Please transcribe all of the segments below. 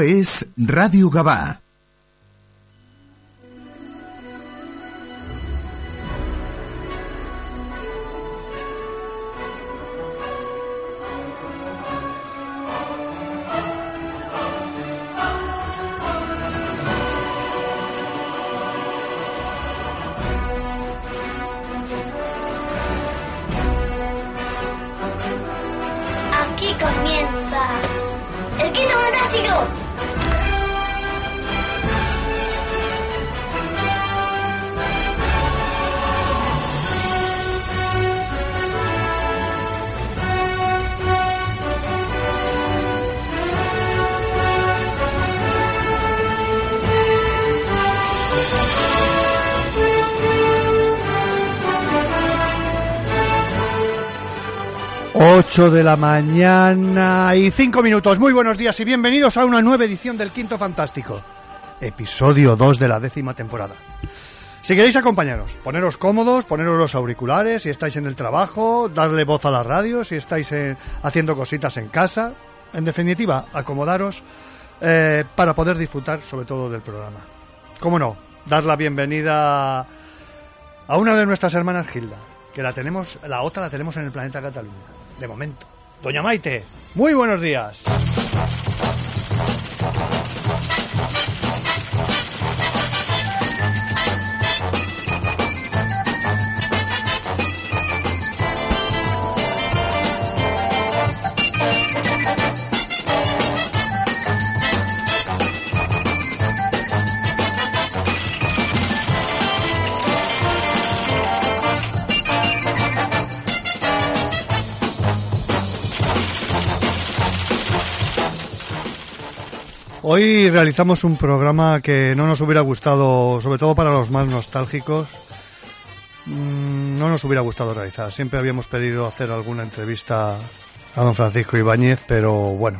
es Radio Gabá. 8 de la mañana y 5 minutos. Muy buenos días y bienvenidos a una nueva edición del Quinto Fantástico, episodio 2 de la décima temporada. Si queréis acompañaros, poneros cómodos, poneros los auriculares si estáis en el trabajo, darle voz a la radio si estáis eh, haciendo cositas en casa. En definitiva, acomodaros eh, para poder disfrutar sobre todo del programa. ¿Cómo no? Dar la bienvenida a una de nuestras hermanas Gilda, que la tenemos, la otra la tenemos en el planeta Cataluña de momento. Doña Maite, muy buenos días. Hoy realizamos un programa que no nos hubiera gustado, sobre todo para los más nostálgicos, mm, no nos hubiera gustado realizar. Siempre habíamos pedido hacer alguna entrevista a don Francisco Ibáñez, pero bueno,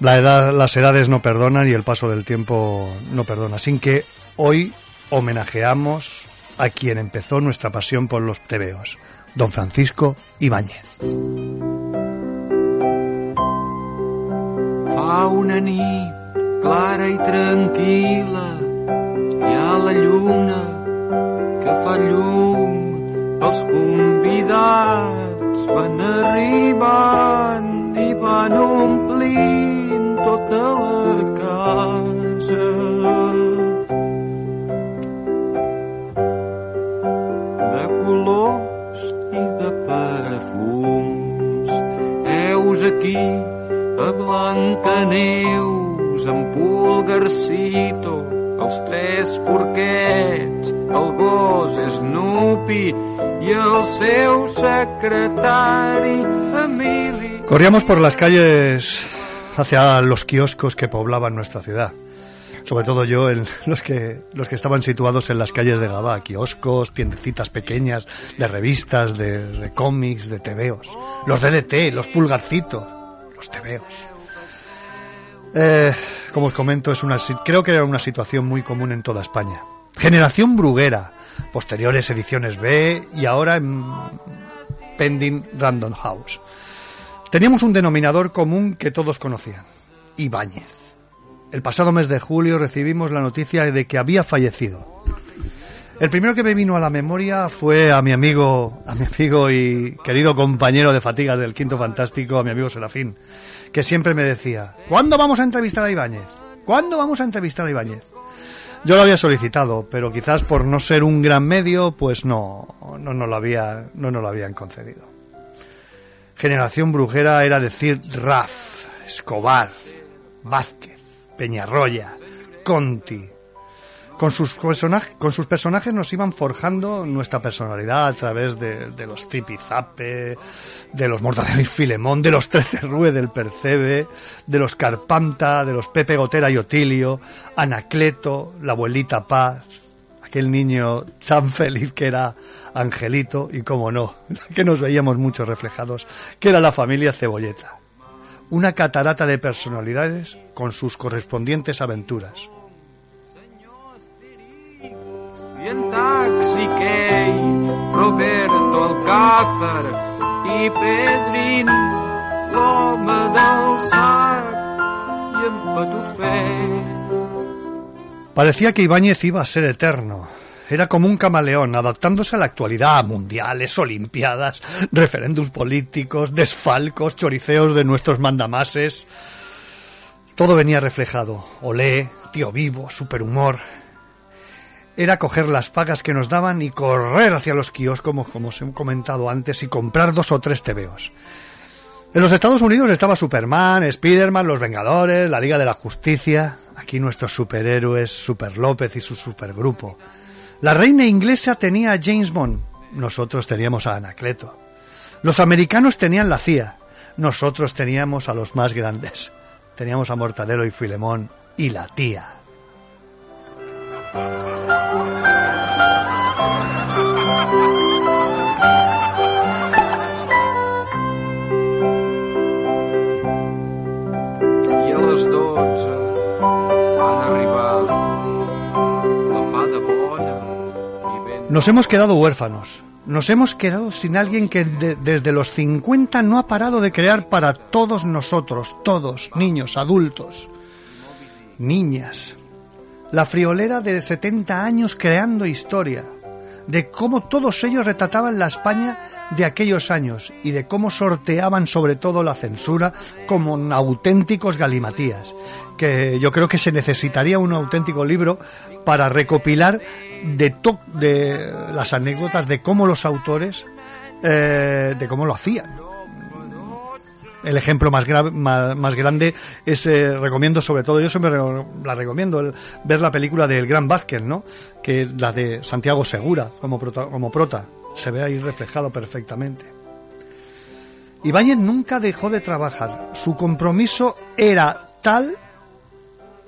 la edad, las edades no perdonan y el paso del tiempo no perdona. Así que hoy homenajeamos a quien empezó nuestra pasión por los tebeos, don Francisco Ibáñez. Fa una nit clara i tranquil·la, hi ha la lluna que fa llum, els convidats van arribant i van omplint tota la casa. De colors i de perfums, heus aquí a Blancaneus, en Pulgarcito, els tres porquets, el gos Snoopy i el seu secretari Emili. Corríamos por las calles hacia los kioscos que poblaban nuestra ciudad. Sobre todo yo, en los que los que estaban situados en las calles de Gabá, kioscos, tiendecitas pequeñas, de revistas, de, de cómics, de tebeos, los DDT, los pulgarcitos, los tebeos. Eh, como os comento, es una, creo que era una situación muy común en toda España. Generación Bruguera, posteriores ediciones B y ahora en Pending Random House. Teníamos un denominador común que todos conocían, Ibáñez. El pasado mes de julio recibimos la noticia de que había fallecido. El primero que me vino a la memoria fue a mi amigo, a mi amigo y querido compañero de fatigas del Quinto Fantástico, a mi amigo Serafín, que siempre me decía, ¿cuándo vamos a entrevistar a Ibáñez? ¿Cuándo vamos a entrevistar a Ibáñez? Yo lo había solicitado, pero quizás por no ser un gran medio, pues no, no lo había, no nos lo habían concedido. Generación brujera era decir Raf, Escobar, Vázquez, Peñarroya, Conti. Con sus, personajes, con sus personajes nos iban forjando nuestra personalidad a través de, de los Tripizape, de los Mortadelo y Filemón, de los Trece Rue del Percebe, de los Carpanta, de los Pepe Gotera y Otilio, Anacleto, la abuelita Paz, aquel niño tan feliz que era Angelito y, como no, que nos veíamos mucho reflejados, que era la familia Cebolleta. Una catarata de personalidades con sus correspondientes aventuras. I Taxi Roberto Alcázar i Pedrín, l'home del sac, Parecía que Ibáñez iba a ser eterno. Era como un camaleón, adaptándose a la actualidad, mundiales, olimpiadas, referéndums políticos, desfalcos, choriceos de nuestros mandamases. Todo venía reflejado. Olé, tío vivo, superhumor. Era coger las pagas que nos daban y correr hacia los kioscos, como, os he comentado antes, y comprar dos o tres tebeos. En los Estados Unidos estaba Superman, Spiderman, Los Vengadores, la Liga de la Justicia. Aquí nuestros superhéroes, Super López y su supergrupo. La reina inglesa tenía a James Bond. Nosotros teníamos a Anacleto. Los americanos tenían la CIA. Nosotros teníamos a los más grandes. Teníamos a Mortadelo y Filemón y la tía. Nos hemos quedado huérfanos. Nos hemos quedado sin alguien que de- desde los 50 no ha parado de crear para todos nosotros, todos, niños, adultos, niñas. La friolera de 70 años creando historia, de cómo todos ellos retrataban la España de aquellos años y de cómo sorteaban sobre todo la censura como auténticos galimatías, que yo creo que se necesitaría un auténtico libro para recopilar de, las anécdotas de cómo los autores, eh, de cómo lo hacían. El ejemplo más, gra- más, grande es, eh, recomiendo sobre todo, yo siempre re- la recomiendo, el- ver la película del Gran Vázquez, ¿no? Que es la de Santiago Segura como prota, como prota. Se ve ahí reflejado perfectamente. Ibáñez nunca dejó de trabajar. Su compromiso era tal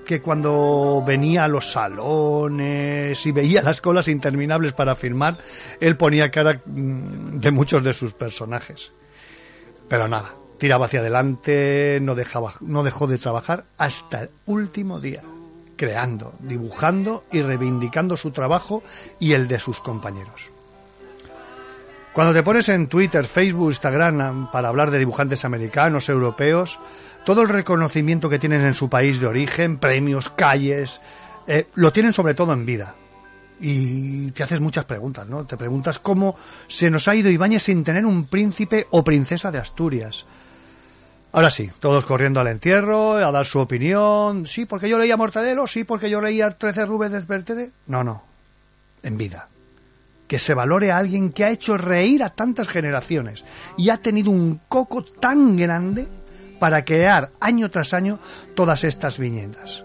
que cuando venía a los salones y veía las colas interminables para firmar, él ponía cara mm, de muchos de sus personajes. Pero nada, tiraba hacia adelante, no, dejaba, no dejó de trabajar hasta el último día, creando, dibujando y reivindicando su trabajo y el de sus compañeros. Cuando te pones en Twitter, Facebook, Instagram para hablar de dibujantes americanos, europeos, todo el reconocimiento que tienen en su país de origen, premios, calles, eh, lo tienen sobre todo en vida. Y te haces muchas preguntas, ¿no? Te preguntas cómo se nos ha ido Ibáñez sin tener un príncipe o princesa de Asturias. Ahora sí, todos corriendo al entierro, a dar su opinión. Sí, porque yo leía Mortadelo, sí, porque yo leía 13 Rubes Despertede. No, no. En vida que se valore a alguien que ha hecho reír a tantas generaciones y ha tenido un coco tan grande para crear año tras año todas estas viñetas.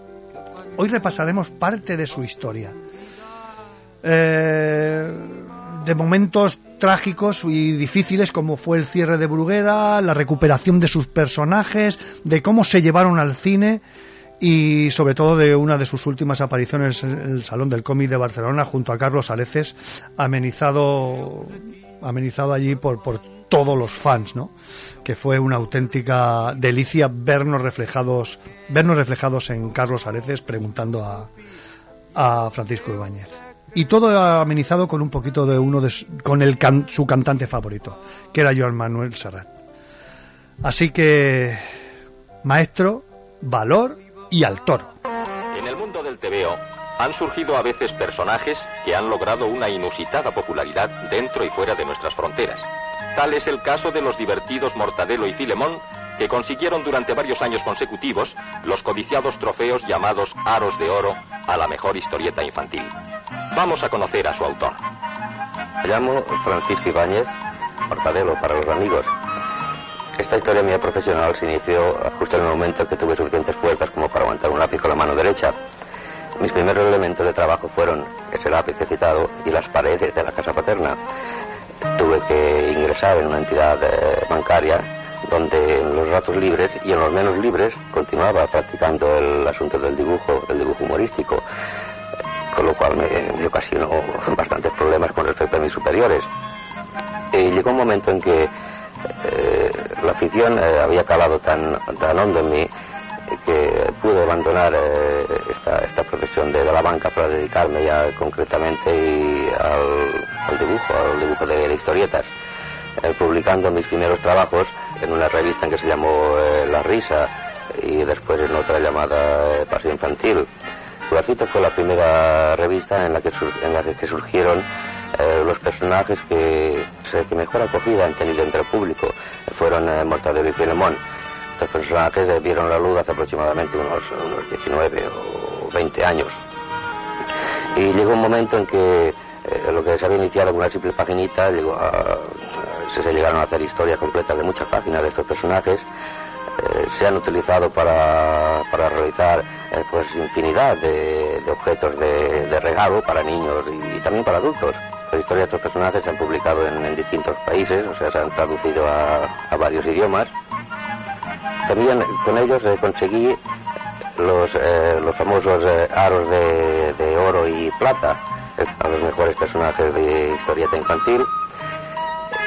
Hoy repasaremos parte de su historia. Eh, de momentos trágicos y difíciles como fue el cierre de Bruguera, la recuperación de sus personajes, de cómo se llevaron al cine y sobre todo de una de sus últimas apariciones en el Salón del Cómic de Barcelona junto a Carlos Areces, amenizado, amenizado allí por, por todos los fans, ¿no? Que fue una auténtica delicia vernos reflejados, vernos reflejados en Carlos Areces preguntando a, a Francisco Ibáñez. Y todo amenizado con un poquito de uno de su, con el can, su cantante favorito, que era Joan Manuel Serrat. Así que, maestro, valor y al toro. En el mundo del TVO han surgido a veces personajes que han logrado una inusitada popularidad dentro y fuera de nuestras fronteras. Tal es el caso de los divertidos Mortadelo y Filemón, que consiguieron durante varios años consecutivos los codiciados trofeos llamados Aros de Oro a la mejor historieta infantil. Vamos a conocer a su autor. Me llamo Francisco Ibáñez, Mortadelo para los amigos. Esta historia mía profesional se inició justo en el momento en que tuve suficientes fuerzas como para aguantar un lápiz con la mano derecha. Mis primeros elementos de trabajo fueron ese lápiz que he citado y las paredes de la casa paterna. Tuve que ingresar en una entidad eh, bancaria donde en los ratos libres y en los menos libres continuaba practicando el asunto del dibujo, del dibujo humorístico, con lo cual me, me ocasionó bastantes problemas con respecto a mis superiores. Y llegó un momento en que eh, la afición eh, había calado tan, tan hondo en mí que pude abandonar eh, esta, esta profesión de, de, la banca para dedicarme ya concretamente al, al dibujo, al dibujo de, historietas, eh, publicando mis primeros trabajos en una revista en que se llamó eh, La Risa, y después en otra llamada eh, Paseo Infantil. Sugarcito fue la primera revista en la que, en la que surgieron eh, los personajes que, que, mejor acogida han tenido entre el público. Fueron eh, Mortadelo y Filemón. Estos personajes vieron la luz hace aproximadamente unos, unos 19 o 20 años. Y llegó un momento en que lo que se había iniciado con una simple paginita, llegó a, se, se llegaron a hacer historias completas de muchas páginas de estos personajes eh, se han utilizado para, para realizar eh, pues infinidad de, objetos de, regalo para niños y, también para adultos. Las historias de estos personajes se han publicado en, distintos países, o sea, se han traducido a, varios idiomas. También con ellos eh, conseguí los, los famosos aros de, de, oro y plata, a los mejores personajes de historieta infantil.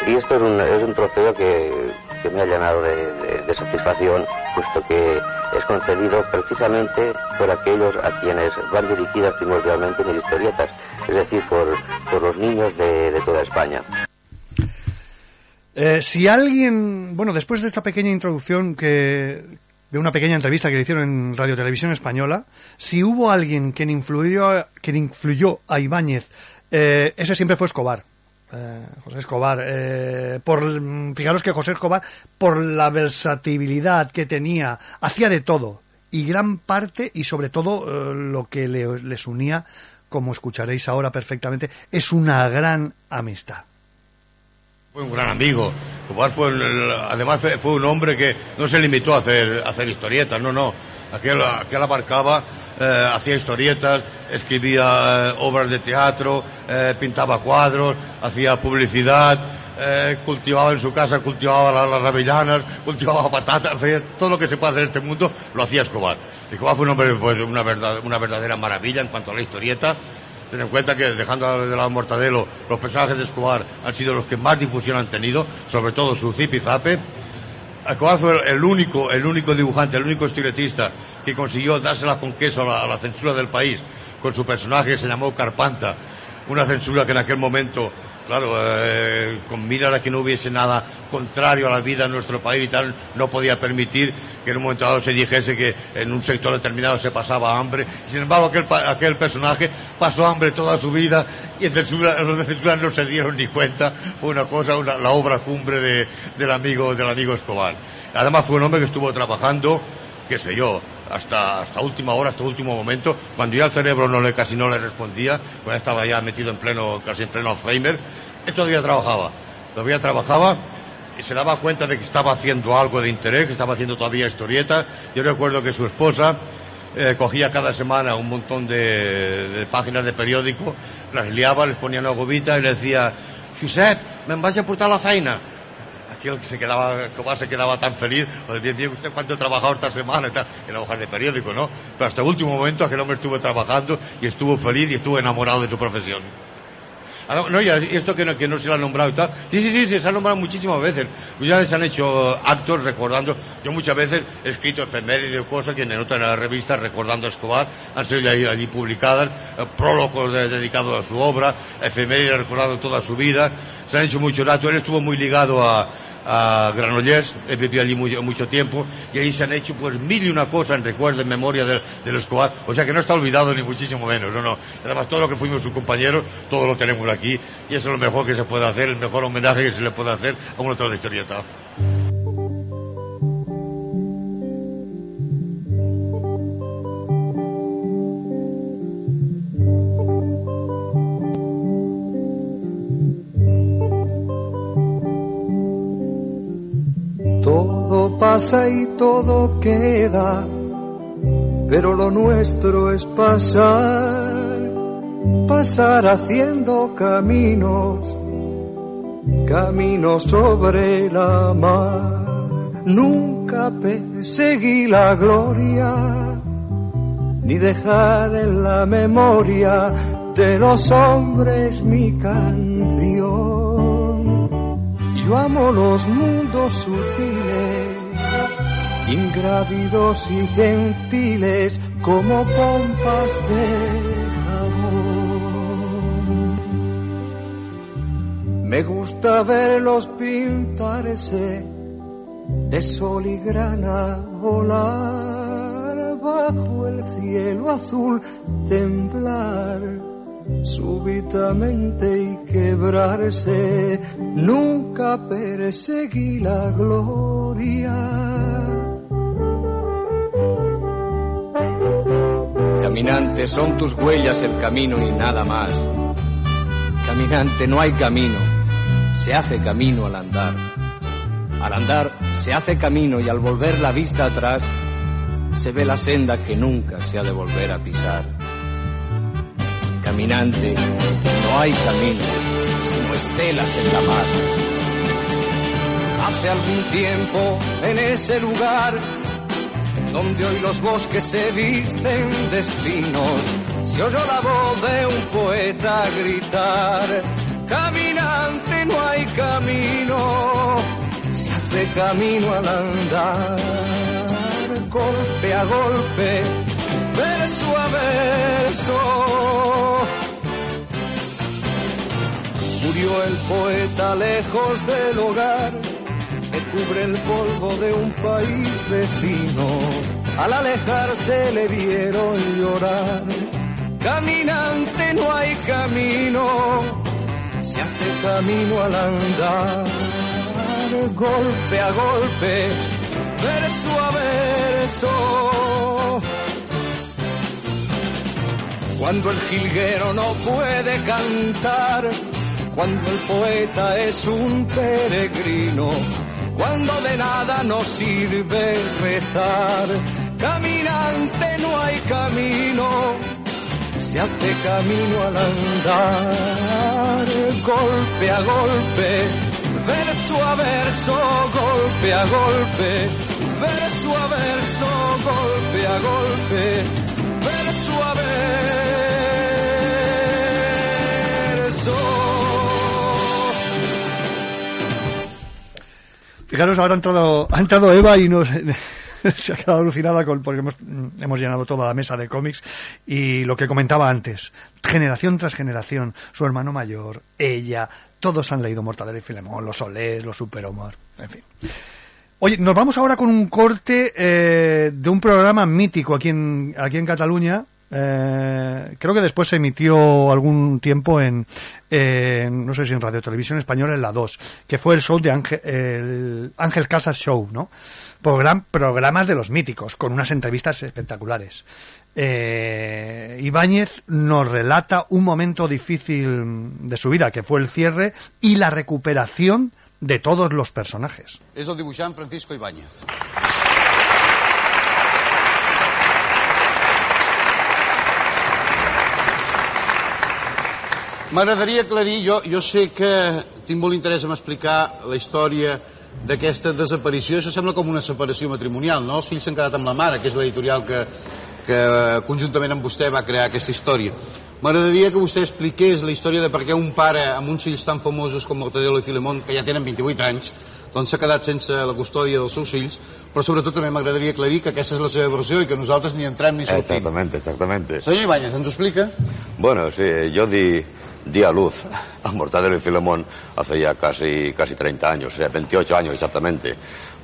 Y esto es un, es un trofeo que, que me ha llenado de, satisfacción, puesto que es concedido precisamente por aquellos a quienes van dirigidas primordialmente mis historietas, es decir, por, los niños de, toda España. Eh, si alguien, bueno, después de esta pequeña introducción que, de una pequeña entrevista que le hicieron en Radio Televisión Española, si hubo alguien quien influyó, quien influyó a Ibáñez, eh, ese siempre fue Escobar. Eh, José Escobar. Eh, por, fijaros que José Escobar, por la versatilidad que tenía, hacía de todo. Y gran parte, y sobre todo eh, lo que les unía, como escucharéis ahora perfectamente, es una gran amistad. Fue un gran amigo. Escobar fue, además fue, un hombre que no se limitó a hacer, a hacer historietas, no, no. Aquel, aquel abarcaba eh, hacía historietas, escribía eh, obras de teatro, eh, pintaba cuadros, hacía publicidad, cultivaba en su casa, cultivaba las, las cultivaba patatas, todo lo que se puede hacer en este mundo lo hacía Escobar. Escobar fue un hombre, pues, una, una verdadera maravilla en cuanto a la historieta. Ten en cuenta que, dejando de lado Mortadelo, los personajes de Escobar han sido los que más difusión han tenido, sobre todo su zip y zape. Escobar fue el único, el único dibujante, el único historietista que consiguió dársela con queso a la, censura del país con su personaje que se llamó Carpanta. Una censura que en aquel momento, claro, eh, con mirar a que no hubiese nada contrario a la vida en nuestro país y tal, no podía permitir que en un momento dado se dijese que en un sector determinado se pasaba hambre. Sin embargo, aquel, personaje pasó hambre toda su vida y en censura, los de no se dieron ni cuenta. Fue una cosa, la obra cumbre de, del, amigo, del amigo Escobar. Además fue un hombre que estuvo trabajando, qué sé yo, hasta, última hora, hasta último momento, cuando ya el cerebro no le, casi no le respondía, cuando estaba ya metido en pleno, casi en pleno Alzheimer, él todavía trabajaba, todavía trabajaba y se daba cuenta de que estaba haciendo algo de interés, que estaba haciendo todavía historieta. Yo recuerdo que su esposa eh, cogía cada semana un montón de, páginas de periódico, las liaba, les ponía una gobita y le decía, Josep, me vas a apuntar la faena aquel que se quedaba, como se quedaba tan feliz, bien, bien, usted cuánto ha trabajado esta semana, está en la hoja de periódico, ¿no? Pero hasta el último momento aquel hombre estuvo trabajando y estuvo feliz y estuvo enamorado de su profesión. Ah, no, y esto que no, que no se lo ha nombrado y tal. Sí, sí, sí, se ha nombrado muchísimas veces. Ya se han hecho actos recordando. Yo muchas veces he escrito efemérides cosas que en otras revistas recordando a Escobar han sido allí, publicadas, eh, prólogos dedicados a su obra, efemérides recordando toda su vida. Se han hecho muchos actos. Él estuvo muy ligado a, a Granollers, he vivido allí mucho, tiempo, y ahí se han hecho pues mil y una cosas en recuerdo, en memoria de, los Escobar, o sea que no está olvidado ni muchísimo menos, no, no. Además todo lo que fuimos sus compañeros, todo lo tenemos aquí, y eso es lo mejor que se puede hacer, el mejor homenaje que se le puede hacer a un autor de historieta. Y todo queda, pero lo nuestro es pasar, pasar haciendo caminos, caminos sobre la mar. Nunca perseguí la gloria, ni dejar en la memoria de los hombres mi canción. Yo amo los mundos sutiles ingrávidos y gentiles como pompas de jabón. Me gusta verlos pintarse de sol y grana volar bajo el cielo azul, temblar súbitamente y quebrarse, nunca perseguí la gloria. Caminante, son tus huellas el camino y nada más. Caminante, no hay camino, se hace camino al andar. Al andar se hace camino y al volver la vista atrás se ve la senda que nunca se ha de volver a pisar. Caminante, no hay camino, sino estelas en la mar. Hace algún tiempo en ese lugar donde hoy los bosques se visten de espinos, se oyó la voz de un poeta gritar, caminante no hay camino, se hace camino al andar, golpe a golpe, verso a verso. Murió el poeta lejos del hogar que cubre el polvo de un país vecino. Al alejarse le vieron llorar. Caminante no hay camino, se hace camino al andar. Golpe a golpe, verso a verso. Cuando el jilguero no puede cantar, cuando el poeta es un peregrino, cuando de nada nos sirve rezar. Caminante no hay camino, se hace camino al andar, golpe a golpe, verso a verso, golpe a golpe, verso a verso, golpe a golpe, Fijaros, ahora ha entrado, ha entrado Eva y nos se ha quedado alucinada con, porque hemos, hemos llenado toda la mesa de cómics y lo que comentaba antes, generación tras generación, su hermano mayor, ella, todos han leído Mortadelo y Filemón, los Solés, los Superhumor, en fin. Oye, nos vamos ahora con un corte eh, de un programa mítico aquí en, aquí en Cataluña. Eh, creo que después se emitió algún tiempo en, no sé si en Radio Televisión Española en la 2, que fue el show de Ángel, el Ángel Casas Show, ¿no? Program, programas de los míticos, con unas entrevistas espectaculares. Eh, Ibáñez nos relata un momento difícil de su vida, que fue el cierre y la recuperación de todos los personajes. El dibuixant Francisco Ibáñez. M'agradaria aclarir, jo, jo sé que tinc molt interès en explicar la història d'aquesta desaparició. Això sembla com una separació matrimonial, no? Els fills s'han quedat amb la mare, que és l'editorial que, que conjuntament amb vostè va crear aquesta història. M'agradaria que vostè expliqués la història de per què un pare amb uns fills tan famosos com Mortadelo i Filemón, que ja tenen 28 anys, doncs s'ha quedat sense la custòdia dels seus fills, però sobretot també m'agradaria aclarir que aquesta és la seva versió i que nosaltres ni entrem ni sortim. Exactamente, exactamente. Senyor Ibáñez, ens ho explica? Bueno, sí, yo di, di a luz a Mortadelo y Filemón hace ya casi, casi 30 años, o sea, 28 años exactamente,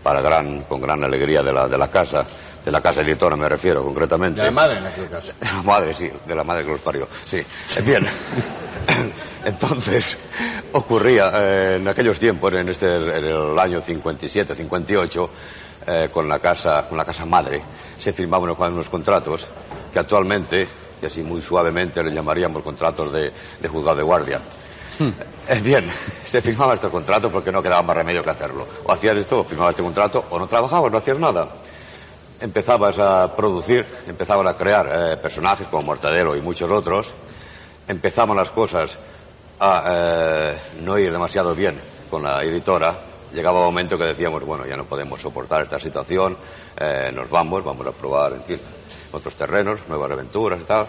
para gran, con gran alegría de la, de la casa, de la casa editora me refiero concretamente. De la madre, en aquel caso. De la madre, sí, de la madre que los parió, sí. Eh, Bien. Entonces, ocurría eh, en aquellos tiempos, en, este, en el año 57, 58, eh, con, la casa, con la casa madre, se firmaban unos, unos contratos que actualmente, y así muy suavemente, le llamaríamos contratos de, de juzgado de guardia. Eh, bien, se firmaba estos contratos porque no quedaba más remedio que hacerlo. O hacías esto, o firmabas este contrato, o no trabajabas, no hacías nada. Empezabas a producir, empezaban a crear eh, personajes como Mortadelo y muchos otros. Empezaban las cosas a eh, no ir demasiado bien con la editora. Llegaba un momento que decíamos, bueno, ya no podemos soportar esta situación, eh, nos vamos, vamos a probar, en fin, otros terrenos, nuevas aventuras y tal.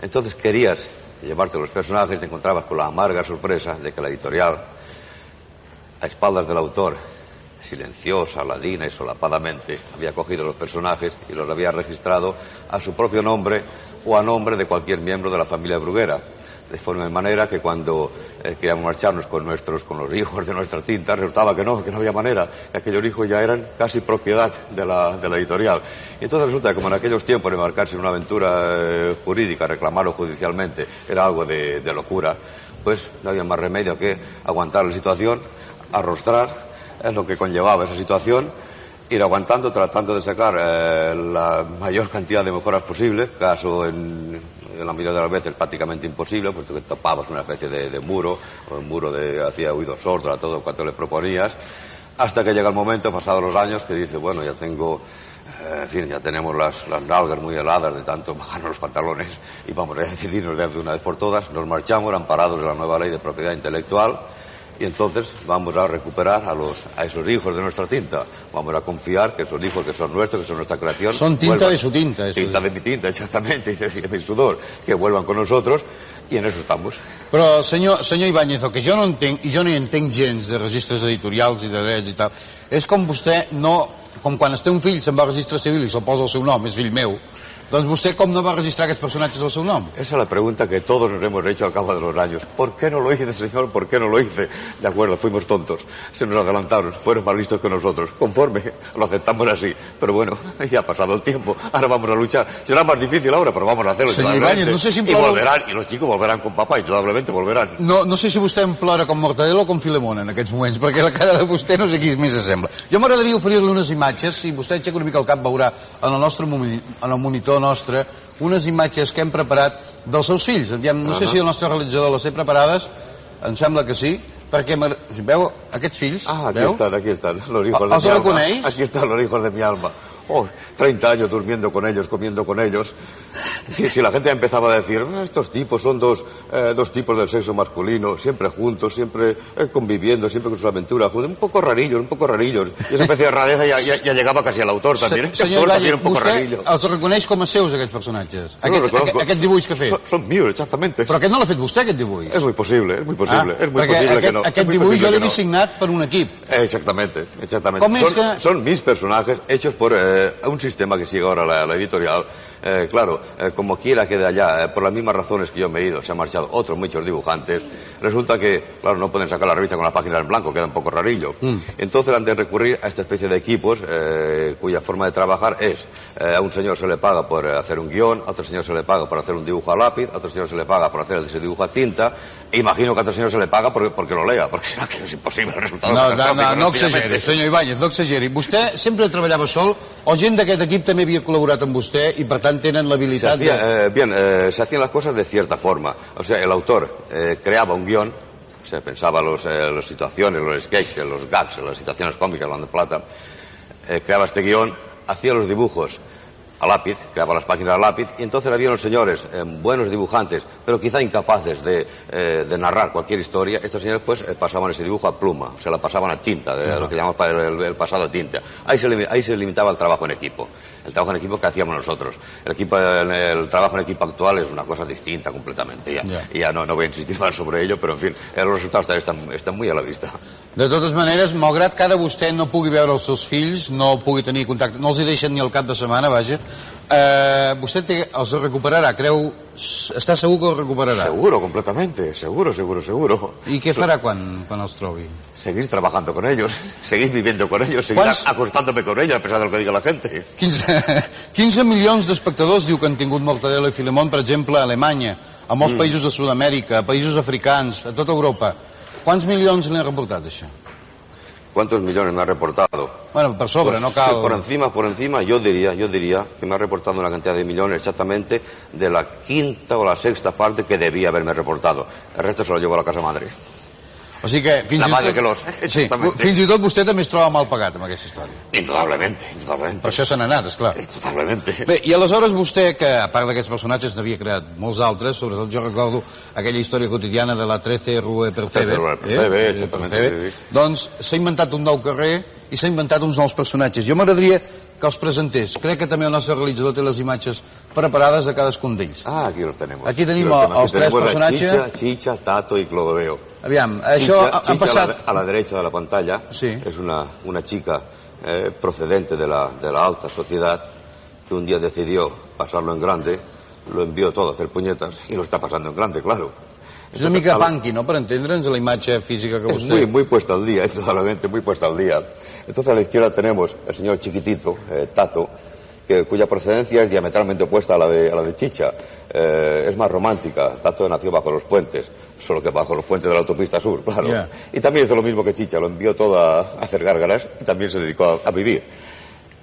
Entonces querías llevarte los personajes, te encontrabas con la amarga sorpresa de que la editorial, a espaldas del autor, silenciosa, ladina y solapadamente, había cogido los personajes y los había registrado a su propio nombre o a nombre de cualquier miembro de la familia Bruguera. De forma de manera que cuando eh, queríamos marcharnos con nuestros, con los hijos de nuestra tinta, resultaba que no, que no había manera, que aquellos hijos ya eran casi propiedad de la, de la editorial. Y entonces resulta que como en aquellos tiempos embarcarse en una aventura eh, jurídica, reclamarlo judicialmente, era algo de, de locura, pues no había más remedio que aguantar la situación, arrostrar, es lo que conllevaba esa situación, ir aguantando, tratando de sacar eh, la mayor cantidad de mejoras posibles, caso en, en la mayoría de las veces prácticamente imposible, puesto que topabas una especie de, muro, o un muro de hacía oídos sordos a todo cuanto le proponías, hasta que llega el momento, pasados los años, que dice, bueno, ya tengo, eh, en fin, ya tenemos las, las nalgas muy heladas de tanto bajarnos los pantalones y vamos a decidirnos de una vez por todas, nos marchamos amparados de la nueva ley de propiedad intelectual, y entonces vamos a recuperar a, los, a esos hijos de nuestra tinta. Vamos a confiar que esos hijos que son nuestros, que son nuestra creación. Son tinta vuelvan- de su tinta. eso Tinta de mi tinta, exactamente, y de, de mi sudor. Que vuelvan con nosotros y en eso estamos. Però, senyor, senyor Ibáñez, el que jo no entenc, i jo no hi entenc gens de registres editorials i de drets i tal, és com vostè no... Com quan es té un fill, se'n va al registre civil i se'l posa el seu nom, és fill meu, doncs vostè com no va registrar aquests personatges al seu nom? Esa es la pregunta que todos nos hemos hecho al cabo de los años. ¿Por qué no lo hice, señor? ¿Por qué no lo hice? De acuerdo, fuimos tontos. Se nos adelantaron, fueron más listos que nosotros. Conforme, lo aceptamos así. Pero bueno, ya ha pasado el tiempo. Ahora vamos a luchar. Será más difícil ahora, pero vamos a hacerlo. Ibáñez, no sé si em Y volverán, y los chicos volverán con papá, indudablemente volverán. No, no sé si vostè em plora com Mortadelo o com Filemón en aquests moments, perquè la cara de vostè no sé qui més s'assembla. Jo m'agradaria oferir-li unes imatges, si vostè aixeca una mica el cap veurà en el nostre en el monitor nostre unes imatges que hem preparat dels seus fills. No sé Ahà. si el nostre realitzador les té preparades, em sembla que sí, perquè veu aquests fills? Ah, aquí veu? están, aquí están, los hijos de ¿Os mi alma. Aquí están los hijos de mi alma. Oh, 30 años durmiendo con ellos, comiendo con ellos. Si, si la gente empezaba a decir, "Ah, estos tipos son dos, eh, dos tipos del sexo masculino, siempre juntos, siempre eh, conviviendo, siempre con sus aventuras, un poco rarillos, un poco rarillos. Y esa especie de rareza ya, ya- ya llegaba casi al autor también. Se, El senyor poco vostè rarillo. els reconeix com a seus, aquests personatges? Aquests, reconozco. aquest, aquests dibuix que ha fet? Son, son míos, exactamente. Però aquest no l'ha fet vostè, aquest dibuix? Es muy posible, es muy posible, Ah, es muy posible aquest, que no. es Aquest dibuix jo l'he no. signat per un equip. Exactamente, exactamente. ¿Cómo es Son, que- son mis personajes hechos por eh, un sistema que sigue ahora la, la editorial. Eh, claro, eh, como quiera que de allá, eh, por las mismas razones que yo me he ido, se han marchado otros muchos dibujantes. Resulta que, claro, no pueden sacar la revista con las páginas en blanco, queda un poco rarillo. Entonces han de recurrir a esta especie de equipos eh, cuya forma de trabajar es, a un señor se le paga por hacer un guion, a otro señor se le paga por hacer un dibujo a lápiz, a otro señor se le paga por hacer ese dibujo a tinta, imagino que a otro señor se le paga porque, porque lo lea, porque no, que es imposible el resultado. No, no, no, no exageri, senyor Ibáñez, no exageri. Vostè sempre treballava sol o gent d'aquest equip també havia col·laborat amb vostè i per tant tenen l'habilitat de... eh, bien, eh, se hacían las cosas de cierta forma. O sea, el autor eh, creaba un guión, se pensaba los, eh, las situaciones, los sketches, los gags, las situaciones cómicas, la de plata, eh, creaba este guión, hacía los dibujos a lápiz, creaba las páginas a lápiz, y entonces había unos señores, eh, buenos dibujantes, pero quizá incapaces de, eh, de narrar cualquier historia, estos señores pues eh, pasaban ese dibujo a pluma, o sea, la pasaban a tinta, de lo que llamamos para el, pasado a tinta. Ahí se, ahí se limitaba el trabajo en equipo, el trabajo en equipo que hacíamos nosotros. El, equipo, el, el trabajo en equipo actual es una cosa distinta completamente, ya, Ya. y ya no, no voy a insistir más sobre ello, pero en fin, los resultados también están, están muy a la vista. De totes maneres, malgrat que ara vostè no pugui veure els seus fills, no pugui tenir contacte, no els hi deixen ni el cap de setmana, vaja, eh, vostè té, els recuperarà, creu, està segur que els recuperarà? Seguro, completamente, seguro, seguro, seguro. I què farà quan, quan els trobi? Seguir trabajando con ellos, seguir viviendo con ellos, seguir ¿Cuántos- acostándome con ellos, a pesar de lo que diga la gente. 15, 15 milions d'espectadors diu que han tingut Mortadelo i Filemón, per exemple, a Alemanya, a molts Mm. països de Sud-amèrica, a països africans, a tota Europa. Quants milions li han reportat, això? ¿Cuántos millones me ha reportado? Bueno, per sobre, Pues, no sí, Por encima, por encima, yo diría, yo diría que me ha reportado una cantidad de millones exactamente de la quinta o la sexta parte que debía haberme reportado. El resto se lo llevo a la casa madre. O sigui que fins La i tot... que los... Sí, Exactamente. fins i tot vostè també es troba mal pagat amb aquesta història. Indudablemente, indudablemente. Per això se n'ha anat, esclar. Totalmente. Bé, i aleshores vostè, que a part d'aquests personatges n'havia creat molts altres, sobretot jo recordo aquella història quotidiana de la 13 Rue Percebe, 13 Rue Percebe, sí, sí. doncs s'ha inventat un nou carrer i s'ha inventat uns nous personatges. Jo m'agradaria que els presentés. Crec que també el nostre realitzador té les imatges preparades de cadascun d'ells. Ah, aquí los tenemos. Aquí tenim tenemos. els tres tenemos a personatges. Chicha, Chicha, Tato y Clodoveo. Aviam, això Chicha, ha, ha passat... a, la, a la derecha de la pantalla Sí. es una, una chica eh, procedente de la, de la alta sociedad que un día decidió pasarlo en grande, lo envió todo a hacer puñetas y lo está pasando en grande, claro. És una mica punky, ¿no?, per entendre'ns la imatge física que Es vostè... muy, muy puesta al día, indudablemente muy puesta al día. Entonces a la izquierda tenemos el señor chiquitito, eh, Tato, que, cuya procedencia es diametralmente opuesta a la de, a la de Chicha. Eh, es más romántica. Tato nació bajo los puentes, solo que bajo los puentes de la autopista sur, claro. Y también hizo lo mismo que Chicha, lo envió todo a, a hacer gárgaras y también se dedicó a, a vivir.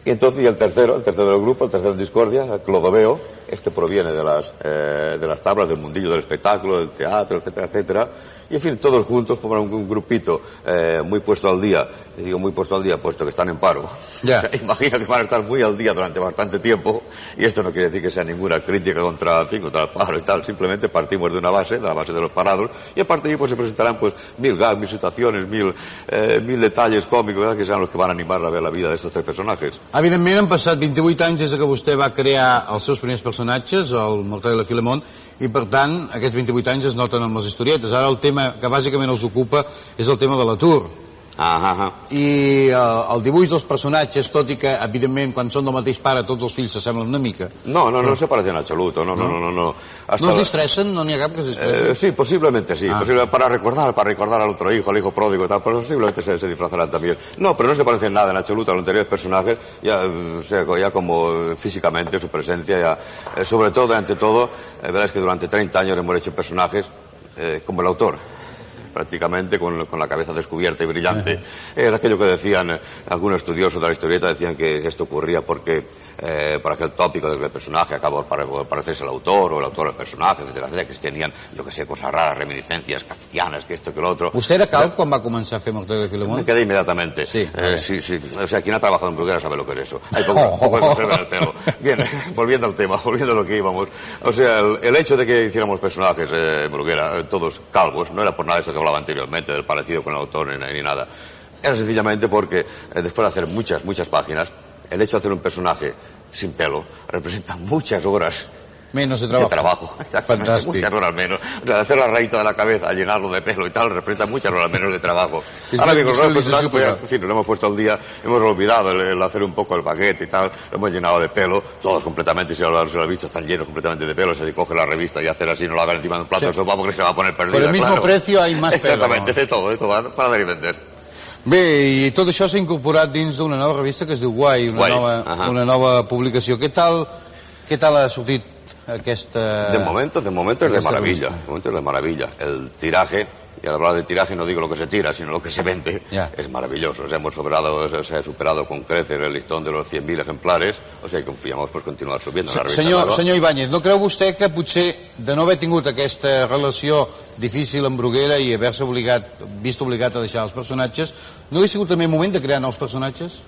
Y entonces, y el tercero, el tercero del grupo, el tercero en discordia, Clodoveo, este proviene de las, eh, de las tablas del mundillo del espectáculo, del teatro, etcétera, etcétera. Y en fin, todos juntos forman un, un grupito eh, muy puesto al día. Y digo muy puesto al día, puesto que están en paro. Ya. O sea, imagino que van a estar muy al día durante bastante tiempo. Y esto no quiere decir que sea ninguna crítica contra, en fin, contra el paro y tal. Simplemente partimos de una base, de la base de los parados. Y a partir de ahí pues, se presentarán pues, mil gags, mil situaciones, mil, eh, mil detalles cómicos, ¿verdad? que sean los que van a animar a ver la vida de estos tres personajes. Evidentment, han passat 28 anys des que vostè va crear els seus primers personatges, el Mortadelo i Filemón, i per tant, aquests 28 anys es noten amb les historietes. Ara el tema que bàsicament els ocupa és el tema de l'atur. Ajá, ajá. I eh, el dibuix dels personatges, tot i que, evidentment, quan són del mateix pare, tots els fills s'assemblen una mica. No, no, no se parecen en absoluto, no, no, no, no. no. Hasta No es distressen? No n'hi ha cap que es distressi? Eh, sí, posiblemente sí, Ah. posible- para recordar, para recordar al otro hijo, al hijo pródigo y tal, pero posiblemente se, se disfrazarán también. No, pero no se parecen nada en absoluto a los anteriores personajes, ya, o sea, ya como físicamente, su presencia, ya, eh, sobre todo, ante todo, eh, verás que durante 30 años hemos hecho personajes eh, como el autor prácticamente con, con la cabeza descubierta y brillante. Era aquello que decían eh, algunos estudiosos de la historieta, decían que esto ocurría porque eh, por aquel tópico de que el personaje acabó por parecerse al autor o el autor al personaje, etcétera, etcétera, que tenían, yo que sé, cosas raras, reminiscencias kafkianas, que esto, que lo otro. Vostè era calb quan va començar a fer Mortadelo Filemón? Me quedé inmediatamente. Sí, Eh, sí, sí. O sea, quien ha trabajado en Bruguera sabe lo que es eso. Hay poco, poco el pelo. Bien, volviendo al tema, volviendo a lo que íbamos. O sea, el, el hecho de que hiciéramos personajes eh, en Bruguera, eh, todos calvos, no era por nada de esto que hablaba anteriormente, del parecido con el autor ni, ni nada. Era sencillamente porque eh, después de hacer muchas, muchas páginas, el hecho de hacer un personaje sin pelo representa muchas horas Menos de de trabajo. trabajo. Exactamente, Fantástico. Muchas horas menos. O sea, hacer la rayita de la cabeza, llenarlo de pelo y tal, representa muchas horas menos de trabajo. Ahora bien, con los visualización personajes, pues, en fin, lo hemos puesto al día, hemos olvidado el, el hacer un poco el baguette y tal, lo hemos llenado de pelo, todos completamente, si lo, si lo has visto, están llenos completamente de pelo, si coge la revista y hacer así, no lo hagan encima de un plato Sí. de sopa porque se va a poner perdida. Por el mismo claro. precio hay más pelo, Exactamente, ¿no? de todo, de todo, para dar y vender. Bé, i tot això s'ha incorporat dins d'una nova revista que es diu Guai, una, Guai, nova, ahà. una nova publicació. Què tal, què tal ha sortit aquesta... De momento, de momento es de maravilla, revista? de momento es de maravilla. El tiraje, y al hablar de tiraje no digo lo que se tira, sino lo que se vende, Ya. es maravilloso. O sea, hemos superado, o sea, superado con creces el listón de los 100.000 ejemplares, o sea, confiamos pues continuar subiendo revista. Senyor, senyor Ibáñez, no creu vostè que potser de no haver tingut aquesta relació difícil amb Bruguera i haver-se obligat, vist obligat a deixar els personatges, no hauria sigut també moment de crear nous personatges?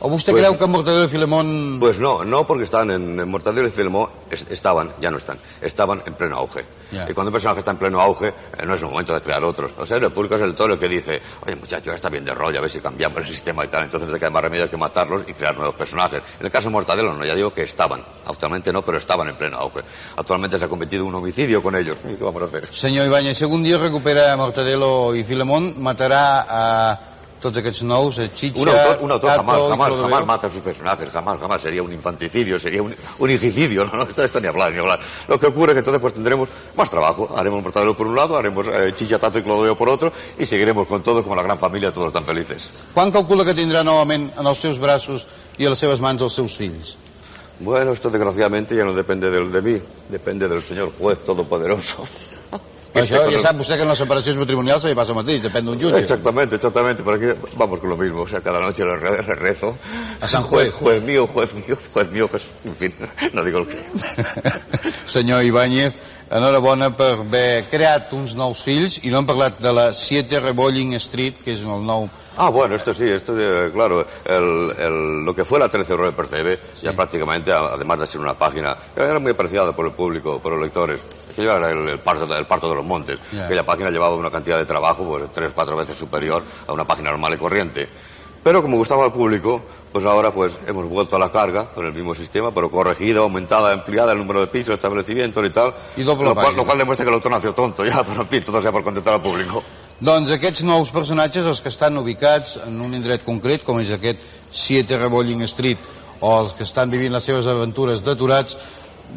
O vostè Pues- creu que Mortadelo i Filemón... Pues no, no porque estaban en, en Mortadelo y Filemón, es- estaban, ya no están, estaban en pleno auge. Y cuando un personaje está en pleno auge, eh, no es el momento de crear otros. O sea, el público es el toro que dice, oye muchacho, ya está bien de rollo, a ver si cambiamos el sistema y tal. Entonces no te queda más remedio que matarlos y crear nuevos personajes. En el caso de Mortadelo, no, ya digo que estaban. Actualmente no, pero estaban en pleno auge. Actualmente se ha cometido un homicidio con ellos. ¿Y qué vamos a hacer? Senyor Ibáñez, si algun dia recupera Mortadelo i Filemón, matarà a tots aquests nous, a Chicha, Un autor, un autor jamás, jamás, jamás mata a sus personajes, jamás, jamás. Sería un infanticidio, sería un, un hijicidio, no, no, esto, esto ni hablar, ni hablar. Lo que ocurre es que entonces pues tendremos más trabajo. Haremos Mortadelo por un lado, haremos eh, Chicha, Tato y Clodoveo por otro, y seguiremos con todos como la gran familia, todos tan felices. Quan calcula que tindrà novament en els seus braços i a les seves mans els seus fills? Bueno, esto desgraciadamente ya no depende del, de mí, depende del señor juez todopoderoso. Això ja sap vostè que en les separacions matrimonials se el mateix, depèn d'un jutge. Exactamente, exactamente. Por aquí vamos con lo mismo. O sea, cada noche le, re- le rezo. A San Juez. Juez mío, juez mío, juez mío. Pues, en fin, no digo el que. Senyor Ibáñez, enhorabona per haver creat uns nous fills i no hem parlat de la 7 Rebolling Street, que és el nou... Ah, bueno, esto sí, esto eh, claro, el, el- lo que fue la 13 Euro del Percebe, ya prácticamente, además de ser una página, que era muy apreciada por el público, por los lectores, que era el, el parto, el parto de los montes. Ya. Aquella página llevaba una cantidad de trabajo, pues tres, cuatro veces superior a una página normal y corriente. Pero como gustaba al público, pues ahora pues hemos vuelto a la carga con el mismo sistema, pero corregida, aumentada, ampliada el número de pisos, establecimientos y tal. Y doble lo, cual, lo cual demuestra que el autor nació tonto ya, pero en fin, todo sea por contentar al público. Doncs aquests nous personatges, els que estan ubicats en un indret concret, com és aquest 7 Rebolling Street, o els que estan vivint les seves aventures d'aturats,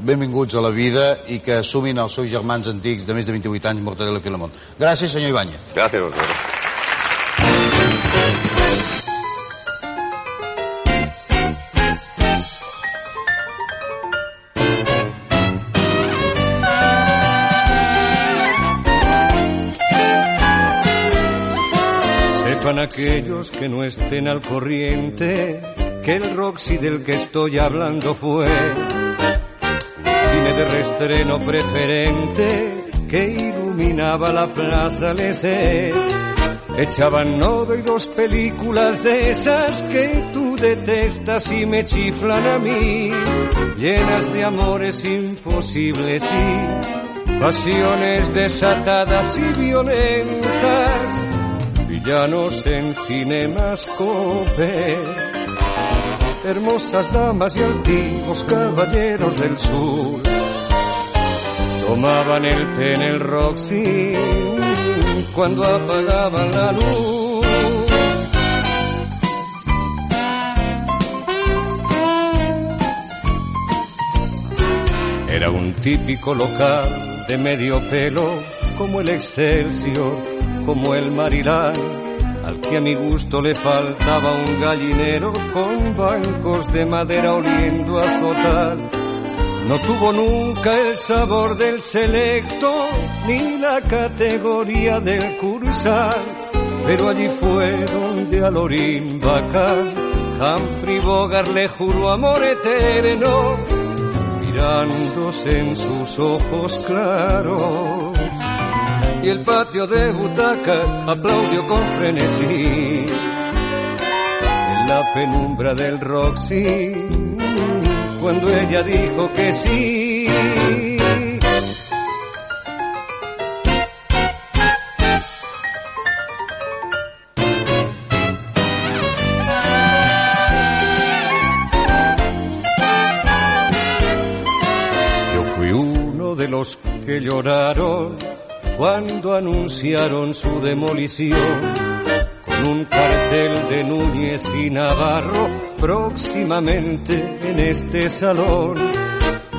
benvinguts a la vida i que assumin els seus germans antics de més de 28 anys, Mortadelo i Filemón. Gràcies, senyor Ibáñez. Gràcies a vosaltres. Sepan aquellos que no estén al corriente que el Roxy del que estoy hablando fue cine de restreno preferente que iluminaba la plaza Lese. Echaban nueve y dos películas de esas que tú detestas y me chiflan a mí, llenas de amores imposibles y pasiones desatadas y violentas, villanos en cinemascope hermosas damas y altivos caballeros del sur. Tomaban el té en el Roxy cuando apagaban la luz. Era un típico local de medio pelo, como el Excelsior, como el Marilán al que a mi gusto le faltaba un gallinero con bancos de madera oliendo a azotar. No tuvo nunca el sabor del selecto ni la categoría del cursal, pero allí fue donde a Lorín Bacán Humphrey Bogart le juró amor eterno, mirándose en sus ojos claros y el patio de butacas aplaudió con frenesí. En la penumbra del Roxy, cuando ella dijo que sí. Yo fui uno de los que lloraron cuando anunciaron su demolición con un cartel de Núñez y Navarro próximamente en este salón.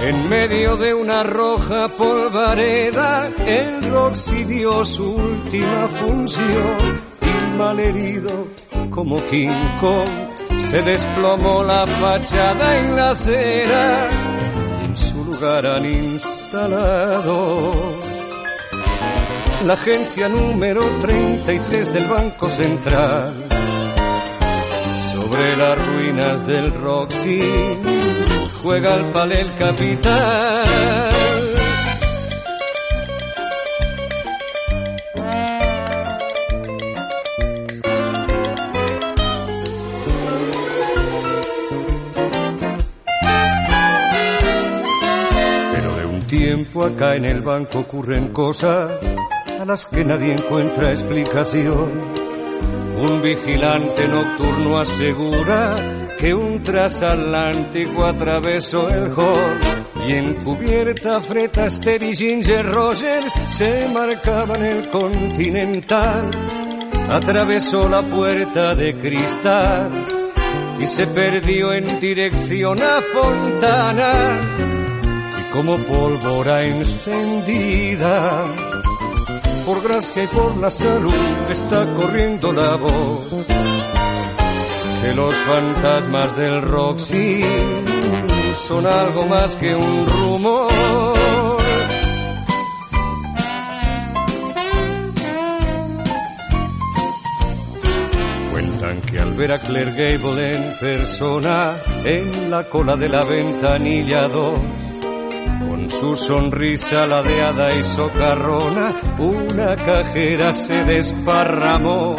En medio de una roja polvareda, el Roxy dio su última función y malherido como King Kong se desplomó la fachada en la acera en su lugar han instalado la agencia número 33 del Banco Central. Sobre las ruinas del Roxy juega el palel capital. Tiempo acá en el banco ocurren cosas las que nadie encuentra explicación. Un vigilante nocturno asegura que un transatlántico atravesó el hall y en cubierta Fred Astaire Ginger Rogers se marcaban el continental. Atravesó la puerta de cristal y se perdió en dirección a Fontana y como pólvora encendida por gracia y por la salud está corriendo la voz que los fantasmas del Roxy son algo más que un rumor. Cuentan que al ver a Claire Gable en persona en la cola de la ventanilla 2 con su sonrisa ladeada y socarrona, una cajera se desparramó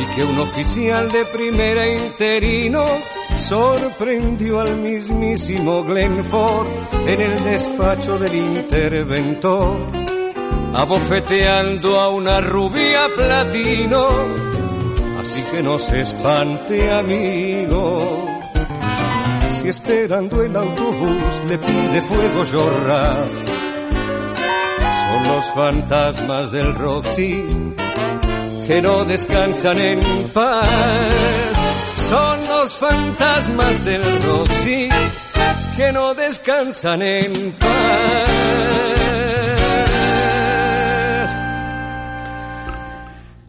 y que un oficial de primera interino sorprendió al mismísimo Glenford en el despacho del interventor, abofeteando a una rubia platino. Así que no se espante, amigo esperando el autobús le pide fuego llorar. Son los fantasmas del Roxy que no descansan en paz. Son los fantasmas del Roxy que no descansan en paz.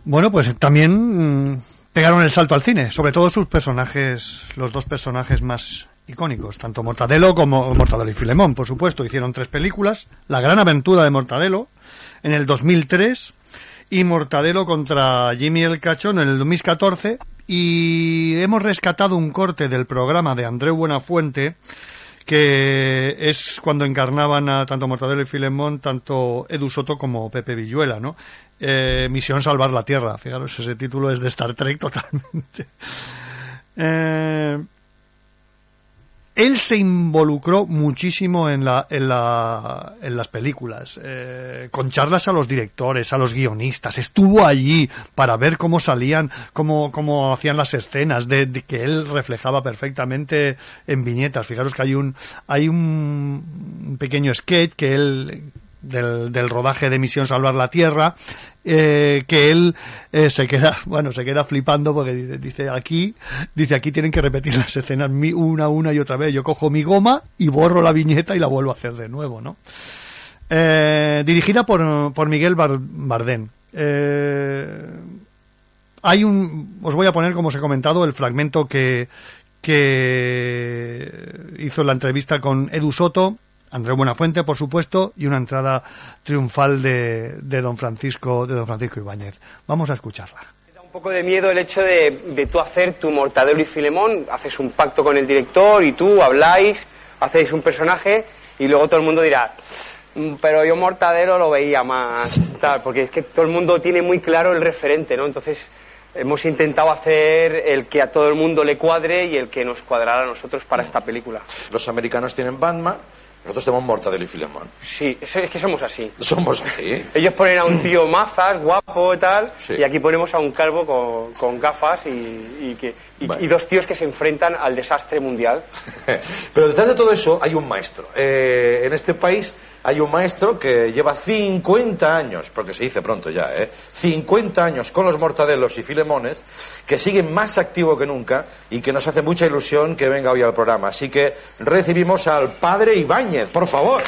Bueno, pues también mm, pegaron el salto al cine, sobre todo sus personajes, los dos personajes más icónicos, tanto Mortadelo como Mortadelo y Filemón, por supuesto. Hicieron tres películas, La gran aventura de Mortadelo en el 2003 y Mortadelo contra Jimmy el Cachón en el 2014 y hemos rescatado un corte del programa de Andreu Buenafuente que es cuando encarnaban a tanto Mortadelo y Filemón, tanto Edu Soto como Pepe Villuela, ¿no? Eh, Misión Salvar la Tierra, fijaros, ese título es de Star Trek totalmente. Eh, él se involucró muchísimo en, la, en, la, en las películas, eh, con charlas a los directores, a los guionistas, estuvo allí para ver cómo salían, cómo, hacían las escenas, de, de que él reflejaba perfectamente en viñetas. Fijaros que hay un, hay un pequeño sketch que él del, del, rodaje de Misión Salvar la Tierra, eh, que él eh, se queda, bueno, se queda flipando porque dice, dice, aquí, dice, aquí tienen que repetir las escenas una, una y otra vez. Yo cojo mi goma y borro la viñeta y la vuelvo a hacer de nuevo, ¿no? Eh, dirigida por, por Miguel Bar Bardén. Hay un, os voy a poner, como os he comentado, el fragmento que, que hizo la entrevista con Edu Soto, Andrés Buenafuente, por supuesto, y una entrada triunfal de, de, don Francisco de don Francisco Ibáñez. Vamos a escucharla. Da un poco de miedo el hecho de, de tú hacer tu Mortadelo y Filemón, haces un pacto con el director y tú habláis, hacéis un personaje y luego todo el mundo dirá, "Mm, pero yo Mortadelo lo veía más, tal, porque es que todo el mundo tiene muy claro el referente, ¿no? Entonces hemos intentado hacer el que a todo el mundo le cuadre y el que nos cuadrara a nosotros para esta película. Los americanos tienen Batman, nosotros tenemos Mortadelo y Filemón. Sí, es, que somos así. Somos así. Ellos ponen a un tío mazas, guapo y tal, Sí. y aquí ponemos a un calvo con, con gafas y, y que, y, Vale. y dos tíos que se enfrentan al desastre mundial. Pero detrás de todo eso hay un maestro. Eh, en este país hay un maestro que lleva 50 años, porque se dice pronto ya, ¿eh? 50 años con los mortadelos y filemones, que sigue más activo que nunca y que nos hace mucha ilusión que venga hoy al programa. Así que recibimos al padre Ibáñez, por favor.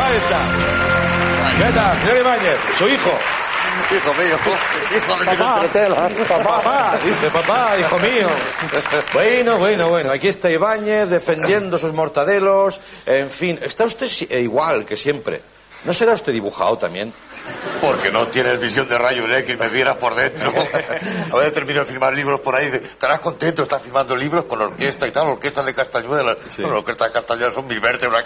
Ahí está. ¿Qué tal, señor Ibáñez? Su hijo. Hijo mío, hijo de Papá, papá, dice papá, hijo mío. Bueno, bueno, bueno, aquí está Ibáñez defendiendo sus mortadelos. En fin, está usted eh, igual que siempre. ¿No será usted dibujado también? Porque no tienes visión de rayo X y me vieras por dentro. A ver, termino de firmar libros por ahí. Estarás contento, estás firmando libros con orquesta y tal, orquesta de Castañuela. No, la orquesta de Castañuela son mil vértebras,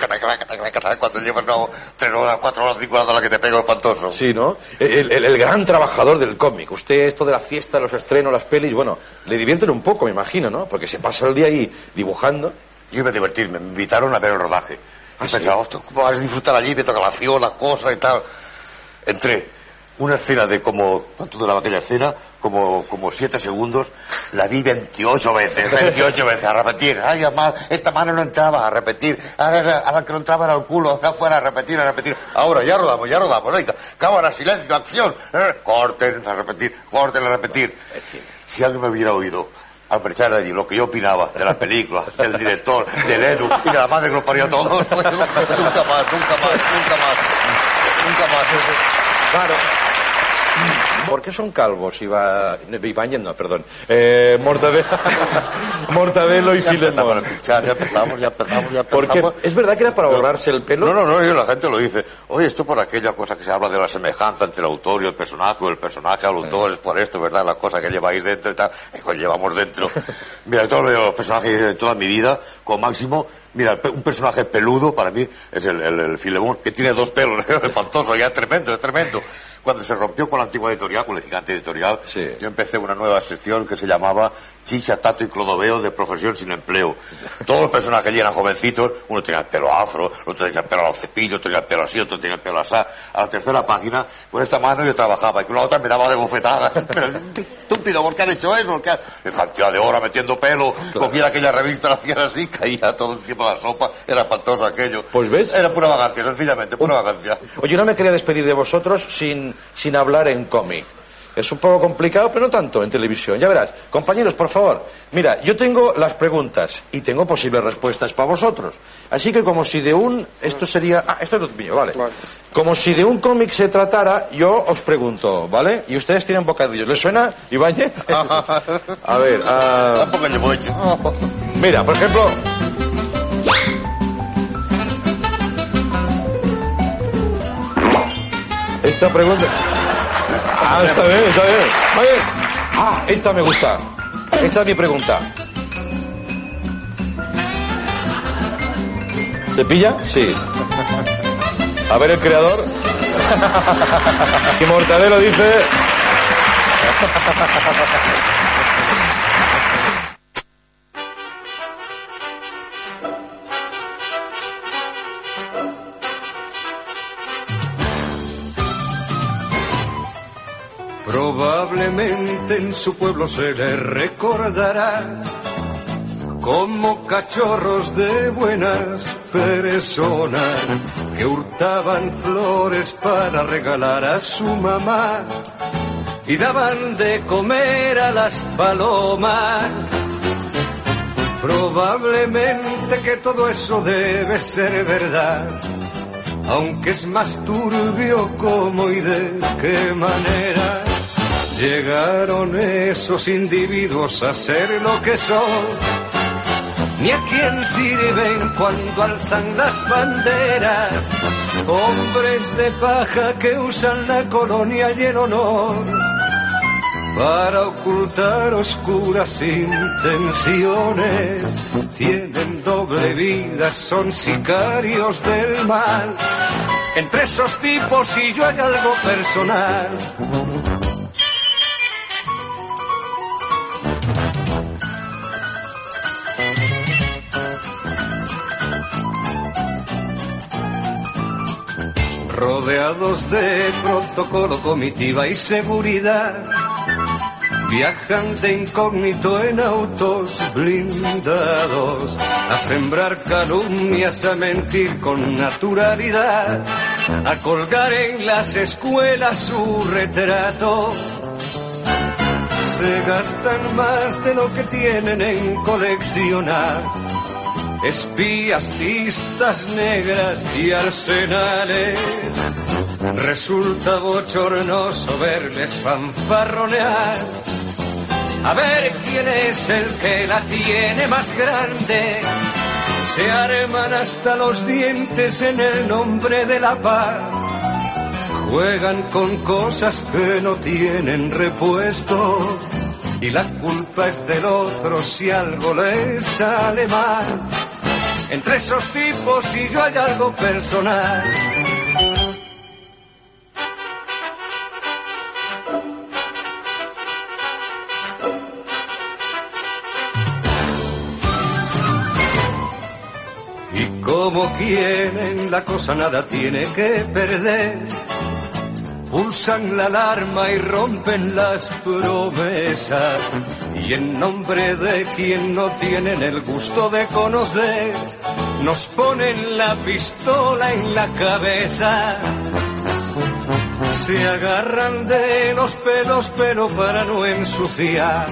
cuando llevas no, tres horas, cuatro horas, cinco horas a la que te pego espantoso. Sí, ¿no? El, el- el gran trabajador del cómic. Usted, esto de la fiesta, los estrenos, las pelis, bueno, le divierten un poco, me imagino, ¿no? Porque se pasa el día ahí dibujando. Yo iba a divertirme, me invitaron a ver el rodaje. Y pensaba, "Hostia, ¿cómo vas a disfrutar allí? Me toca la acción, las cosas y tal. Entré. Una escena de como, ¿cuánto duraba aquella escena? Como, como siete segundos. La vi 28 veces, 28 veces, a repetir. Ay, además, esta mano no entraba, a repetir. Ahora, ahora que no entraba era el culo, ahora fuera, a repetir, a repetir. Ahora, ya rodamos, ya rodamos. Venga, cámara, silencio, acción. Eh, Corten, a repetir, corten, a repetir. Si alguien me hubiera oído al marchar allí lo que yo opinaba de las películas, del director, del Edu y de la madre que nos parió a todos, nunca más, nunca más, nunca más, nunca más. Claro. ¿Por qué son calvos? Iba... Ibáñez, no, perdón. Eh, Mortadelo, Mortadelo y Ya Filemón. a ya empezamos, ya empezamos, ya Porque empezamos. es verdad que era para ahorrarse el pelo. No, no, no, y la gente lo dice. Oye, esto por aquella cosa que se habla de la semejanza entre el autor y el personaje, o el personaje al autor, es por esto, ¿verdad? La cosa que lleváis dentro y tal, pues llevamos dentro. Mira, todo lo de los personajes de toda mi vida, con Máximo, mira, un personaje peludo para mí es el, el, el Filemón, que tiene dos pelos, espantoso, ya es tremendo, es tremendo. Cuando se rompió con la antigua editorial, con el gigante editorial, yo empecé una nueva sección que se llamaba Chicha, Tato y Clodoveo de profesión sin empleo. Todos los personajes allí eran jovencitos, uno tenía el pelo afro, otro tenía el pelo a los cepillos, otro tenía el pelo así, otro tenía el pelo así. A la tercera página, con esta mano yo trabajaba y con la otra me daba de bofetadas. Pero estúpido, ¿por qué han hecho eso? ¿Por qué cantidad de horas metiendo pelo, cogía aquella revista, la hacían así, caía todo encima de la sopa, era espantoso aquello. Pues ves. Era pura vagancia, sencillamente, pura vagancia. Oye, no me quería despedir de vosotros sin, sin hablar en cómic. Es un poco complicado, pero no tanto en televisión. Ya verás. Compañeros, por favor. Mira, yo tengo las preguntas y tengo posibles respuestas para vosotros. Así que como si de un... Esto sería... Ah, esto es lo mío, vale. Como si de un cómic se tratara, yo os pregunto, ¿vale? Y ustedes tienen bocadillos. ¿Les suena, Ibáñez? A ver... ah, Mira, por ejemplo... Esta pregunta... Ah, está bien, está bien. Oye, Ah, esta me gusta. Esta es mi pregunta. ¿Se pilla? Sí. A ver el creador. Y Mortadelo dice... Probablemente en su pueblo se le recordará como cachorros de buenas personas que hurtaban flores para regalar a su mamá y daban de comer a las palomas. Probablemente que todo eso debe ser verdad, aunque es más turbio cómo y de qué manera llegaron esos individuos a ser lo que son, ni a quién sirven cuando alzan las banderas, hombres de paja que usan la colonia y el honor para ocultar oscuras intenciones. Tienen doble vida, son sicarios del mal. Entre esos tipos y yo hay algo personal. Rodeados de protocolo, comitiva y seguridad, viajan de incógnito en autos blindados, a sembrar calumnias, a mentir con naturalidad, a colgar en las escuelas su retrato. Se gastan más de lo que tienen en coleccionar espías, listas negras y arsenales. Resulta bochornoso verles fanfarronear. A ver quién es el que la tiene más grande. Se arman hasta los dientes en el nombre de la paz. Juegan con cosas que no tienen repuesto. Y la culpa es del otro si algo les sale mal. Entre esos tipos y yo hay algo personal. Y como quieren, la cosa nada tiene que perder. Pulsan la alarma y rompen las promesas. Y en nombre de quien no tienen el gusto de conocer, nos ponen la pistola en la cabeza. Se agarran de los pelos pero para no ensuciar.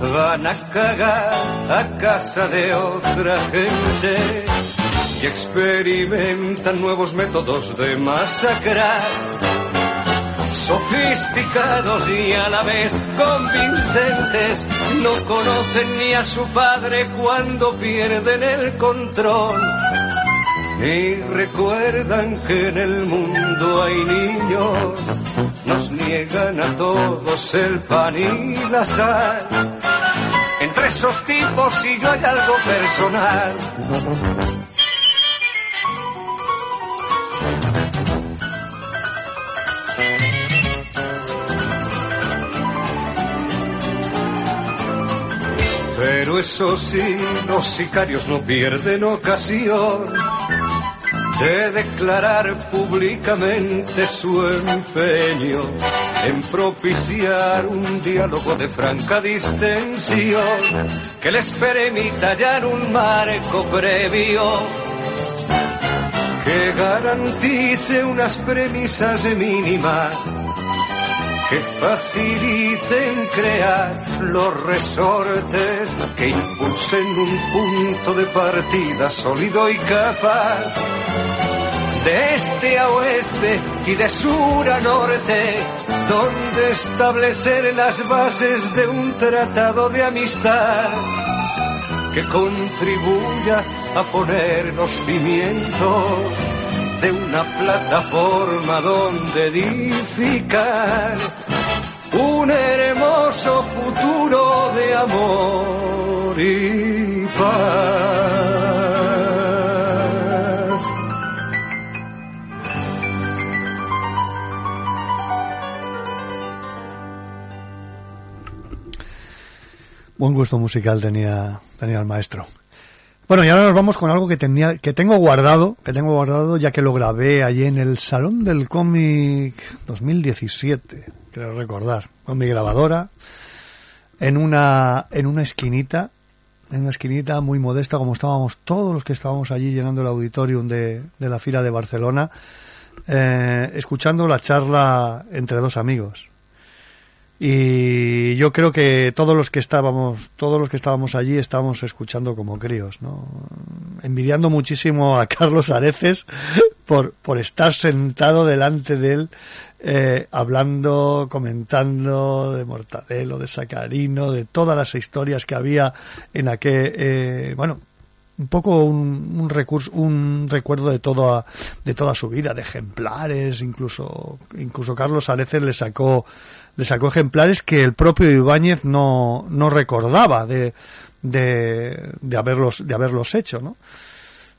Van a cagar a casa de otra gente y experimentan nuevos métodos de masacrar sofisticados y a la vez convincentes, no conocen ni a su padre cuando pierden el control. Ni recuerdan que en el mundo hay niños, nos niegan a todos el pan y la sal. Entre esos tipos y yo hay algo personal. Pero eso sí, los sicarios no pierden ocasión de declarar públicamente su empeño en propiciar un diálogo de franca distensión. Que les permita hallar un marco previo que garantice unas premisas mínimas que faciliten crear los resortes que impulsen un punto de partida sólido y capaz. De este a oeste y de sur a norte, donde establecer las bases de un tratado de amistad que contribuya a poner los cimientos de una plataforma donde edificar un hermoso futuro de amor y paz. Buen gusto musical tenía, tenía el maestro. Bueno, y ahora nos vamos con algo que tenía, que tengo guardado, que tengo guardado ya que lo grabé allí en el Salón del Cómic 2017, creo recordar, con mi grabadora, en una, en una esquinita, en una esquinita muy modesta, como estábamos todos los que estábamos allí llenando el auditorium de, de la fila de Barcelona, eh, escuchando la charla entre dos amigos. Y yo creo que todos los que estábamos, todos los que estábamos allí estábamos escuchando como críos, ¿no? Envidiando muchísimo a Carlos Areces por, por estar sentado delante de él, eh, hablando, comentando de Mortadelo, de Sacarino, de todas las historias que había en aquel, eh, bueno, un poco un, un, recurso, un recuerdo de toda, de toda su vida, de ejemplares, incluso, incluso Carlos Areces le sacó le sacó ejemplares que el propio Ibáñez no, no recordaba de, de, de, haberlos, de haberlos hecho, ¿no?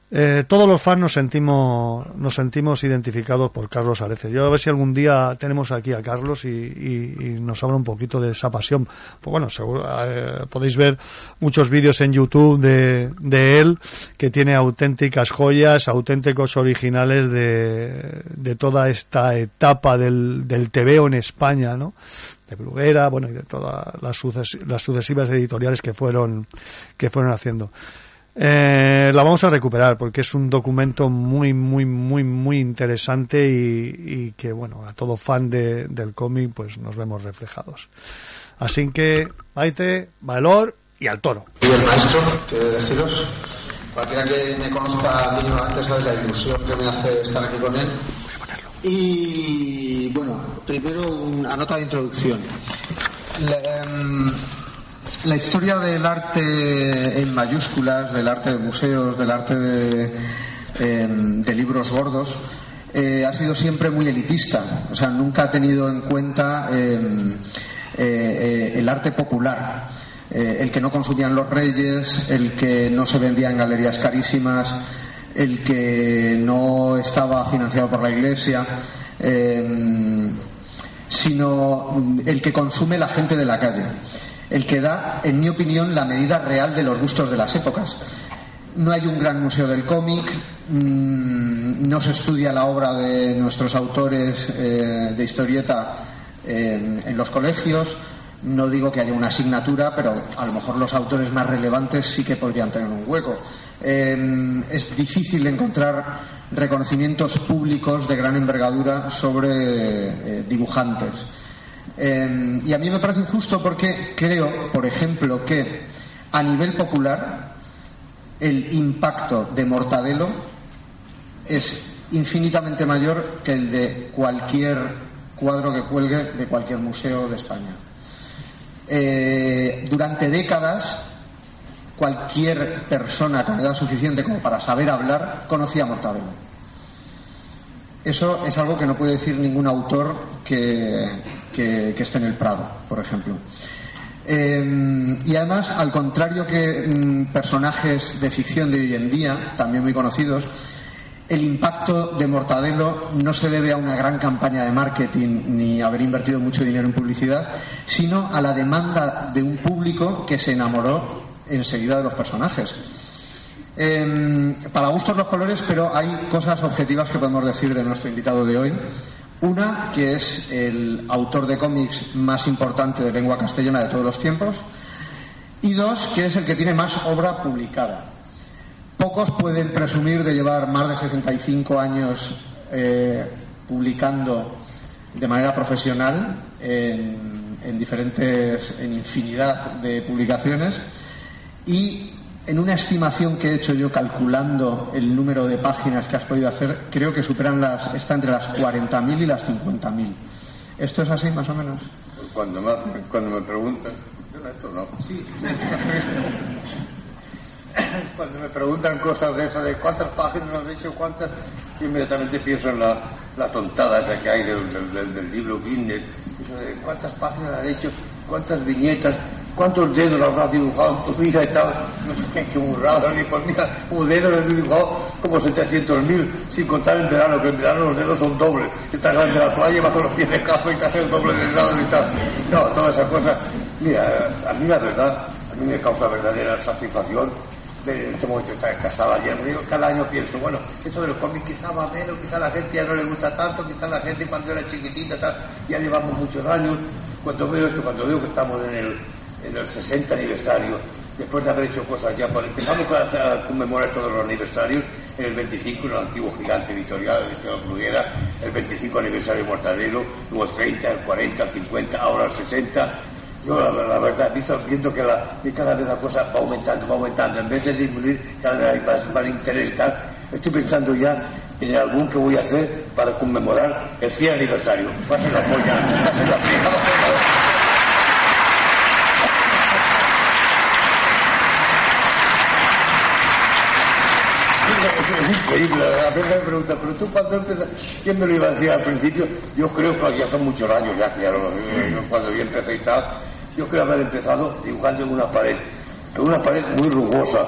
Eh, todos los fans nos sentimos, nos sentimos identificados por Carlos Areces. Yo a ver si algún día tenemos aquí a Carlos y, y, y nos habla un poquito de esa pasión. Pues bueno, seguro, eh, podéis ver muchos vídeos en YouTube de, de él que tiene auténticas joyas, auténticos originales de, de toda esta etapa del, del TVO en España, ¿no? de Bruguera, bueno, y de todas las, suces, las sucesivas editoriales que fueron, que fueron haciendo. Eh, la vamos a recuperar porque es un documento muy, muy, muy, muy interesante y, y que, bueno, a todo fan de, del cómic, pues nos vemos reflejados. Así que, Maite, valor y al toro. Y el maestro, que deciros, cualquiera que me conozca mínimamente sabe la ilusión que me hace estar aquí con él. Y bueno, primero una nota de introducción. Um, la historia del arte en mayúsculas, del arte de museos, del arte de, eh, de libros gordos, eh, ha sido siempre muy elitista. O sea, nunca ha tenido en cuenta eh, el arte popular. el que no consumían los reyes, el que no se vendía en galerías carísimas, el que no estaba financiado por la iglesia, sino el que consume la gente de la calle el que da, en mi opinión, la medida real de los gustos de las épocas. No hay un gran museo del cómic, mmm, no se estudia la obra de nuestros autores eh, de historieta en, los colegios, no digo que haya una asignatura, pero a lo mejor los autores más relevantes sí que podrían tener un hueco. Eh, es difícil encontrar reconocimientos públicos de gran envergadura sobre eh, dibujantes. Eh, y a mí me parece injusto porque creo, por ejemplo, que a nivel popular el impacto de Mortadelo es infinitamente mayor que el de cualquier cuadro que cuelgue de cualquier museo de España. Eh, durante décadas, cualquier persona con edad suficiente como para saber hablar conocía a Mortadelo. Eso es algo que no puede decir ningún autor que, que, esté en el Prado, por ejemplo. Eh, y además, al contrario que mm, personajes de ficción de hoy en día, también muy conocidos, el impacto de Mortadelo no se debe a una gran campaña de marketing ni haber invertido mucho dinero en publicidad, sino a la demanda de un público que se enamoró enseguida de los personajes. Eh, para gustos los colores, pero hay cosas objetivas que podemos decir de nuestro invitado de hoy. Una, que es el autor de cómics más importante de lengua castellana de todos los tiempos. Y dos, que es el que tiene más obra publicada. Pocos pueden presumir de llevar más de 65 años eh, publicando de manera profesional en, en diferentes, en infinidad de publicaciones y en una estimación que he hecho yo calculando el número de páginas que has podido hacer, creo que superan las, está entre las 40.000 y las 50.000. ¿Esto es así más o menos? Cuando me, hacen- cuando me preguntan, yo no, esto no. Sí. Cuando me preguntan cosas de esas, de cuántas páginas has hecho, cuántas, yo inmediatamente pienso en la, la tontada esa que hay del, del- del- libro Guinness, de cuántas páginas has hecho, cuántas viñetas, cuántos dedos habrás dibujado en tu vida y tal. No sé qué, burrada, ni por mira, como dedos he dibujado como 700.000, sin contar en verano, que en verano los dedos son dobles. Estás en la playa bajo los pies de capo y hace el doble de lado y tal. No, todas esas cosas. Mira, a mí la verdad, a mí me causa verdadera satisfacción en este momento estar casada yo cada año pienso bueno eso de los cómics quizá va menos quizá a la gente ya no le gusta tanto quizá la gente cuando era chiquitita tal, ya llevamos muchos años cuando veo esto cuando veo que estamos en el en el 60 aniversario después de haber hecho cosas ya empezamos a, conmemorar todos los aniversarios en el 25 en el antiguo gigante editorial el Esteban Bruguera el 25 aniversario de Mortadelo luego el 30 el 40 el 50 ahora el 60 yo la, la verdad, visto, viendo que, cada vez la cosa va aumentando, va aumentando, en vez de disminuir, cada vez hay más, más interés tal, estoy pensando ya en el álbum que voy a hacer para conmemorar el 100 aniversario. Ser la polla, ser la polla. Es increíble, a veces me preguntan, pero tú cuando empezaste, ¿quién me lo iba a decir al principio? Yo creo que ya son muchos años ya, que ya lo- yo cuando yo empecé y tal, yo creo haber empezado dibujando en una pared, en una pared muy rugosa.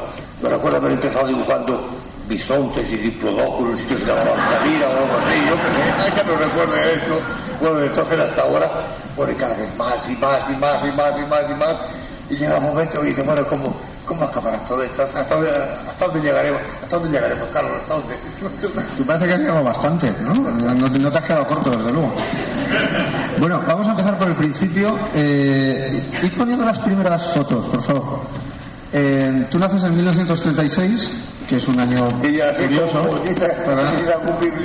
Me recuerdo haber empezado dibujando bisontes y diplodóculos, sitios de la Guadalquivir o algo así, yo que sé, ay, que no recuerdo esto. Bueno, entonces hasta ahora, bueno, y cada vez más y más y más y más y más y más, y llega un momento y dice, bueno, ¿cómo, cómo acabará todo esto? ¿Hasta dónde, llegaremos? ¿Hasta dónde llegaremos, Carlos? ¿Hasta dónde? Tú parece que has llegado bastante, ¿no? No, te- has quedado corto, desde luego. Bueno, vamos a empezar por el principio. Eh, id poniendo las primeras fotos, por favor. Eh, tú naces en 1936, que es un año ya curioso. como dice, ¿verdad? dice algún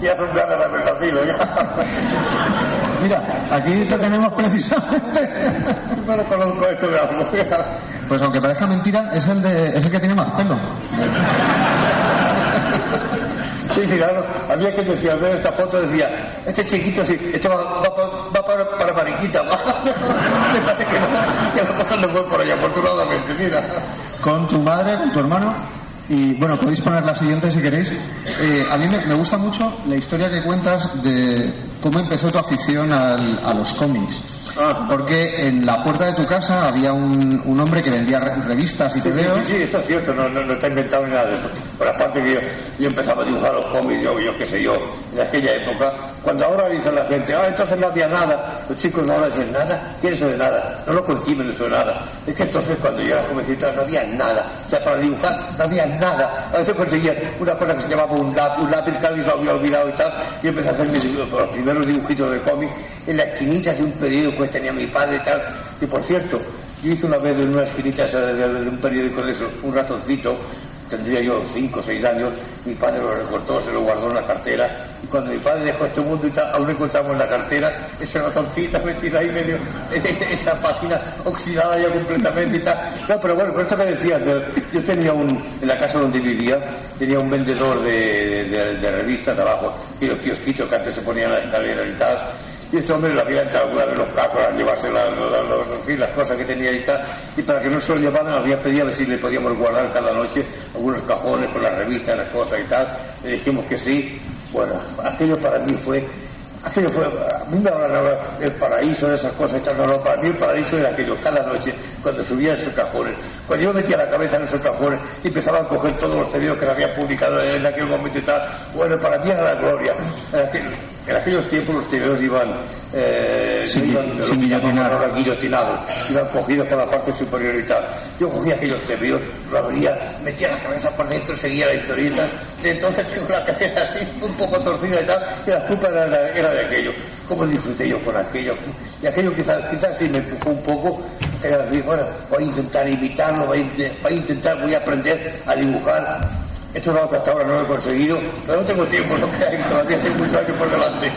ya son ganas de haber nacido, ya. Mira, aquí te tenemos precisamente. No lo conozco esto de algo. Pues aunque parezca mentira, es el, de, es el que tiene más pelo. Sí, claro. Había que decir, al ver esta foto decía, este chiquito sí, este va, va, va para, para Mariquita. va. Me parece que, no, que no fue por allá, afortunadamente, mira. con tu madre, con tu hermano. Y bueno, podéis poner la siguiente si queréis. Eh, a mí me, me gusta mucho la historia que cuentas de cómo empezó tu afición al- a los cómics. Porque en la puerta de tu casa había un, un hombre que vendía re- revistas y Sí, sí, tebeos. sí, sí, esto es cierto, no, no, no está inventado ni nada de eso. Pero aparte que yo, yo empezaba a dibujar los cómics, yo, yo qué sé yo, en aquella época, cuando ahora dice la gente, ah, entonces no había nada, los chicos no ahora dicen nada, ¿qué es eso de nada? No lo conciben eso de nada. Es que entonces cuando yo era jovencito no había nada, o sea, para dibujar no había nada. A veces conseguía una cosa que se llamaba un lápiz, un lápiz que alguien se lo había olvidado y tal, y empecé a hacer mis los primeros dibujitos de cómic en la esquinita de un periódico tenía mi padre y tal. Y por cierto, yo hice una vez en una esquinita de, un periódico de esos, un ratoncito, tendría yo cinco o seis años, mi padre lo recortó, se lo guardó en la cartera, y cuando mi padre dejó este mundo y tal, aún encontramos en la cartera ese ratoncito metido ahí medio, esa página oxidada ya completamente y tal. No, pero bueno, por esto que decías, de- yo tenía un, en la casa donde vivía, tenía un vendedor de, revistas abajo, y los kiosquitos que antes se ponían en la escalera y tal, y este hombre le había entrado alguna vez los cacos a llevarse en las cosas que tenía y tal. Y para que no se lo llevaran, había pedido a ver si le podíamos guardar cada noche algunos cajones con las revistas, las cosas y tal. Le dijimos que sí. Bueno, aquello para mí fue. Aquello fue, a mí me hablan del paraíso, de esas cosas y tal, no, no, para mí el paraíso era aquello, cada noche, cuando subía esos cajones, cuando yo metía la cabeza en esos cajones y empezaba a coger todos los tebeos que se habían publicado en aquel momento y tal, bueno, para mí era la gloria. En, en aquellos tiempos los tebeos iban, eh, no Sin- iban sin guillotinados, iban cogidos por la parte superior y tal. Yo cogía aquellos tebeos, lo abría, metía la cabeza por dentro, seguía la historieta, y entonces tengo la cabeza así, un poco torcida y tal, y la culpa era, de aquello. ¿Cómo disfruté yo con aquello? Y aquello quizás, quizás sí me empujó un poco, era decir, bueno, voy a intentar imitarlo, voy a, voy a intentar, voy a aprender a dibujar. Esto es algo que hasta ahora no lo he conseguido, pero no tengo tiempo, no que hay, todavía tengo muchos años por delante.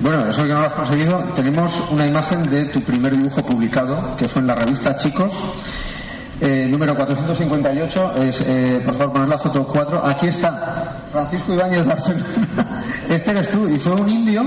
Bueno, eso que no lo has conseguido, tenemos una imagen de tu primer dibujo publicado, que fue en la revista Chicos, eh, número 458. Es, eh, por favor, poner la foto 4. Aquí está Francisco Ibáñez Barcelona. Este eres tú, y fue un indio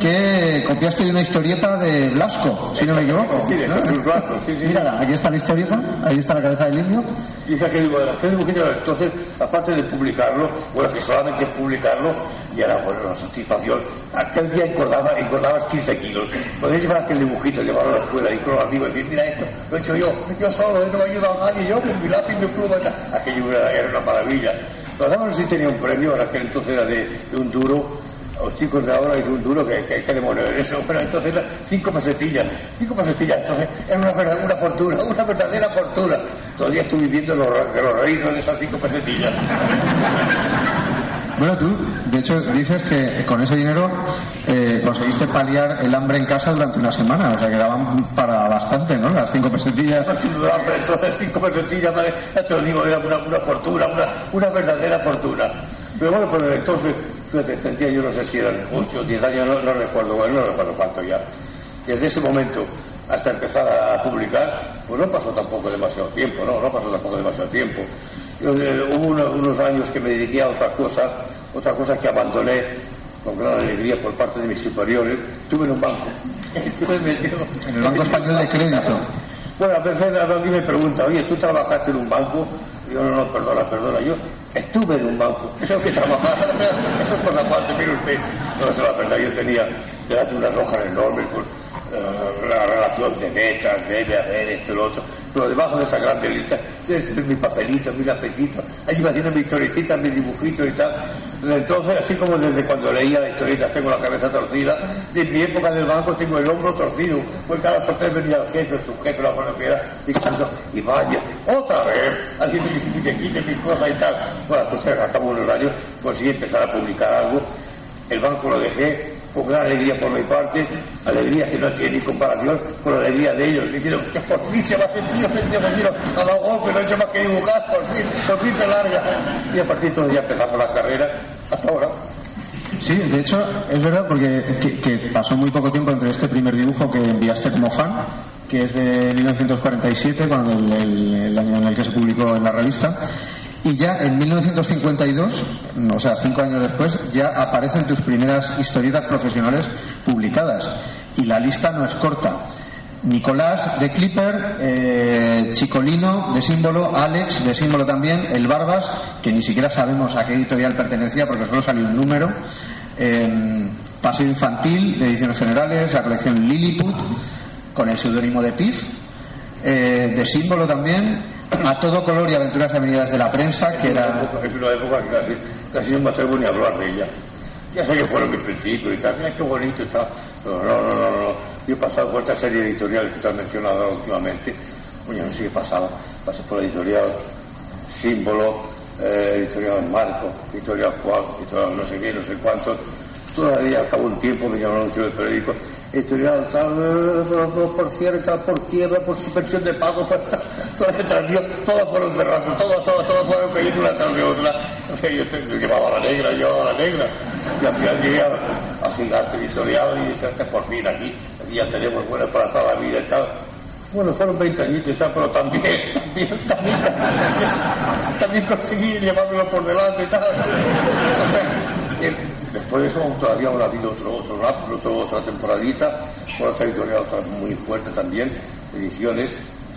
que copiaste de una historieta de Blasco, si no me equivoco. Sí, de. Jesús Blasco, sí, sí. Mírala, aquí está la historieta, ahí está la cabeza del indio. Y esa que digo, de tres dibujitos, entonces, aparte de publicarlo, bueno, que solamente es publicarlo, y era, bueno, la satisfacción. Aquel día engordaba, engordabas 15 kilos. Podéis llevar aquel dibujito, llevarlo a la escuela y con los amigos, y decir, mira esto, lo he hecho yo, yo solo, no me ayuda a nadie, yo con mi lápiz, mi pluma, aquello era, era una maravilla. Los daban si tenía un premio, ahora aquel entonces era de, de un duro, los chicos de ahora dicen un duro que, que, que demonio es eso, pero entonces era cinco pesetillas, cinco pesetillas, entonces era una, verdad- una fortuna, una verdadera fortuna. Todavía estoy viviendo los, los raíces de esas cinco pesetillas. Bueno, tú, de hecho, dices que con ese dinero eh, conseguiste paliar el hambre en casa durante una semana, o sea que daban para bastante, ¿no? Las cinco pesetillas. No, sin duda, pero entonces cinco pesetillas, vale, ya te lo digo, era una, una fortuna, una, una verdadera fortuna. Pero bueno, pues entonces, tendría yo no sé si eran 8 o 10 años, no, no recuerdo, bueno, no recuerdo cuánto ya. Desde ese momento hasta empezar a, publicar, pues no pasó tampoco demasiado tiempo, ¿no? No pasó tampoco demasiado tiempo. Yo, eh, hubo unos, unos años que me dediqué a otra cosa, otra cosa que abandoné con gran alegría por parte de mis superiores. Estuve en un banco. En el Banco Español de Crédito. bueno, a veces alguien me pregunta, oye, ¿tú trabajaste en un banco? Y yo, no, no, perdona, perdona, yo estuve en un banco. Eso que trabajar, eso es por la parte, mire usted. No, eso la verdad, yo tenía delante unas hojas enormes con eh, la relación de metas, debe haber esto y lo otro. Pero debajo de esa grande lista, este es mi papelito, mi lapicito, allí me haciendo mi historietita, mi dibujito y tal. Entonces, así como desde cuando leía la historieta tengo la cabeza torcida, de mi época del banco tengo el hombro torcido, pues cada por tres venía el jefe, el subjefe, la que era, diciendo, y vaya, otra vez, haciendo mis muñequitos, mis cosas y tal. Bueno, pues al cabo de unos años conseguí empezar a publicar algo, el banco lo dejé con gran alegría por mi parte, alegría que no tiene ni comparación con la alegría de ellos, diciendo que por fin se va a sentir, sentido, sentido, a los golpes, no he hecho más que dibujar, por fin, por fin se larga. Y a partir de entonces empezamos la carrera, hasta ahora. Sí, de hecho, es verdad porque que, que pasó muy poco tiempo entre este primer dibujo que enviaste como fan, que es de 1947, cuando el año en el que se publicó en la revista, y ya en 1952, o sea, cinco años después, ya aparecen tus primeras historietas profesionales publicadas. Y la lista no es corta. Nicolás de Clipper, eh, Chicolino de símbolo, Alex de símbolo también, El Barbas, que ni siquiera sabemos a qué editorial pertenecía porque solo salió un número, eh, Paseo Infantil de Ediciones Generales, la colección Lilliput, con el seudónimo de Pif, eh, de símbolo también, A Todo Color y Aventuras Avenidas de la Prensa, que era... Es una época que casi, casi no me atrevo ni a hablar de ella. Ya sé que fueron mis principios y tal, mira qué bonito tal. Pero no, no, no, no. Yo he pasado por esta serie editorial que te has mencionado últimamente. Coño, no sé qué pasaba. Pasé por la editorial Símbolo, eh, editorial Marco, editorial Juan, editorial no sé qué, no sé cuántos. Todavía de un tiempo me llamaron un anuncio del periódico, editorial tal, eh, por cierre, tal, por quiebra, por suspensión de pago, por tal, todo detrás mío, todas fueron cerrando, todas, todas, todas fueron cayendo una tras de otra. O sea, yo llevaba la negra, yo llevaba la negra. Y al final llegué a, a Gigante Editorial y dije, "Este por fin aquí, aquí ya tenemos buenas para toda la vida y tal. Bueno, fueron 20 añitos y tal, pero también, también, también, también, conseguí llevármelo por delante y tal. Después de eso todavía habrá habido otro, otro lapso, otra temporadita, por otra editorial muy fuerte también, ediciones.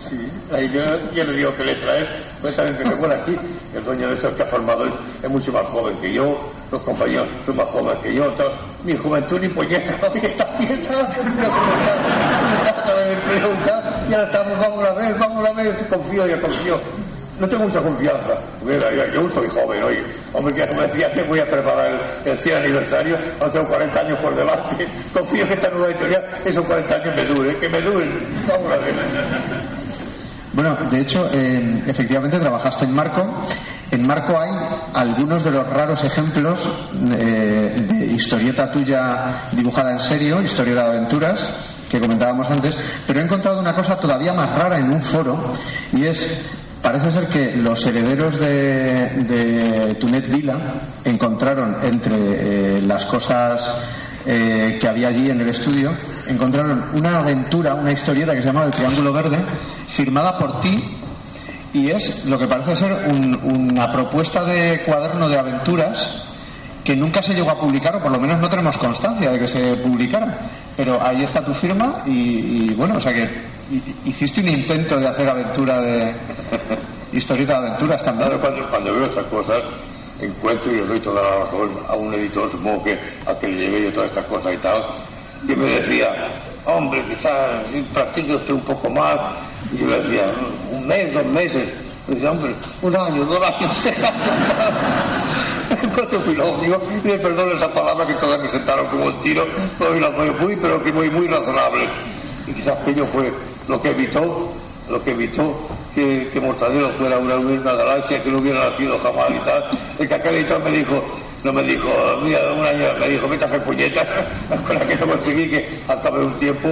Sí, ahí yo, yo no digo que letra es, pues también que por aquí, el dueño de esto que ha formado es, es mucho más joven que yo, los compañeros son más jóvenes que yo, mi juventud ni puñeta, también también y ahora estamos, vamos a ver, vamos a ver, confío, yo confío. No tengo mucha confianza. Mira, yo, soy joven, oye. Hombre, que como decía que voy a preparar el, el 100 aniversario, ahora tengo 40 años por delante. Confío que esta nueva editorial, esos 40 años me duren, que me duren. Vamos a ver. Bueno, de hecho, eh, efectivamente trabajaste en Marco. En Marco hay algunos de los raros ejemplos eh, de historieta tuya dibujada en serio, historia de aventuras, que comentábamos antes, pero he encontrado una cosa todavía más rara en un foro, y es, parece ser que los herederos de, de Tunet Vila encontraron entre eh, las cosas eh, que había allí en el estudio, encontraron una aventura, una historieta que se llamaba El Triángulo Verde, firmada por ti, y es lo que parece ser un- una propuesta de cuaderno de aventuras que nunca se llegó a publicar, o por lo menos no tenemos constancia de que se publicara. Pero ahí está tu firma y, bueno, o sea que hi- hiciste un intento de hacer aventura de historieta de aventuras también. Claro, cuando, cuando veo estas cosas, encuentro y le doy toda la razón a un editor, supongo que a que le llevé yo todas estas cosas y tal, que me decía, hombre, quizás practique usted un poco más. Y yo le decía, un mes, dos meses. Me decía, hombre, un año, dos años. Encuentro filósofo, y me perdone esa palabra que todas me sentaron como un tiro, todavía la fue muy, pero que muy, muy razonable. Y quizás aquello fue lo que evitó lo que evitó que, que Mortadelo fuera una, galaxia que no hubiera nacido jamás y tal. El editor me dijo, no me dijo, mira, un año, me dijo, vete a hacer puñetas, con la que no conseguí que al cabo de un tiempo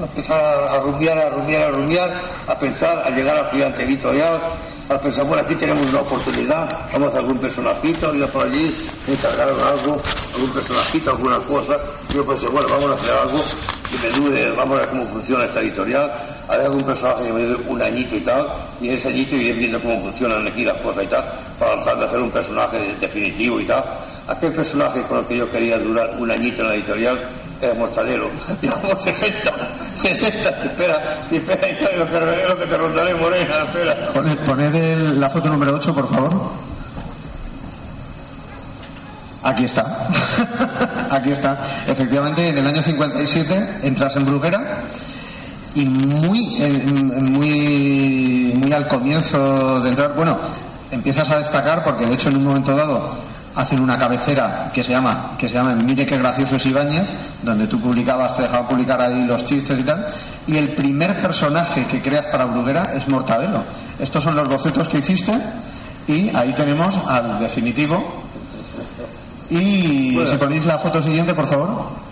a empezar a, a rumiar, a rumiar, a rumiar, a pensar, a llegar al gigante editorial, a pensar, bueno, aquí tenemos una oportunidad, vamos a hacer algún personajito, ir por allí, encargaron algo, algún personajito, alguna cosa, yo pensé, bueno, vamos a hacer algo que me dure, vamos a ver cómo funciona esta editorial, a ver algún personaje que me dure un añito y tal, y en ese añito ir viendo cómo funcionan aquí las cosas y tal, para lanzar de hacer un personaje definitivo y tal. Aquel personaje con el que yo quería durar un añito en la editorial era Mortadelo. Digamos 60, 60, espera, espera, espera, lo que, lo que te rondaré, Morena, espera. Poned, poned el- la foto número 8, por favor. Aquí está. Aquí está. Efectivamente, en el año 57 entras en Bruguera y muy, muy, muy al comienzo de entrar, bueno, empiezas a destacar porque de hecho en un momento dado hacen una cabecera que se llama, que se llama Mire qué gracioso es Ibáñez, donde tú publicabas, te dejaban publicar ahí los chistes y tal, y el primer personaje que creas para Bruguera es Mortadelo. Estos son los bocetos que hiciste y ahí tenemos al definitivo. Y Bueno. si ponéis la foto siguiente, por favor,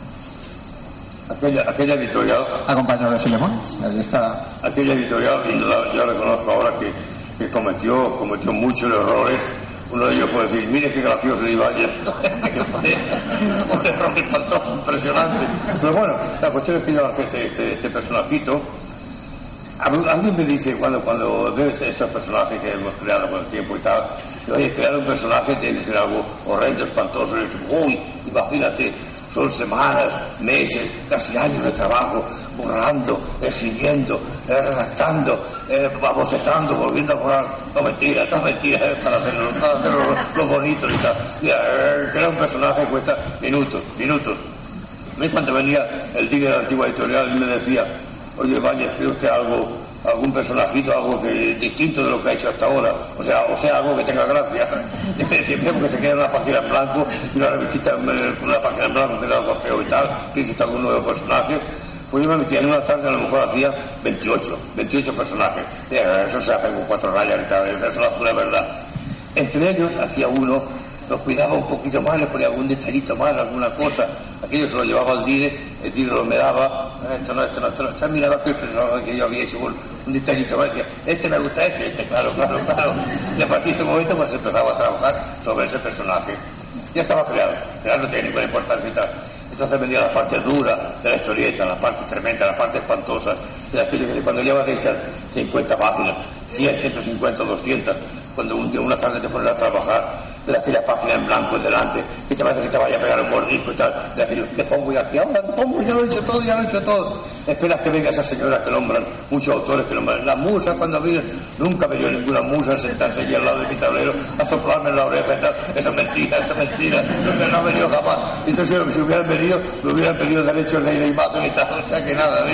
Aquella, aquella editorial acompañado de Filemón. Ahí está. aquella editorial, y la- yo reconozco ahora que, que cometió, cometió muchos errores. Uno de ellos fue decir, mire qué gracioso Ibáñez. Un error espantoso, impresionante. Pero bueno, la cuestión es que yo lancé este, este, este personajito. Alguien me dice, cuando, cuando veo este- estos personajes que hemos creado con el tiempo y tal, oye, crear un personaje tiene que ser algo horrendo, espantoso. Y Uy, imagínate, son semanas, meses, casi años de trabajo, borrando, escribiendo, eh, redactando, eh, bocetando, volviendo a borrar. No mentira, no mentira, eh, para hacerlo, para hacerlo lo, y tal. Mira, eh, un personaje cuesta minutos, minutos. A mí cuando venía el día de la antigua editorial y me decía, oye, vaya, ¿cree usted algo, algún personajito, algo que distinto de lo que ha hecho hasta ahora? O sea, o sea, algo que tenga gracia. Siempre porque se queda una página en blanco y una revistita eh, una página en blanco que da algo feo y tal, que existe algún nuevo personaje. Pues yo me metía en una tarde, a lo mejor hacía 28, 28 personajes. Eso se hace con cuatro rayas y tal, eso es la pura verdad. Entre ellos hacía uno, los cuidaba un poquito más, le ponía algún detallito más, alguna cosa. Aquello se lo llevaba al dire, el dire lo me daba, "Ah, esto no, esto no, esto no. Entonces miraba aquel personaje que yo había hecho un, un detallito más, decía, este me gusta, este, este, claro, claro, claro. Y a partir de ese momento pues empezaba a trabajar sobre ese personaje. Ya estaba creado, creado no tiene ninguna importancia y tal. Entonces venía la parte dura de la historieta, la parte tremenda, la parte espantosa, de aquello que cuando llevas hechas 50 páginas, 100, 150, 200, cuando un día, una tarde te pones a trabajar, de aquella página en blanco delante, que te parece que te vaya a pegar un mordisco y tal, de aquello, te pongo y aquí, ahora pongo, ya lo he hecho todo, ya lo he hecho todo. Esperas que venga esa señora que nombran, muchos autores que nombran, la musa cuando viene, nunca me dio ninguna musa sentarse allí al lado de mi tablero a soplarme en la oreja y tal, eso es mentira, eso es mentira, nunca no ha venido jamás. Entonces si hubieran venido, me hubieran pedido derechos de imagen y tal, o sea que nada,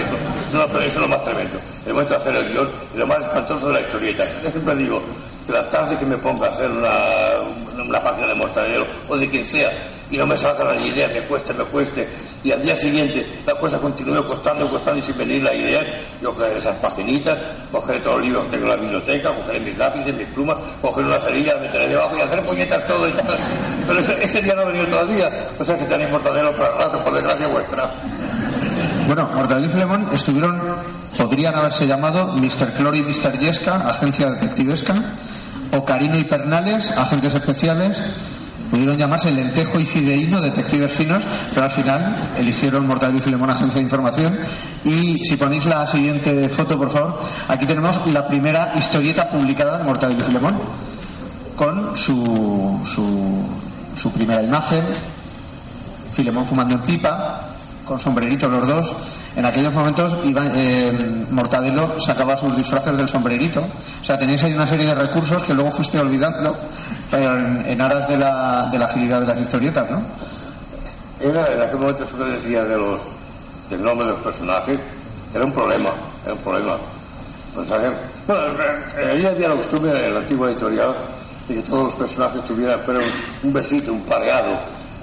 no, pero eso es lo más tremendo, el momento de hacer el guion y lo más espantoso de la historieta. Yo siempre digo, que la tarde que me ponga a hacer una, una página de mortadelo o de quien sea y no me salgan las ideas, me cueste, me cueste, y al día siguiente la cosa continúe costando, costando y sin venir la idea, yo cogeré esas paginitas, cogeré todos los libros que tengo en la biblioteca, cogeré mis lápices, mis plumas, cogeré una cerilla, la meteré debajo y hacer puñetas todo y tal. Pero ese, día no ha venido todavía, o sea que tenéis mortadelo para rato, por desgracia vuestra. Bueno, Mortadelo y Filemón estuvieron, podrían haberse llamado Mr. Clori y Mr. Yesca, agencia detectivesca, o Karina y Pernales, agentes especiales, Pudieron llamarse Lentejo y Fideíno, detectives finos, pero al final eligieron Mortadelo y Filemón Agencia de Información. Y si ponéis la siguiente foto, por favor, aquí tenemos la primera historieta publicada de Mortadelo y Filemón, con su, su, su primera imagen, Filemón fumando en pipa, con sombrerito los dos. En aquellos momentos Iván, eh, Mortadelo sacaba sus disfraces del sombrerito. O sea, tenéis ahí una serie de recursos que luego fuiste olvidando, pero en, aras de la, de la agilidad de las historietas, ¿no? Era, en aquel momento eso que decía de los, del nombre de los personajes, era un problema, era un problema. ¿sabes? bueno, había la costumbre en la antigua editorial de que todos los personajes tuvieran, fueran un besito, un pareado,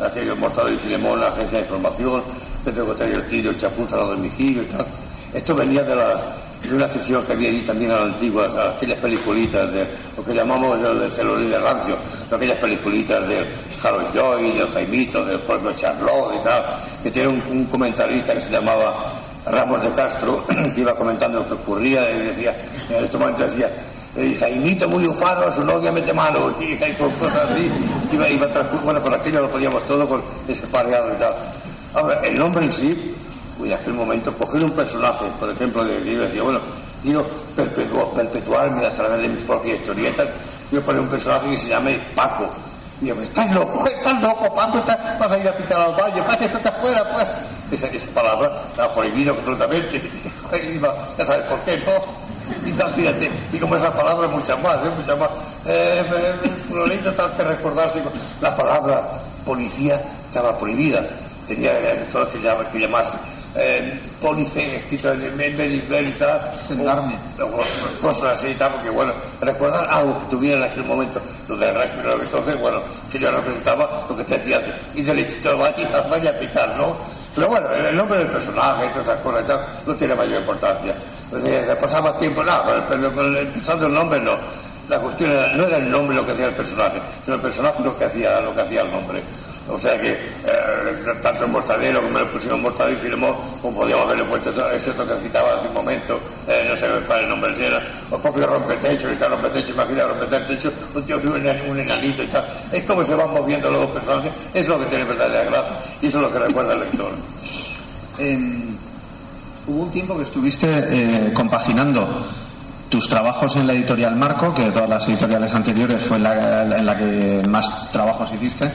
aquellos Mortadelo y Filemón, la agencia de información, Pedro el Tiro, Chapuza, los domicilios y tal. Esto venía de, la, una sesión que había allí también a las antiguas, a aquellas peliculitas de lo que llamamos el celular de rancio, aquellas peliculitas de Harold Joy, del Jaimito, del propio Charlotte y tal, que tiene un, comentarista que se llamaba Ramos de Castro, que iba comentando lo que ocurría y decía, en este momento decía, eh, Jaimito muy ufano, su novia mete mano, y, con cosas así, iba, iba transcur- bueno, por aquello lo poníamos todo con ese pareado y tal. Ahora, el nombre en sí, pues en aquel momento, coger un personaje, por ejemplo, de, yo decía, bueno, quiero perpetuar, perpetuarme a través de mis propias historietas, quiero poner un personaje que se llame Paco. Y yo, estás loco, estás loco, Paco, estás- vas a ir a picar al baño, Paco, estás fuera, pues. Esa, palabra estaba prohibida completamente. Ya sabes por qué, ¿no? Fíjate, y como esas palabras, muchas más, ¿eh? muchas más. Eh, eh, tal que recordarse, la palabra policía estaba prohibida. Tenía eh, todo que, llamar, que llamarse eh, escrito en de y tal. Cosas así y tal, porque bueno, recordar algo que tuviera en aquel momento, lo del régimen, que entonces, bueno, que yo representaba lo que te decía, y del éxito vaya, vaya a picar, ¿no? Pero bueno, el nombre del personaje, todas esas cosas y tal, no tiene mayor importancia. Pues, eh, se pasaba tiempo, pero, pero pensando el nombre no. La cuestión era- no era el nombre lo que hacía el personaje, sino el personaje lo que hacía, lo que hacía el nombre. O sea que eh, tanto Mortadelo como le pusieron Mortadelo y Filemón, como podíamos haberle puesto ese otro que citaba hace un momento, eh, no sé cuál es el nombre era, o propio rompetecho, tal rompetecho, imagina rompetecho, un tío que un, un enanito y tal. Es como se van moviendo los personajes, eso es lo que tiene verdadera gracia, y eso es lo que recuerda al lector. En- hubo un tiempo que estuviste eh, compaginando tus trabajos en la editorial Marco, que de todas las editoriales anteriores fue la, en la que más trabajos hiciste,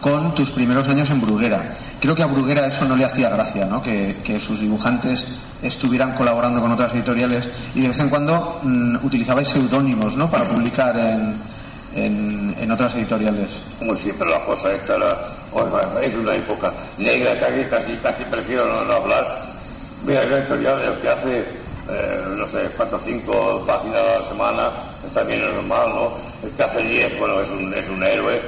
con tus primeros años en Bruguera. Creo que a Bruguera eso no le hacía gracia, ¿no? Que, que sus dibujantes estuvieran colaborando con otras editoriales y de vez en cuando mm, utilizabais seudónimos, ¿no? Para publicar en, en, en otras editoriales. Como siempre la cosa esta bueno, es una época negra que casi, casi prefiero no, no hablar. Mira, la editorial que hace, eh, no sé, cuatro o cinco páginas a la semana, está bien normal, ¿no? El que hace diez, bueno, es un, es un héroe.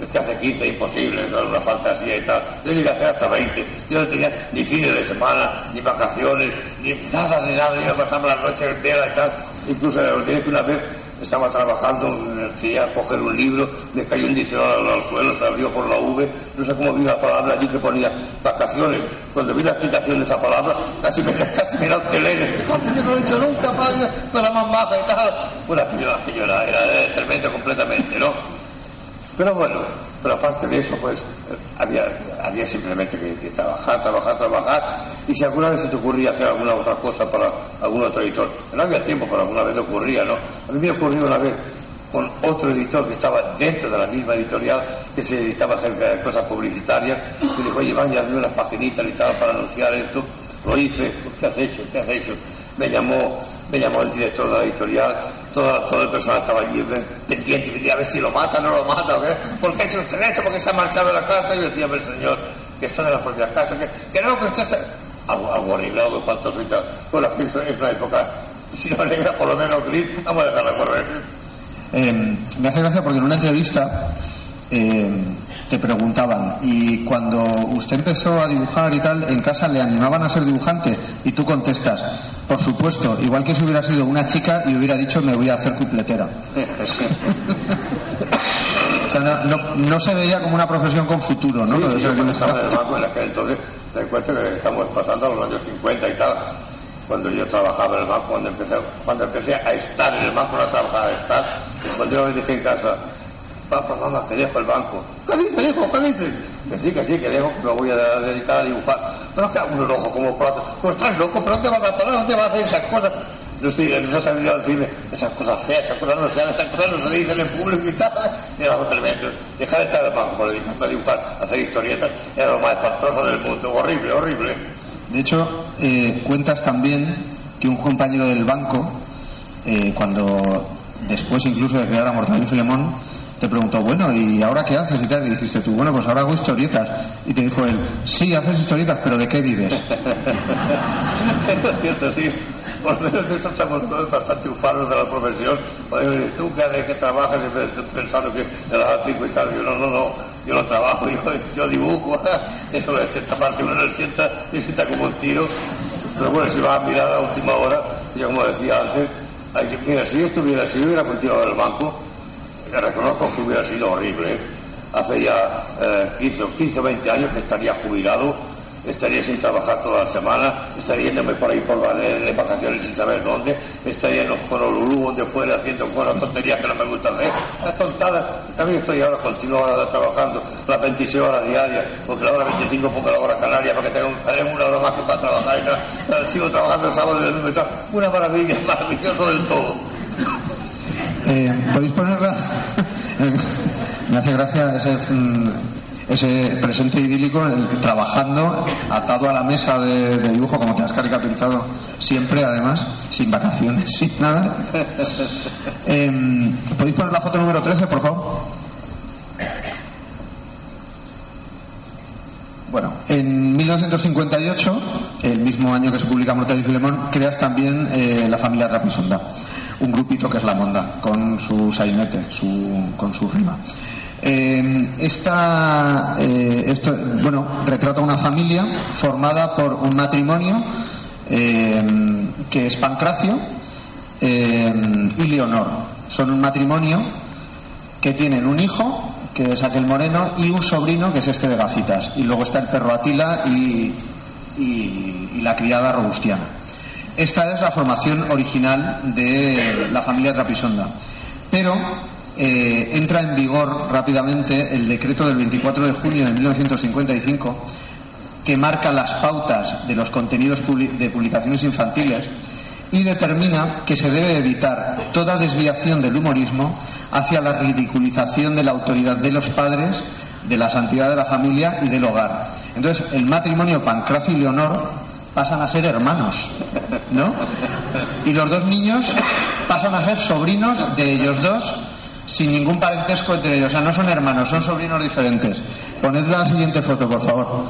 El que hace 15, imposible, es una fantasía y tal. Yo llegué a hacer hasta 20. Yo no tenía ni fines de semana, ni vacaciones, ni nada, ni nada. Yo pasaba las noches enteras y tal. Incluso diré que una vez estaba trabajando, quería coger un libro, me cayó un diccionario al suelo, se abrió por la V, no sé cómo vi la palabra allí que ponía vacaciones. Cuando vi la explicación de esa palabra, casi me, casi me da un telene. Yo no lo he hecho nunca, padre, para más maja y tal. Bueno, aquello, aquello era, era tremendo completamente, ¿no? Pero bueno, pero aparte de eso, pues había, había simplemente que, trabajar, trabajar, trabajar. Y si alguna vez se te ocurría hacer alguna otra cosa para algún otro editor, no había tiempo, pero alguna vez ocurría, ¿no? A mí me ocurrió una vez con otro editor que estaba dentro de la misma editorial, que se dedicaba a hacer cosas publicitarias, que dijo, oye, van, ya hazme unas paginitas y tal para anunciar esto. Lo hice, ¿qué has hecho? ¿Qué has hecho? Me llamó, me llamó el director de la editorial, toda, todo el personal estaba allí pendiente, decía, a ver si lo mata, no lo mata, qué, ¿por qué ha hecho usted esto? ¿Por qué se ha marchado de la casa? Y yo decía, el señor, que está de la propia casa, que, que no, que usted está... Algo, algo arreglado, espantoso y. Bueno, es una época, si no negra, por lo menos gris, vamos a dejarla correr. Eh, me hace gracia porque en una entrevista eh, te preguntaban, y cuando usted empezó a dibujar y tal, en casa le animaban a ser dibujante, y tú contestas, por supuesto, igual que si hubiera sido una chica y hubiera dicho me voy a hacer cupletera. O sea, no, no- no se veía como una profesión con futuro, ¿no? Sí, sí, yo estaba en el banco en aquel entonces, te que estamos pasando a los años 50 y tal. Cuando yo trabajaba en el banco, cuando empecé, cuando empecé a estar en el banco, no a trabajar, a estar, cuando yo me dije en casa, papá, mamá, que dejo el banco. ¿Qué dices, hijo? ¿Qué dices? Que sí, que sí, que dejo, me voy a dedicar a dibujar. Pero que hago un ojo como plato. Pues estás loco, pero te vas a parar, te vas a hacer esas cosas. No estoy, no se ha decirme esas cosas feas, esas cosas no se esas cosas no se dicen en público y tal. Era algo tremendo. Dejar de estar el banco para dibujar, para dibujar, hacer historietas, era lo más espantoso del mundo. Horrible, horrible. De hecho, eh, cuentas también que un compañero del banco, eh, cuando después incluso de crear a Mortadelo y Filemón, te preguntó, bueno, ¿y ahora qué haces? Y tal, y dijiste tú, bueno, pues ahora hago historietas. Y te dijo él, sí, haces historietas, pero ¿de qué vives? es cierto, sí. Por eso estamos todos bastante ufanos de la profesión. Oye, tú que qué trabajas pensando que de las y tal. Yo no, no, no, yo no trabajo, yo, yo dibujo. Eso lo sienta parte, uno lo sienta y sienta como un tiro. Pero bueno, si vas a mirar a última hora, yo como decía antes, hay que, mira, si estuviera, si yo hubiera continuado en el banco, reconozco que hubiera sido horrible. Hace ya eh, 15, 15 o 20 años que estaría jubilado estaría sin trabajar toda la semana, estaría yéndome por ahí por de vacaciones sin saber dónde, estaría en los Honolulu, donde fuera, haciendo cosas, tonterías que no me gusta hacer, las tontadas. También estoy ahora, continúo ahora trabajando las 26 horas diarias, porque la hora 25 porque la hora canaria, para que tenga una hora más que para trabajar y tal. Sigo trabajando el sábado y el domingo Una maravilla, maravilloso del todo. Eh, ¿Podéis ponerla? me hace gracia ese... mm, ese presente idílico el- trabajando atado a la mesa de, de dibujo como te has caricaturizado siempre además sin vacaciones sin nada Em, podéis poner la foto número 13 por favor bueno en 1958 el mismo año que se publica Mortadelo y Filemón creas también eh, la familia Trapisonda un grupito que es la Monda con su sainete su, con su rima eh, esta, eh, esto, bueno, retrata una familia formada por un matrimonio eh, que es Pancracio eh, y Leonor. Son un matrimonio que tienen un hijo, que es aquel moreno, y un sobrino, que es este de gafitas. Y luego está el perro Atila y, y- la criada robustiana. Esta es la formación original de la familia Trapisonda. Pero eh, entra en vigor rápidamente el decreto del 24 de junio de 1955 que marca las pautas de los contenidos de publicaciones infantiles y determina que se debe evitar toda desviación del humorismo hacia la ridiculización de la autoridad de los padres, de la santidad de la familia y del hogar. Entonces, el matrimonio Pancracio y Leonor pasan a ser hermanos, ¿no? Y los dos niños pasan a ser sobrinos de ellos dos sin ningún parentesco entre ellos. O sea, no son hermanos, son sobrinos diferentes. Poned la siguiente foto, por favor.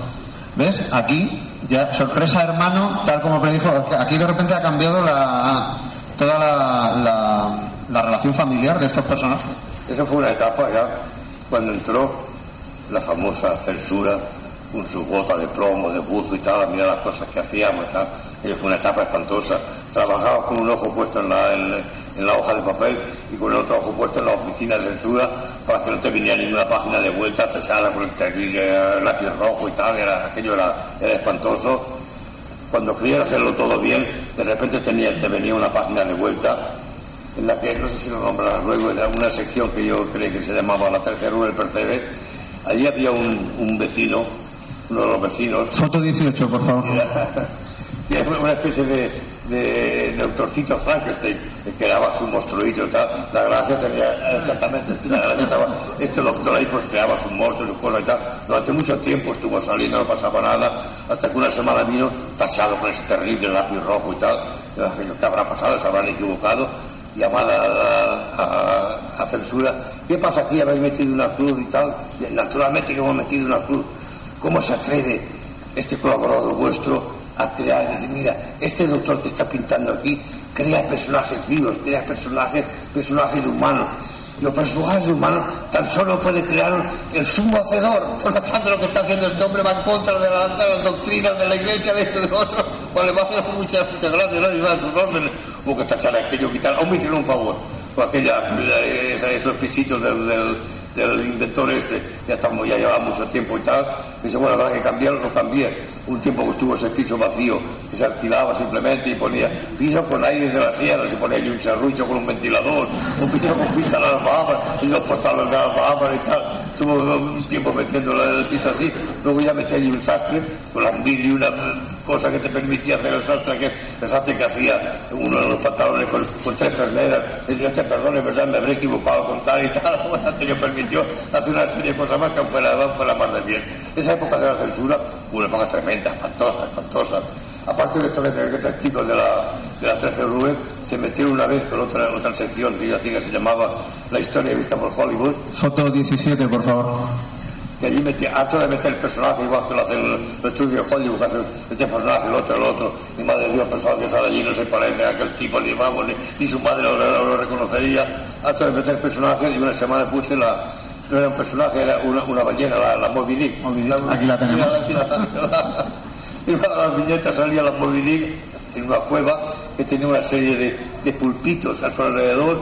¿Ves? Aquí, ya, sorpresa hermano, tal como predijo, aquí de repente ha cambiado la, toda la, la, la relación familiar de estos personajes. Esa fue una etapa ya cuando entró la famosa censura con su bota de plomo, de buzo y tal, mira las cosas que hacíamos y fue una etapa espantosa. Trabajaba con un ojo puesto en la, en la hoja de papel y con el otro ojo puesto en la oficina de censura para que no te viniera ninguna página de vuelta cesada con el terri- eh, lápiz rojo y tal. Era, aquello era, era espantoso. Cuando quería hacerlo todo bien, de repente tenía, te venía una página de vuelta en la que, no sé si lo nombrarás luego, era una sección que yo creía que se llamaba La Tercera del Percebe. Allí había un, un vecino, uno de los vecinos, Foto 18, por favor. y era una especie de, de, de autorcito Frankenstein, que daba su monstruito y tal. La gracia tenía exactamente, la gracia estaba, este doctor ahí pues creaba sus monstruos, sus cosas y tal. Durante mucho tiempo estuvo saliendo, no pasaba nada, hasta que una semana vino tachado con ese terrible lápiz rojo y tal. Dije, ¿Qué habrá pasado? Se habrán equivocado. Llamada a, a- censura. ¿Qué pasa aquí? Habéis metido una cruz y tal. Naturalmente que hemos metido una cruz. ¿Cómo se atreve este colaborador vuestro a crear? Dice, mira, este doctor que está pintando aquí crea personajes vivos, crea personajes, personajes humanos. Los personajes humanos tan solo puede crear el sumo hacedor. Por lo tanto, lo que está haciendo este hombre va en contra de, la- de las doctrinas de la iglesia, de esto y de otro. Pues le va a dar muchas, muchas gracias, ¿no? Va a sus órdenes. Hubo que tachar aquello, quitar. Aún me hicieron un favor. Con aquella, esa- esos pisitos del, del inventor este, ya estamos, ya llevaba mucho tiempo y tal, dice, bueno, habrá que cambiarlo, lo cambié. Un tiempo que estuvo ese piso vacío, que se alquilaba simplemente y ponía piso con aire de la sierra, se ponía allí un serrucho con un ventilador, un piso con pista de las Bahamas, y dos postales de las Bahamas y tal. Estuvo un tiempo metiendo el piso así, luego ya metí allí un sastre, con las mil y una cosa que te permitía hacer el sastre, que, el sastre que hacía uno de los pantalones con, tres perneras. Decía, este perdón, es verdad, me habré equivocado con tal y tal, bueno, te permitió hacer una serie de cosas más que fuera, fuera más de bien. Esa época de la censura, una época tremenda, espantosa, espantosa. Aparte de esto que te explico de la, de la 13 Rubén, se metieron una vez con otra, otra sección que yo hacía que se llamaba La historia vista por Hollywood. Foto 17, por favor. Y allí metía, harto de meter el personaje, igual que lo hace el, el estudio de Hollywood, que hace este personaje, el otro, el otro. Mi madre Dios, el personaje que sale allí no se parece a aquel tipo, ni vamos, ni, ni su madre lo, lo- lo reconocería. Harto de meter personajes y una semana puse la, no era un personaje, era una, una ballena, la, la Moby Dick. Aquí la tenemos. Aquí la- y una de las viñetas salía la Moby Dick en una cueva que tenía una serie de, de pulpitos a su alrededor.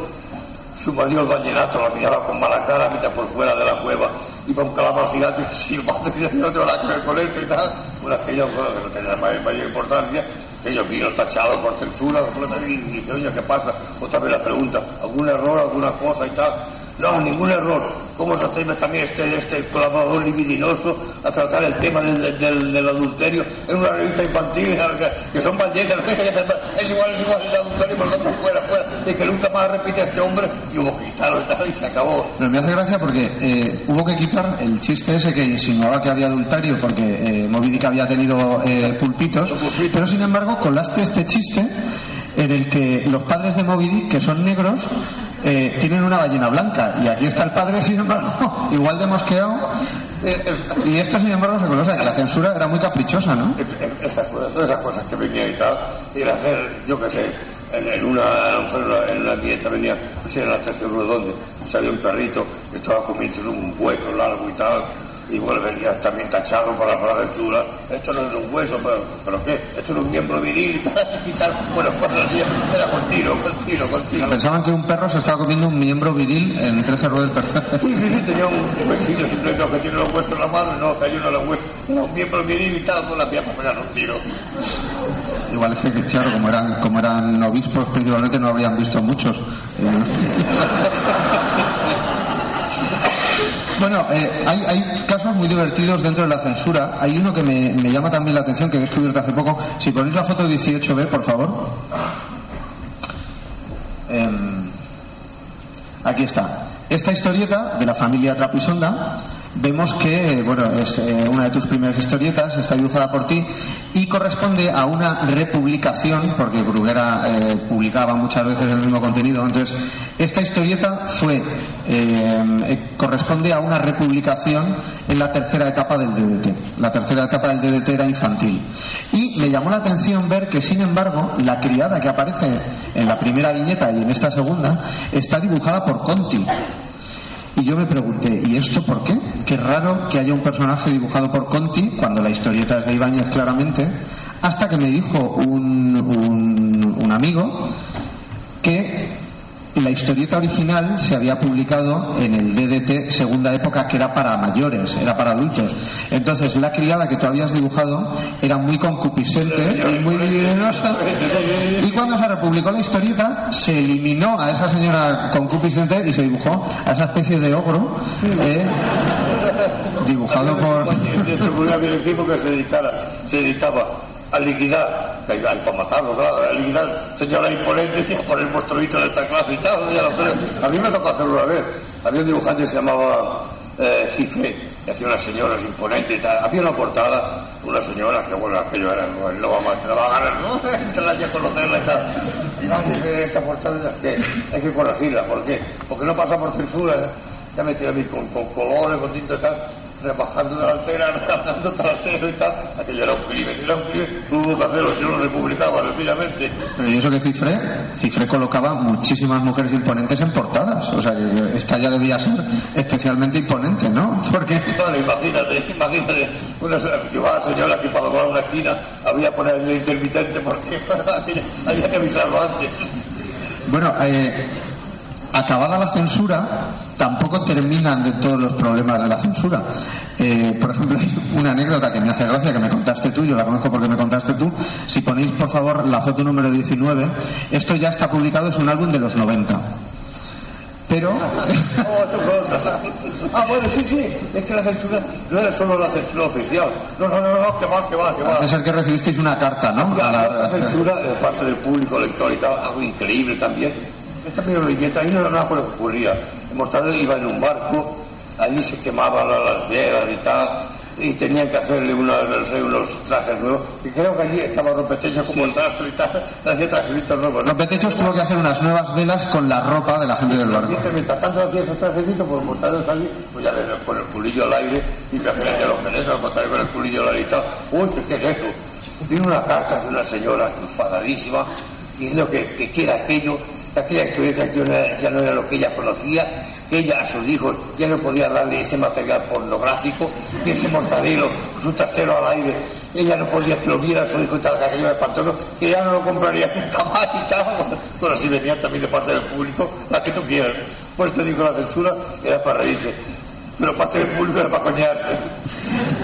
Su marido el vallenato la miraba con mala cara, mitad por fuera de la cueva. Iba un calamar gigante silbando y decía, no tengo nada que ver con esto y tal. Una aquella cosa que no tenía mayor, mayor importancia. Ellos vino tachado por censura, y dice, oye, ¿qué pasa? Otra vez la pregunta, ¿algún error, alguna cosa y tal? No, ningún error. ¿Cómo se atreve también este, este colaborador libidinoso a tratar el tema del, del, del adulterio en una revista infantil? Que, que son ballenas, es igual, es igual el adulterio, por lo tanto, fuera, fuera. Y que nunca más repite a este hombre. Y hubo que quitarlo y se acabó. Pero me hace gracia porque eh, hubo que quitar el chiste ese que insinuaba que había adulterio porque eh, Moby Dick había tenido eh, pulpitos, pero sin embargo colaste este chiste en el que los padres de Moby que son negros, eh, tienen una ballena blanca y aquí está el padre, sin embargo, igual de mosqueado y esto sin embargo se conoce, que la censura era muy caprichosa, ¿no? Esas, cosas- que venían y tal, y hacer, yo qué sé, en, una, en dieta venía, no sé, en la tercera donde salía un perrito que estaba comiendo un hueso largo y tal, y venía también tachado por la censura, esto no es un hueso, pero, ¿pero qué? Esto es un miembro viril y tal, y tal, bueno, cosas así, era continuo, continuo, continuo. Pensaban que un perro se estaba comiendo un miembro viril en 13 del tercer. Sí, sí, sí, tenía un vecino simplemente que tiene los huesos en la mano, y no, que hay uno en los huesos, era un miembro viril y tal, con la pierna un tiro. Igual es que, claro, como eran, como eran obispos principalmente no habrían visto muchos. Bueno, eh, hay, hay casos muy divertidos dentro de la censura. Hay uno que me, llama también la atención, que he descubierto hace poco. Si ponéis la foto 18B, por favor. Em, aquí está. Esta historieta de la familia Trapisonda, vemos que, bueno, es eh, una de tus primeras historietas, está dibujada por ti y corresponde a una republicación, porque Bruguera eh, publicaba muchas veces el mismo contenido. Entonces, esta historieta fue, eh, corresponde a una republicación en la tercera etapa del DDT. La tercera etapa del DDT era infantil. Y me llamó la atención ver que, sin embargo, la criada que aparece en la primera viñeta y en esta segunda está dibujada por Conti. Y yo me pregunté, ¿y esto por qué? Qué raro que haya un personaje dibujado por Conti, cuando la historieta es de Ibáñez claramente, hasta que me dijo un, un, un amigo que la historieta original se había publicado en el DDT segunda época que era para mayores, era para adultos. Entonces la criada que tú habías dibujado era muy concupiscente y muy libidinosa. Y cuando se republicó la historieta se eliminó a esa señora concupiscente y se dibujó a esa especie de ogro eh, dibujado por... Se dedicaba a liquidar, para matarlo, claro, a liquidar señoras imponentes y a poner monstruitos de esta clase y tal. A mí me tocó hacerlo una vez. Había un dibujante que se llamaba eh, Cifre, que hacía unas señoras imponentes y tal. Había una portada, una señora que, bueno, aquello era, no, no vamos a te la va a ganar, ¿no? Te la que conocerla y tal. Y no, esta portada que hay que corregirla, ¿por qué? Porque no pasa por censura. ¿eh? Ya me tiré a mí con, con colores, con tinta y tal rebajando delantera, rebajando trasero y tal. Aquello era un crimen, era un crimen. Hubo que hacerlo, no lo se publicaba, sencillamente. Pero y eso que Cifré, Cifré colocaba muchísimas mujeres imponentes en portadas. O sea, que esta ya debía ser especialmente imponente, ¿no? Porque... Vale, imagínate, imagínate, una señora que para doblar una esquina había que ponerle intermitente porque había que avisarlo antes. Bueno, eh, acabada la censura, tampoco terminan de todos los problemas de la censura. Eh, por ejemplo, hay una anécdota que me hace gracia, que me contaste tú, yo la conozco porque me contaste tú. Si ponéis, por favor, la foto número 19, esto ya está publicado, es un álbum de los 90. Pero. Ah, bueno, sí, sí, es que la censura no era solo la censura oficial. No, no, no, no, que va, que va, que va. Parece ser que recibisteis una carta, ¿no? La, la- censura de parte del público lector y tal, algo increíble también. Esta primera viñeta, ahí no era nada por lo que ocurría. El Mortadelo iba en un barco, allí se quemaban la- las velas y tal, y tenían que hacerle una- no sé, unos trajes nuevos. Y creo que allí estaba Rompetecho como sastre y tal, hacía trajecitos nuevos. ¿no? Rompetechos tuvo que hacer unas nuevas velas con la ropa de la gente del barco. Mientras, tanto hacía esos trajecitos, pues Mortadelo salía, pues ya ves, con el culillo al aire, y imagínate los venezuelanos, Mortadelo con el culillo al aire y tal. Uy, ¿qué, es esto? Tiene una carta de una señora enfadadísima, diciendo que, que, era aquello, que aquella historieta ya no, ya no era lo que ella conocía, que ella a sus hijos ya no podía darle ese material pornográfico, que ese mortadelo, su trasero al aire, ella no podía que lo viera a su hijo y tal, que era espantoso, que ya no lo compraría nunca más y tal. Pero así venían también de parte del público, la que tú quieras. Pues te digo, la censura era para reírse, pero parte del público era para coñarte.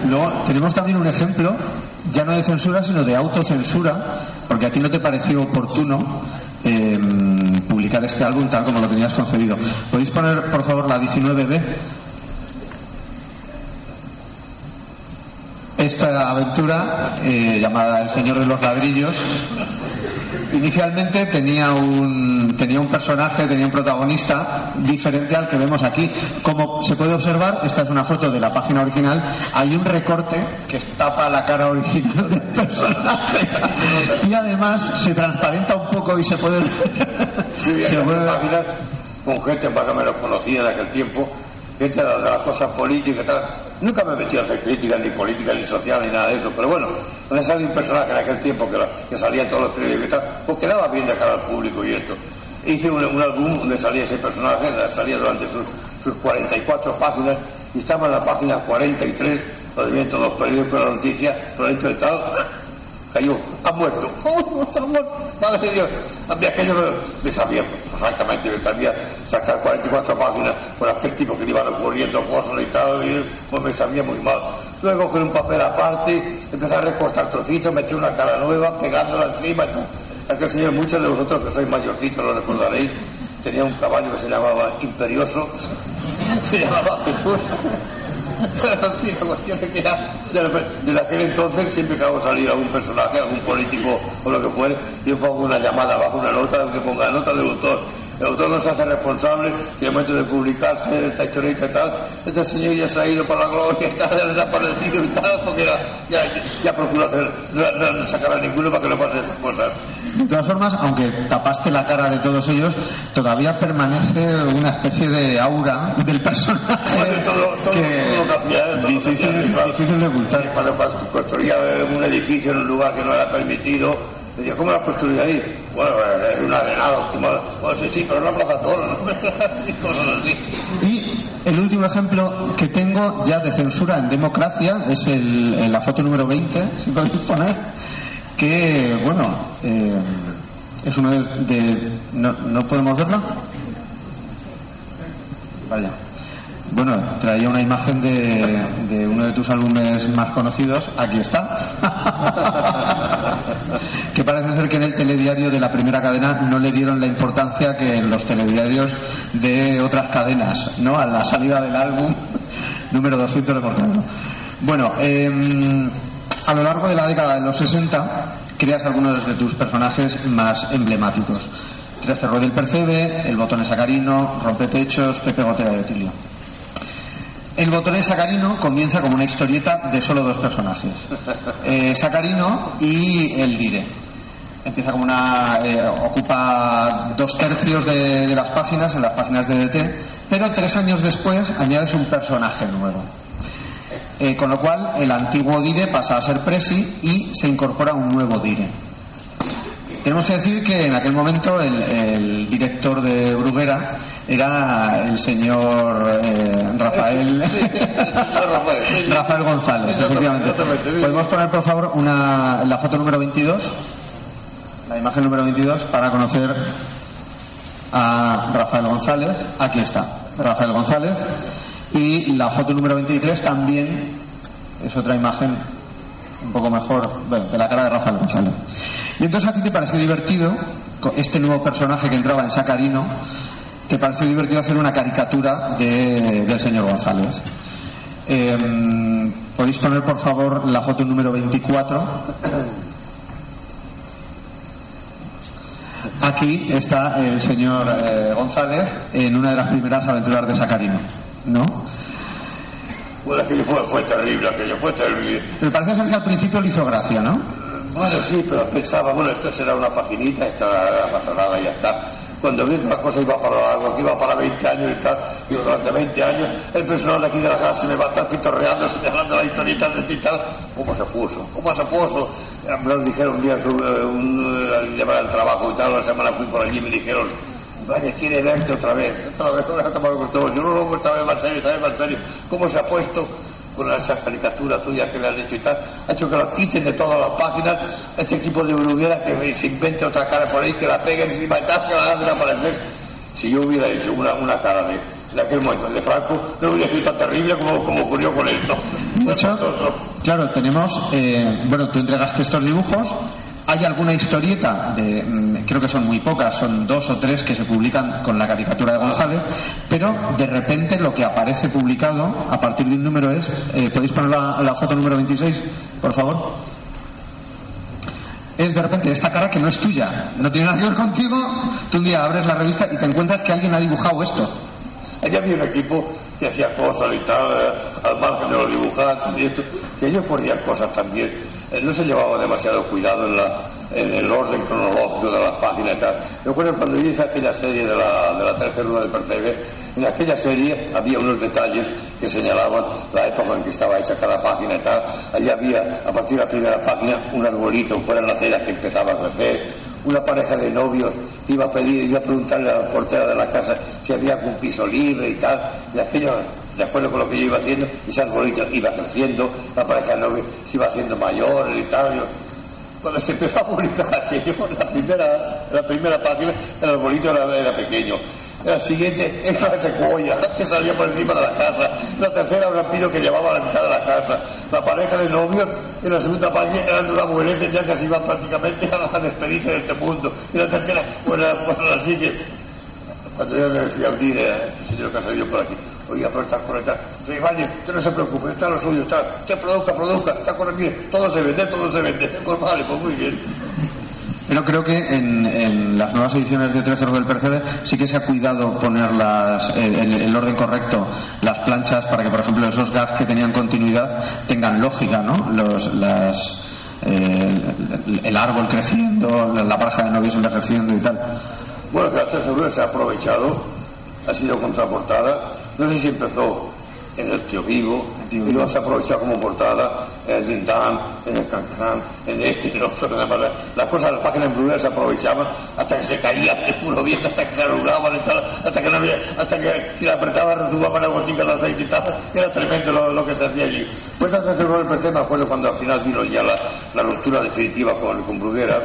Luego tenemos también un ejemplo, ya no de censura, sino de autocensura, porque a ti no te pareció oportuno eh, este álbum tal como lo tenías concebido. ¿Podéis poner, por favor, la 19B? Esta aventura, eh, llamada El Señor de los Ladrillos, inicialmente tenía un, tenía un personaje, tenía un protagonista diferente al que vemos aquí. Como se puede observar, esta es una foto de la página original, hay un recorte que tapa la cara original del personaje y además se transparenta un poco y se puede... se puede... páginas con gente más o menos conocida en aquel tiempo, de, de las cosas políticas y. Nunca me he metido a hacer crítica ni política ni social ni nada de eso, pero bueno, donde salía un personaje en aquel tiempo que, la- salía en todos los periódicos y tal, pues quedaba bien de cara al público y esto. Hice un, un álbum donde salía ese personaje, salía durante sus, sus 44 páginas y estaba en la página 43, donde vienen todos los periódicos, la noticia, fulanito de tal, cayó, ha muerto, ¡Oh, está muerto, madre de Dios. Aquello me, sabía, francamente, me sabía sacar 44 páginas aquel tipo que le iban ocurriendo cosas y tal, y pues me sabía muy mal. Luego coger un papel aparte, empecé a recortar trocitos, metí una cara nueva, pegándola encima y tal. Aquel señor, muchos de vosotros que sois mayorcitos lo recordaréis, tenía un caballo que se llamaba Imperioso, se llamaba Jesús. Sí, la que de, de entonces, siempre que hago salir algún personaje, algún político o lo que fuere, yo pongo una llamada abajo, una nota, que ponga nota del autor. El autor no se hace responsable y al momento de publicarse esta historieta y tal, este señor ya se ha ido para la gloria y tal, ya desaparecido y tal, porque ya, ya, ya procura hacer, no, no, no sacar a ninguno para que no pasen estas cosas. De todas formas, aunque tapaste la cara de todos ellos, todavía permanece una especie de aura del personaje Bueno, todo, todo, que todo lo que hacía, todo lo que difícil, difícil de ocultar. Cuando construía un edificio en un lugar que no era permitido, decía, ¿cómo lo has construido ahí? Bueno, es un arenado. Bueno, sí, sí, pero no plaza todo, ¿no? Y cosas así. Y el último ejemplo que tengo ya de censura en democracia es el, la foto número 20, si podéis poner, que, bueno, eh, es uno de... de- no, ¿No podemos verlo? Vaya. Bueno, traía una imagen de, de uno de tus álbumes más conocidos. Aquí está. que parece ser que en el telediario de la primera cadena no le dieron la importancia que en los telediarios de otras cadenas, ¿no? A la salida del álbum número 200 de Mortadelo. Bueno, em, a lo largo de la década de los 60 creas algunos de tus personajes más emblemáticos. Trece del Percebe, El Botón Sacarino, Rompetechos, Pepe Gotera de Tilio. El botón sacarino comienza como una historieta de solo dos personajes, eh, Sacarino y el Dire. Empieza como una. eh, ocupa dos tercios de, de las páginas, en las páginas de DT, pero tres años después añades un personaje nuevo. Eh, con lo cual el antiguo Dire pasa a ser Presi y se incorpora un nuevo Dire. Tenemos que decir que en aquel momento el, el director de Bruguera era el señor eh, Rafael Rafael González, efectivamente. ¿Podemos poner por favor una, la foto número 22? La imagen número 22 para conocer a Rafael González. Aquí está, Rafael González. Y la foto número 23 también es otra imagen un poco mejor bueno, de la cara de Rafael González. Y entonces a ti te pareció divertido, este nuevo personaje que entraba en Sacarino, te pareció divertido hacer una caricatura de- del señor González. Em, ¿Podéis poner por favor la foto número 24? Aquí está el señor eh, González en una de las primeras aventuras de Sacarino, ¿no? Bueno, aquello fue, fue terrible, aquello fue terrible. Me parece ser que al principio le hizo gracia, ¿no? Bueno, sí, pero pensaba, bueno, esto será una paginita, esta no pasa nada y ya está. Cuando vi que la cosa iba para largo, que iba para 20 años y tal, y durante 20 años el personal de aquí de la casa se me va a estar pitorreando, señalando la historieta de y tal. ¿Cómo se puso? ¿Cómo se puso? Eh, Me lo dijeron un día eh, un, eh, llevar al trabajo y tal, una semana fui por allí y me dijeron, vaya, quiere verte otra vez, otra vez, otra vez, otra vez, otra vez. Yo no, no, esta vez más serio, esta vez más serio. ¿Cómo se ha puesto? con esa caricatura tuya que le has hecho y tal, ha hecho que lo quiten de todas las páginas, este equipo de bruguera que se invente otra cara por ahí, que la pegue encima y tal, que la hagan desaparecer. Si yo hubiera hecho una, una cara de, de aquel momento, de Franco, no hubiera sido tan terrible como, como ocurrió con esto. Hecho, claro, tenemos, eh, bueno, tú entregaste estos dibujos. Hay alguna historieta, de, mm, creo que son muy pocas, son dos o tres que se publican con la caricatura de González, pero de repente lo que aparece publicado a partir de un número es, eh, ¿podéis poner la, foto número 26, por favor? Es de repente esta cara que no es tuya, no tiene nada que ver contigo, tú un día abres la revista y te encuentras que alguien ha dibujado esto. Allá había un equipo que hacía cosas y tal, eh, al margen de los dibujantes y esto, que ellos ponían cosas también. Eh, no se llevaba demasiado cuidado en, la, en el orden cronológico de las páginas y tal. Recuerdo cuando hice aquella serie de la, de la tercera luna del Percebe, en aquella serie había unos detalles que señalaban la época en que estaba hecha cada página y tal. Allí había, a partir de la primera página, un arbolito fuera en la acera que empezaba a crecer, una pareja de novios iba a pedir, iba a preguntarle a la portera de la casa si había algún piso libre y tal, y de acuerdo con lo que yo iba haciendo, ese arbolito iba creciendo, la pareja de novios se iba haciendo mayor y tal. yo- cuando se empezó a publicar aquello, la primera, la primera página, el arbolito era, era pequeño. La siguiente era una secuoya que salía por encima de la casa. La tercera, un rapido que llevaba a la mitad de la casa. La pareja de novios en la segunda página eran una mujer que ya casi iban prácticamente a despedirse de este mundo. Y la tercera, pues la, pues la siguiente. Cuando yo decía al dire, este señor que por aquí, oiga, pero está correcta. Valle, usted no se preocupe, está lo suyo, está, usted produzca, produzca, está correcto, todo se vende, todo se vende. Pues vale, pues muy bien. Pero creo que en, en las nuevas ediciones de 13 del Percebe sí que se ha cuidado poner las, el, el- el orden correcto, las planchas, para que, por ejemplo, esos gags que tenían continuidad tengan lógica, ¿no? Los, las, eh, el, el árbol creciendo, la, pareja de novios envejeciendo y tal. Bueno, que la tercera se ha aprovechado, ha sido contraportada. No sé si empezó en el Tío Vivo, y luego se ha aprovechado como portada en el Dintán, en el Cancán, en este en otro. demás. Las cosas de las páginas en se aprovechaban hasta que se caían de puro viento, hasta que se arrugaban, hasta que no había, hasta que si la apretaba retumbaba la gotica de aceite y tal. Era tremendo lo, lo que se hacía allí. Pues la tercera del PC me acuerdo cuando al final vino ya la, la ruptura definitiva con, con Bruguera.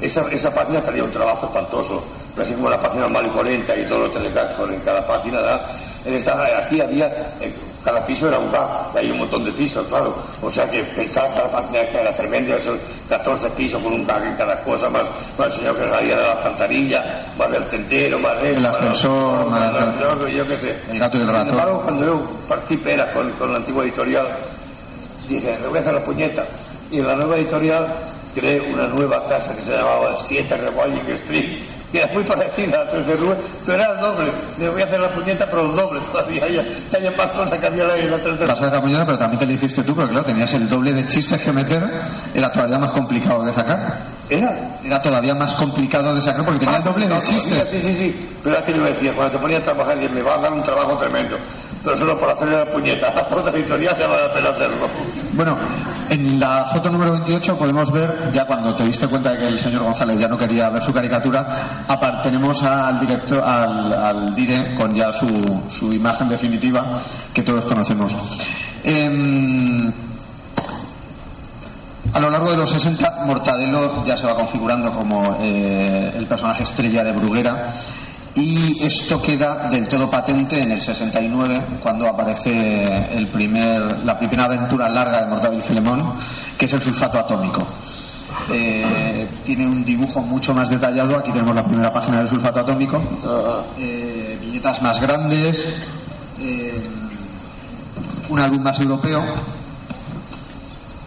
Esa, esa página traía un trabajo espantoso, así como la página mal y 40 y todos los telecasts en cada página. ¿verdad? En esta, aquí había, eh, cada piso era un y hay un montón de pisos, claro. O sea que pensar que la página esta era tremenda, son 14 pisos con un gag en cada cosa, más, más el señor que salía de la alcantarilla, más del tendero, más El esto, ascensor, más, más- yo, yo qué sé. El gato y el Sin embargo, cuando yo partí pera con, con la antigua editorial, dije, le voy a hacer la puñeta. Y en la nueva editorial creé una nueva casa que se llamaba 7 Revolving Street, que era muy parecida a 13 Rubén, pero era el doble. Le voy a hacer la puñeta, pero el doble todavía. Ya, ya hay más cosas que había la 13 Vas a hacer la puñeta, pero también te lo hiciste tú, porque claro, tenías el doble de chistes que meter, era todavía más complicado de sacar. ¿Era? Era todavía más complicado de sacar porque tenía el doble de chistes. Sí, sí, sí. Pero es que yo me decía, cuando te ponía a trabajar, dije, me va a dar un trabajo tremendo. Pero solo por hacerle la puñeta. A otra editorial te vale la pena hacerlo. Bueno, en la foto número 28 podemos ver, ya cuando te diste cuenta de que el señor González ya no quería ver su caricatura, tenemos al director, al, al dire con ya su, su imagen definitiva que todos conocemos. Em, a lo largo de los 60, Mortadelo ya se va configurando como eh, el personaje estrella de Bruguera Y esto queda del todo patente en el 69, cuando aparece el primer, la primera aventura larga de Mortadelo y Filemón, que es el sulfato atómico. Eh, tiene un dibujo mucho más detallado. Aquí tenemos la primera página del sulfato atómico. Eh, viñetas más grandes. eh, un álbum más europeo.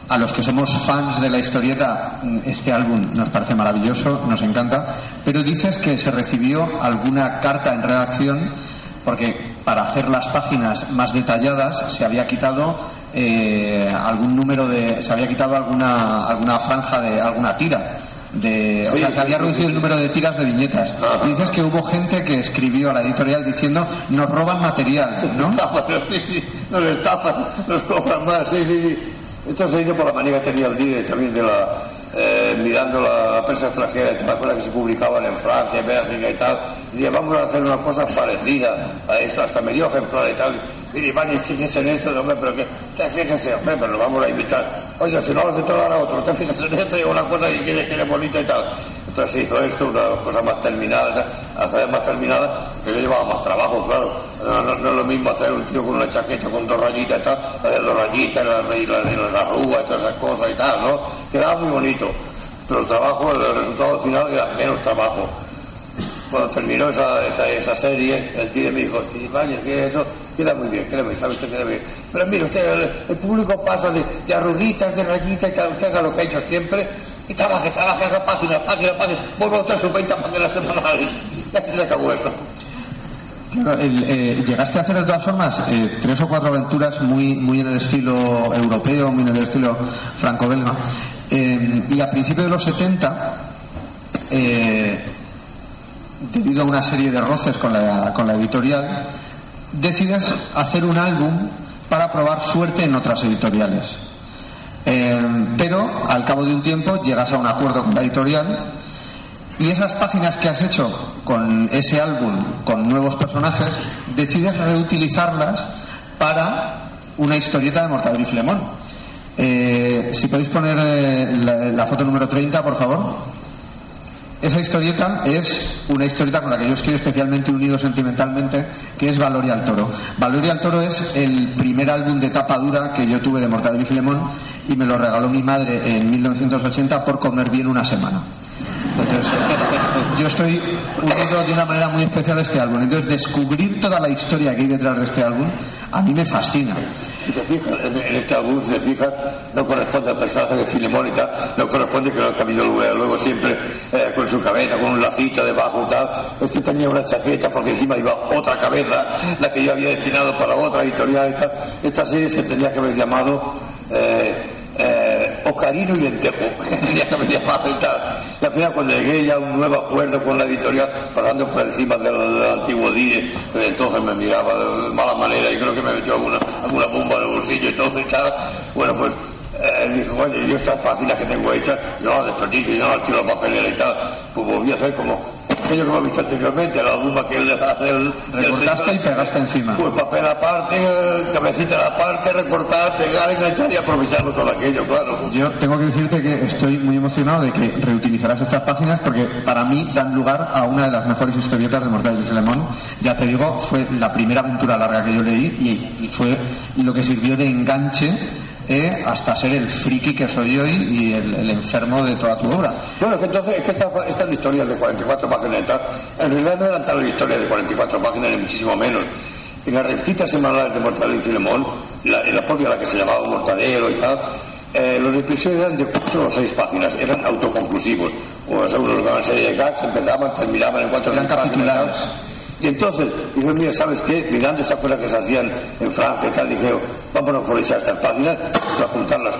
A los que somos fans de la historieta, este álbum nos parece maravilloso, nos encanta. Pero dices que se recibió alguna carta en redacción porque para hacer las páginas más detalladas se había quitado eh, algún número de se había quitado alguna alguna franja de alguna tira de, o sea, se había reducido el número de tiras de viñetas. Y dices que hubo gente que escribió a la editorial diciendo nos roban material, ¿no? Estafan, sí, sí, nos estafan, nos cobran más, sí, sí, sí. Esto se hizo por la manía que tenía el DIE también de la, eh, mirando la prensa extranjera, y todas las que se publicaban en Francia, en Bélgica y tal, y dije, vamos a hacer una cosa parecida a esto, hasta me dio ejemplar y tal, y dije, vaya, fíjese en esto, hombre, pero que, que fíjese, hombre, pero lo vamos a invitar. Oiga, si no lo hace todo ahora otro, usted fíjese en esto y una cosa y quiere que es bonita y tal. Entonces hizo esto, una cosa más terminada, hacer más terminada, que le llevaba más trabajo, claro. No, es lo mismo hacer un tío con una chaqueta con dos rayitas y tal, hacer dos rayitas, y las, y las arrugas y todas esas cosas y tal, ¿no? Quedaba muy bonito. Pero el trabajo, el resultado final era menos trabajo. Cuando terminó esa, esa, serie, el tío me dijo, "Sí, vaya, que eso queda muy bien, bien, sabe usted queda bien. Pero mire usted, el, público pasa de, de arruguitas, de rayitas y tal, usted haga lo que ha hecho siempre, y trabaje, trabaje, haga página, página, página, vuelva usted a sus 20 páginas semanales. Ya se acabó eso. Eh, llegaste a hacer de todas formas eh, tres o cuatro aventuras muy, muy en el estilo europeo, muy en el estilo franco-belga. Eh, y a principios de los 70, eh, debido a una serie de roces con la, con la editorial, decides hacer un álbum para probar suerte en otras editoriales. Eh, pero al cabo de un tiempo llegas a un acuerdo con la editorial y esas páginas que has hecho con ese álbum, con nuevos personajes, decides reutilizarlas para una historieta de Mortadelo y Filemón. Eh, si podéis poner eh, la, foto número 30, por favor. Esa historieta es una historieta con la que yo estoy especialmente unido sentimentalmente, que es Valoria al Toro. Valoria al Toro es el primer álbum de tapa dura que yo tuve de Mortadelo y Filemón y me lo regaló mi madre en 1980 por comer bien una semana. Yo estoy unido de una manera muy especial este álbum. Entonces, descubrir toda la historia que hay detrás de este álbum, a mí me fascina. Si te fijas, en, este álbum, si te fijas, no corresponde al personaje de Filemón y tal, no corresponde que lo ha cambiado luego, siempre eh, con su cabeza, con un lacito debajo y tal. Este tenía una chaqueta porque encima iba otra cabeza, la que yo había destinado para otra editorial y tal. Esta serie se tenía que haber llamado eh, Ocarino y Lentejo, tenía que haber llamado y al final cuando llegué ya a un nuevo acuerdo con la editorial, pasando por encima del, antiguo DIE, entonces me miraba de mala manera y creo que me metió alguna, alguna bomba en el bolsillo y todo y tal. Bueno, pues eh, dijo, oye, yo estas páginas que tengo hechas, yo no las desperdicio, yo no las tiro a papelera y tal. Pues volví a hacer como aquello que hemos visto anteriormente, la bomba que él deja hacer. Recortaste y pegaste encima. Pues papel aparte, cabecita aparte, recortar, pegar, enganchar y aprovecharlo todo aquello, claro. Yo tengo que decirte que estoy muy emocionado de que reutilizarás estas páginas porque para mí dan lugar a una de las mejores historietas de Mortadelo y Filemón. Ya te digo, fue la primera aventura larga que yo leí y fue lo que sirvió de enganche eh, hasta ser el friki que soy hoy y el, el enfermo de toda tu obra. Bueno, que entonces es que esta, esta historia de 44 páginas y tal, en realidad no eran tal historias de 44 páginas, ni muchísimo menos. En las revistas semanales de Mortadelo y Filemón, la, en la propia la que se llamaba Mortadelo y tal, eh, los episodios eran de 4 o 6 páginas, eran autoconclusivos. Unos euros de una serie de gags, empezaban, terminaban en 4 o 6 páginas. Y entonces, dije, mira, ¿sabes qué? Mirando estas cosas que se hacían en Francia y tal, dije, vámonos por echar estas páginas, a juntarlas.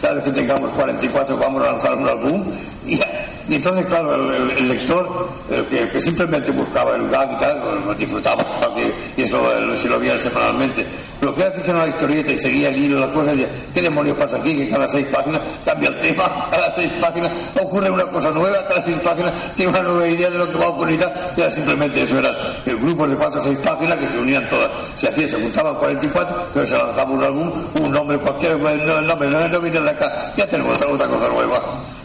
Cada vez que tengamos 44 vamos a lanzar un álbum. Y, y entonces, claro, el, el- el lector, el que, simplemente buscaba el gag lo disfrutaba, porque, y eso lo, si lo veía semanalmente. Pero que aficionado a la historieta y seguía el hilo, la cosa, y decía, ¿qué demonios pasa aquí? Que cada seis páginas cambia el tema, cada seis páginas ocurre una cosa nueva, cada seis páginas tiene una nueva idea de lo que va a ocurrir y era simplemente eso, era el grupo de cuatro o seis páginas que se unían todas. Se hacía, se juntaban 44, pero se lanzaba un álbum, un nombre cualquiera, el nombre no, no viene de acá, ya tenemos otra cosa nueva.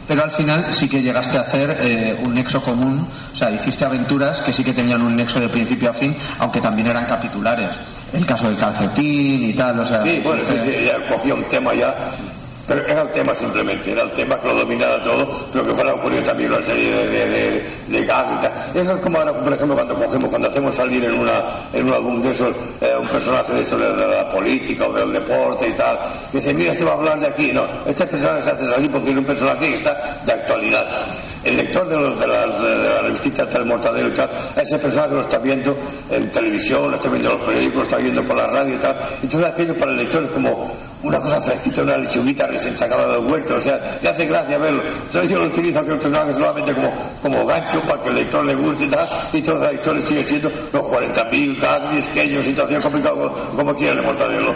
Pero al final sí que llegaste a hacer eh, un nexo común, o sea, hiciste aventuras que sí que tenían un nexo de principio a fin, aunque también eran capitulares. El caso del calcetín y tal, o sea... Sí, bueno, sí, eh, sí, ella cogía un tema ya pero era el tema simplemente, era el tema que lo dominaba todo, pero que fuera ocurrido también una serie de, de, de, de. Eso es como ahora, por ejemplo, cuando cogemos, cuando hacemos salir en una en un álbum de esos eh, un personaje de de, de la política o del deporte y tal, y dice, mira, este va a hablar de aquí. No, este personaje se hace salir porque es un personaje que está de actualidad. El lector de, los, de las, de las revistitas del Mortadelo y tal, ese personaje lo está viendo en televisión, lo está viendo en los periódicos, lo está viendo por la radio y tal. Entonces aquello para el lector es como una cosa fresquita, una lechuguita recién sacada del huerto, o sea, le hace gracia verlo. Entonces yo lo utilizo aquel personaje solamente como, como gancho para que el lector le guste y tal, y toda la historia sigue siendo los 40.000 gags, sketches, situación complicada, como, como quiera el Mortadelo.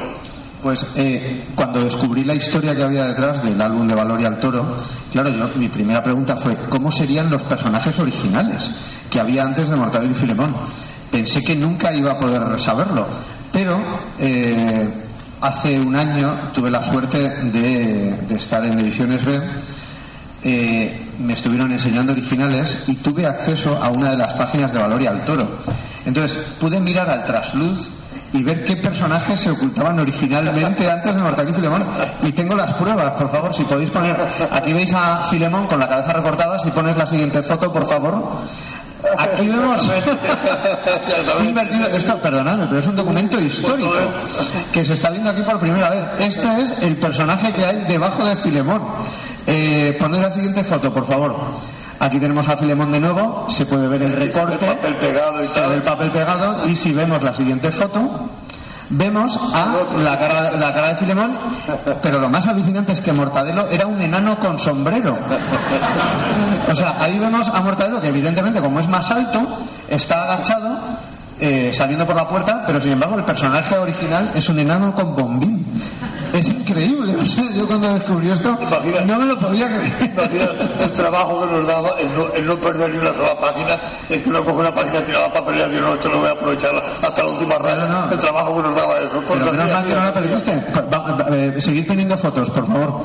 Pues eh, cuando descubrí la historia que había detrás del álbum de Valor y al Toro, claro, yo, mi primera pregunta fue ¿cómo serían los personajes originales que había antes de Mortadelo y Filemón? Pensé que nunca iba a poder saberlo, pero eh, hace un año tuve la suerte de, estar en Ediciones B. eh, me estuvieron enseñando originales y tuve acceso a una de las páginas de Valor y al Toro. Entonces pude mirar al trasluz y ver qué personajes se ocultaban originalmente antes de Mortadelo y Filemón. Y tengo las pruebas, por favor, si podéis poner. Aquí veis a Filemón con la cabeza recortada. Si pones la siguiente foto, por favor. Aquí vemos invertido esto, perdonadme, pero es un documento histórico que se está viendo aquí por primera vez. Este es el personaje que hay debajo de Filemón. Eh, poned la siguiente foto, por favor. Aquí tenemos a Filemón de nuevo, se puede ver el recorte, El papel pegado y se ve el papel pegado y si vemos la siguiente foto, vemos a la cara, la cara de Filemón, pero lo más alucinante es que Mortadelo era un enano con sombrero. O sea, ahí vemos a Mortadelo que evidentemente como es más alto, está agachado, eh, saliendo por la puerta, pero sin embargo el personaje original es un enano con bombín. Es increíble, o sea, yo cuando descubrí esto no me lo podía creer. Imagina el trabajo que nos daba el no, el no perder ni una sola página, el que uno coge una página tirada para pelear y no, esto lo voy a aprovechar hasta la última raya. El trabajo que nos daba eso. Pero menos mal que no la perdiste. Eh, seguid poniendo fotos, por favor.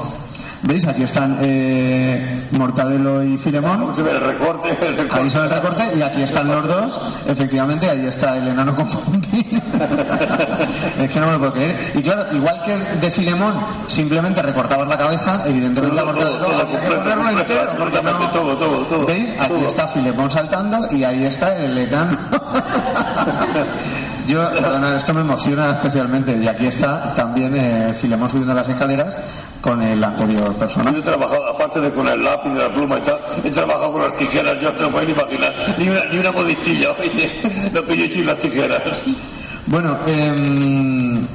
¿Veis? Aquí están eh, Mortadelo y Filemón. Se ve el recorte, el recorte. Ahí se ve el recorte y aquí están los dos. Efectivamente, ahí está el enano con bombín. es que no me lo puedo creer. Y claro, igual que de Filemón, simplemente recortabas la cabeza, evidentemente ponerlo entero, porque no- todo, todo, todo. ¿Veis? Aquí está Filemón saltando y ahí está el enano. Yo, perdona, esto me emociona especialmente. Y aquí está también eh, Filemón subiendo las escaleras con el anterior personaje. Yo he trabajado, aparte de con el lápiz, la pluma y tal, he trabajado con las tijeras, yo no puedo ni imaginar, ni una, ni una modistilla, oye, lo que yo he hecho en las tijeras. Bueno, em,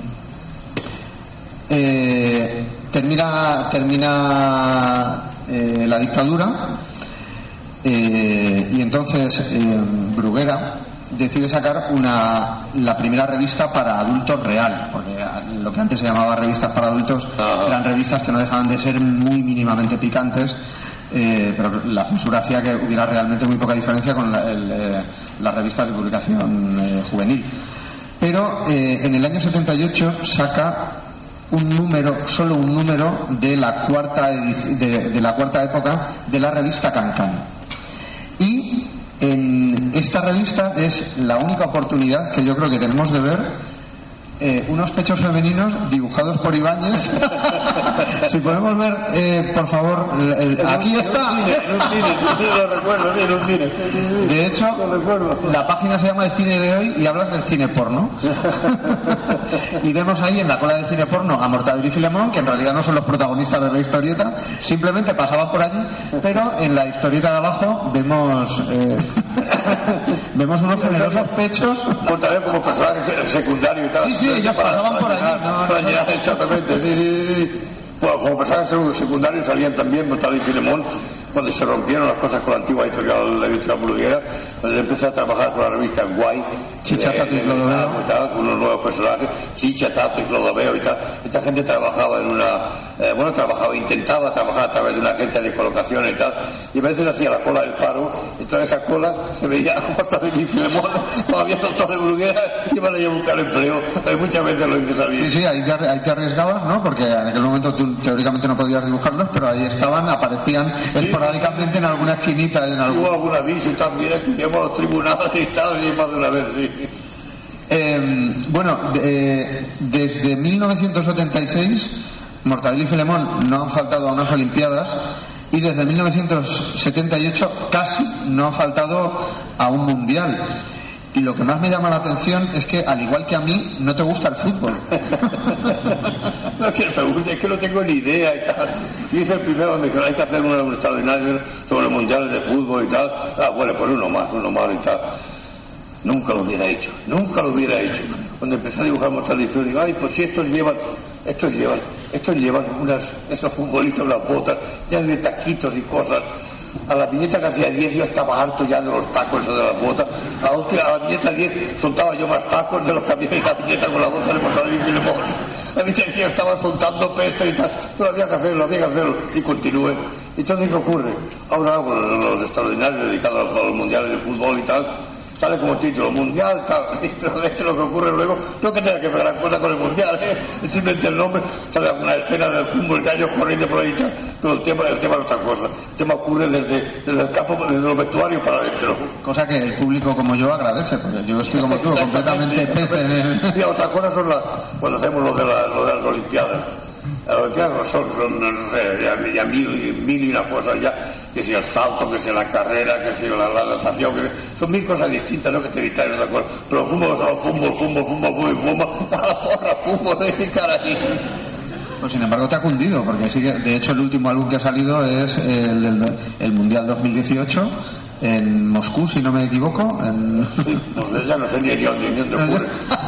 eh, termina, termina eh, la dictadura eh, y entonces em, Bruguera decide sacar una, la primera revista para adultos real, porque lo que antes se llamaba revistas para adultos eran revistas que no dejaban de ser muy mínimamente picantes. eh, pero la censura hacía que hubiera realmente muy poca diferencia con la- el, eh, las revistas de publicación eh, juvenil. Pero en el año 78 saca un número, solo un número de la cuarta de, de la cuarta época de la revista Cancan. Y en esta revista es la única oportunidad que yo creo que tenemos de ver eh, unos pechos femeninos dibujados por Ibáñez. si podemos ver, eh, por favor, el- el- aquí está. De hecho, la página se llama El cine de hoy y hablas del cine porno. y vemos ahí en la cola del cine porno a Mortadelo y Filemón, que en realidad no son los protagonistas de la historieta, simplemente pasaban por allí, pero en la historieta de abajo vemos eh, vemos unos generosos pechos. Mortadelo como personaje se- secundario y tal. Sí, sí, Para- pasaban por allí, no, no, exactamente, sí, sí, sí. Bueno, como personajes secundarios salían también Mortadelo y Filemón, cuando se rompieron las cosas con la antigua editorial, la editorial Bruguera, cuando empecé a trabajar con la revista Guay, Chicha, Tato y Clodoveo. y tal, con unos nuevos personajes, Chicha, Tato y Clodoveo y tal. Esta gente trabajaba en una, eh, bueno, trabajaba, intentaba trabajar a través de una agencia de colocación y tal, y a veces hacía la cola del paro, y toda esa cola se veía corta de mi Filemón, todavía todo de Bruguera, y iban a ir a buscar empleo. Eh, muchas veces lo también. Sí, sí, ahí te, ahí te arriesgabas, ¿no? Porque en aquel momento tú teóricamente no podías dibujarlos, pero ahí estaban, aparecían esporádicamente en alguna esquinita, en algún... Hubo algún aviso también, que a los tribunales y tal, y más de una vez, sí. Eh, bueno, eh, desde 1976, Mortadelo y Filemón no han faltado a unas Olimpiadas y desde 1978 casi no han faltado a un Mundial. Y lo que más me llama la atención es que, al igual que a mí, no te gusta el fútbol. No es que me guste, es que no tengo ni idea y tal. Y hice el primero donde dijeron, hay que hacer uno extraordinario sobre los mundiales de fútbol y tal. Ah, bueno, pues uno más, uno más y tal. Nunca lo hubiera hecho, nunca lo hubiera hecho. Cuando empecé a dibujar Mortal y Filemón, digo, ay, pues si estos llevan, estos llevan, estos llevan unas, esos futbolistas, unas botas, ya de taquitos y cosas. A la viñeta que hacía 10 yo estaba harto ya de los tacos esos de las botas. A última- a la viñeta 10 soltaba yo más tacos de los había en la viñeta con la bota de Mortal y Filemón. La viñeta 10 estaba soltando peste y tal. Pero había que hacerlo, había que hacerlo. Y continúe. Entonces, ¿qué ocurre? Ahora hago los, los extraordinarios dedicados a los mundiales de fútbol y tal. Sale como título mundial, tal, pero de hecho lo que ocurre luego, no que tenga que ver gran cosa con el mundial, ¿eh? es simplemente el nombre, sale alguna escena del fútbol, gallos corriendo por ahí, pero el tema, el tema es otra cosa. El tema ocurre desde, desde el campo, desde los vestuarios para adentro. Cosa que el público como yo agradece, porque yo estoy como tú, completamente pez en el... Y otra cosa son las, cuando hacemos lo de, la- lo de las Olimpiadas. Las Olimpiadas son, son, no sé, ya, ya mil, mil y una cosas ya, que si el salto, que si la carrera, que si la, la natación, que son mil cosas distintas, ¿no? Que te distraen otra cosa. Pero fútbol, solo fútbol, fútbol, fútbol, fútbol, fútbol, a la porra, fútbol, ¿eh? caray. Pues sin embargo te ha cundido, porque sí que, de hecho el último álbum que ha salido es el, del- el Mundial 2018 en Moscú, si no me equivoco. En... Pues ya no sé ni dónde, ni dónde ocurre.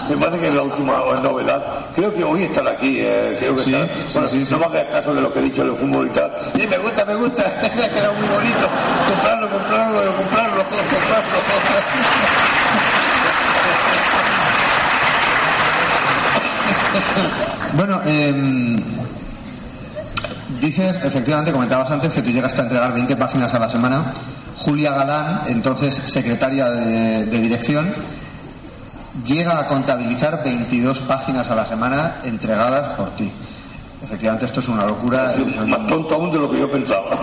Me parece que es la última novedad. Creo que hoy están aquí, eh, creo que Sí, sí, Bueno, sí, sí. no me hagas caso de lo que he dicho del fútbol y tal. Y me gusta, me gusta, ha quedado muy bonito. Comprarlo, comprarlo, comprarlo, comprarlo. Bueno, em, dices, efectivamente, comentabas antes que tú llegaste a entregar 20 páginas a la semana. Julia Galán, entonces secretaria de, de dirección, llega a contabilizar 22 páginas a la semana entregadas por ti. Efectivamente, esto es una locura. Más tonto aún de lo que yo pensaba.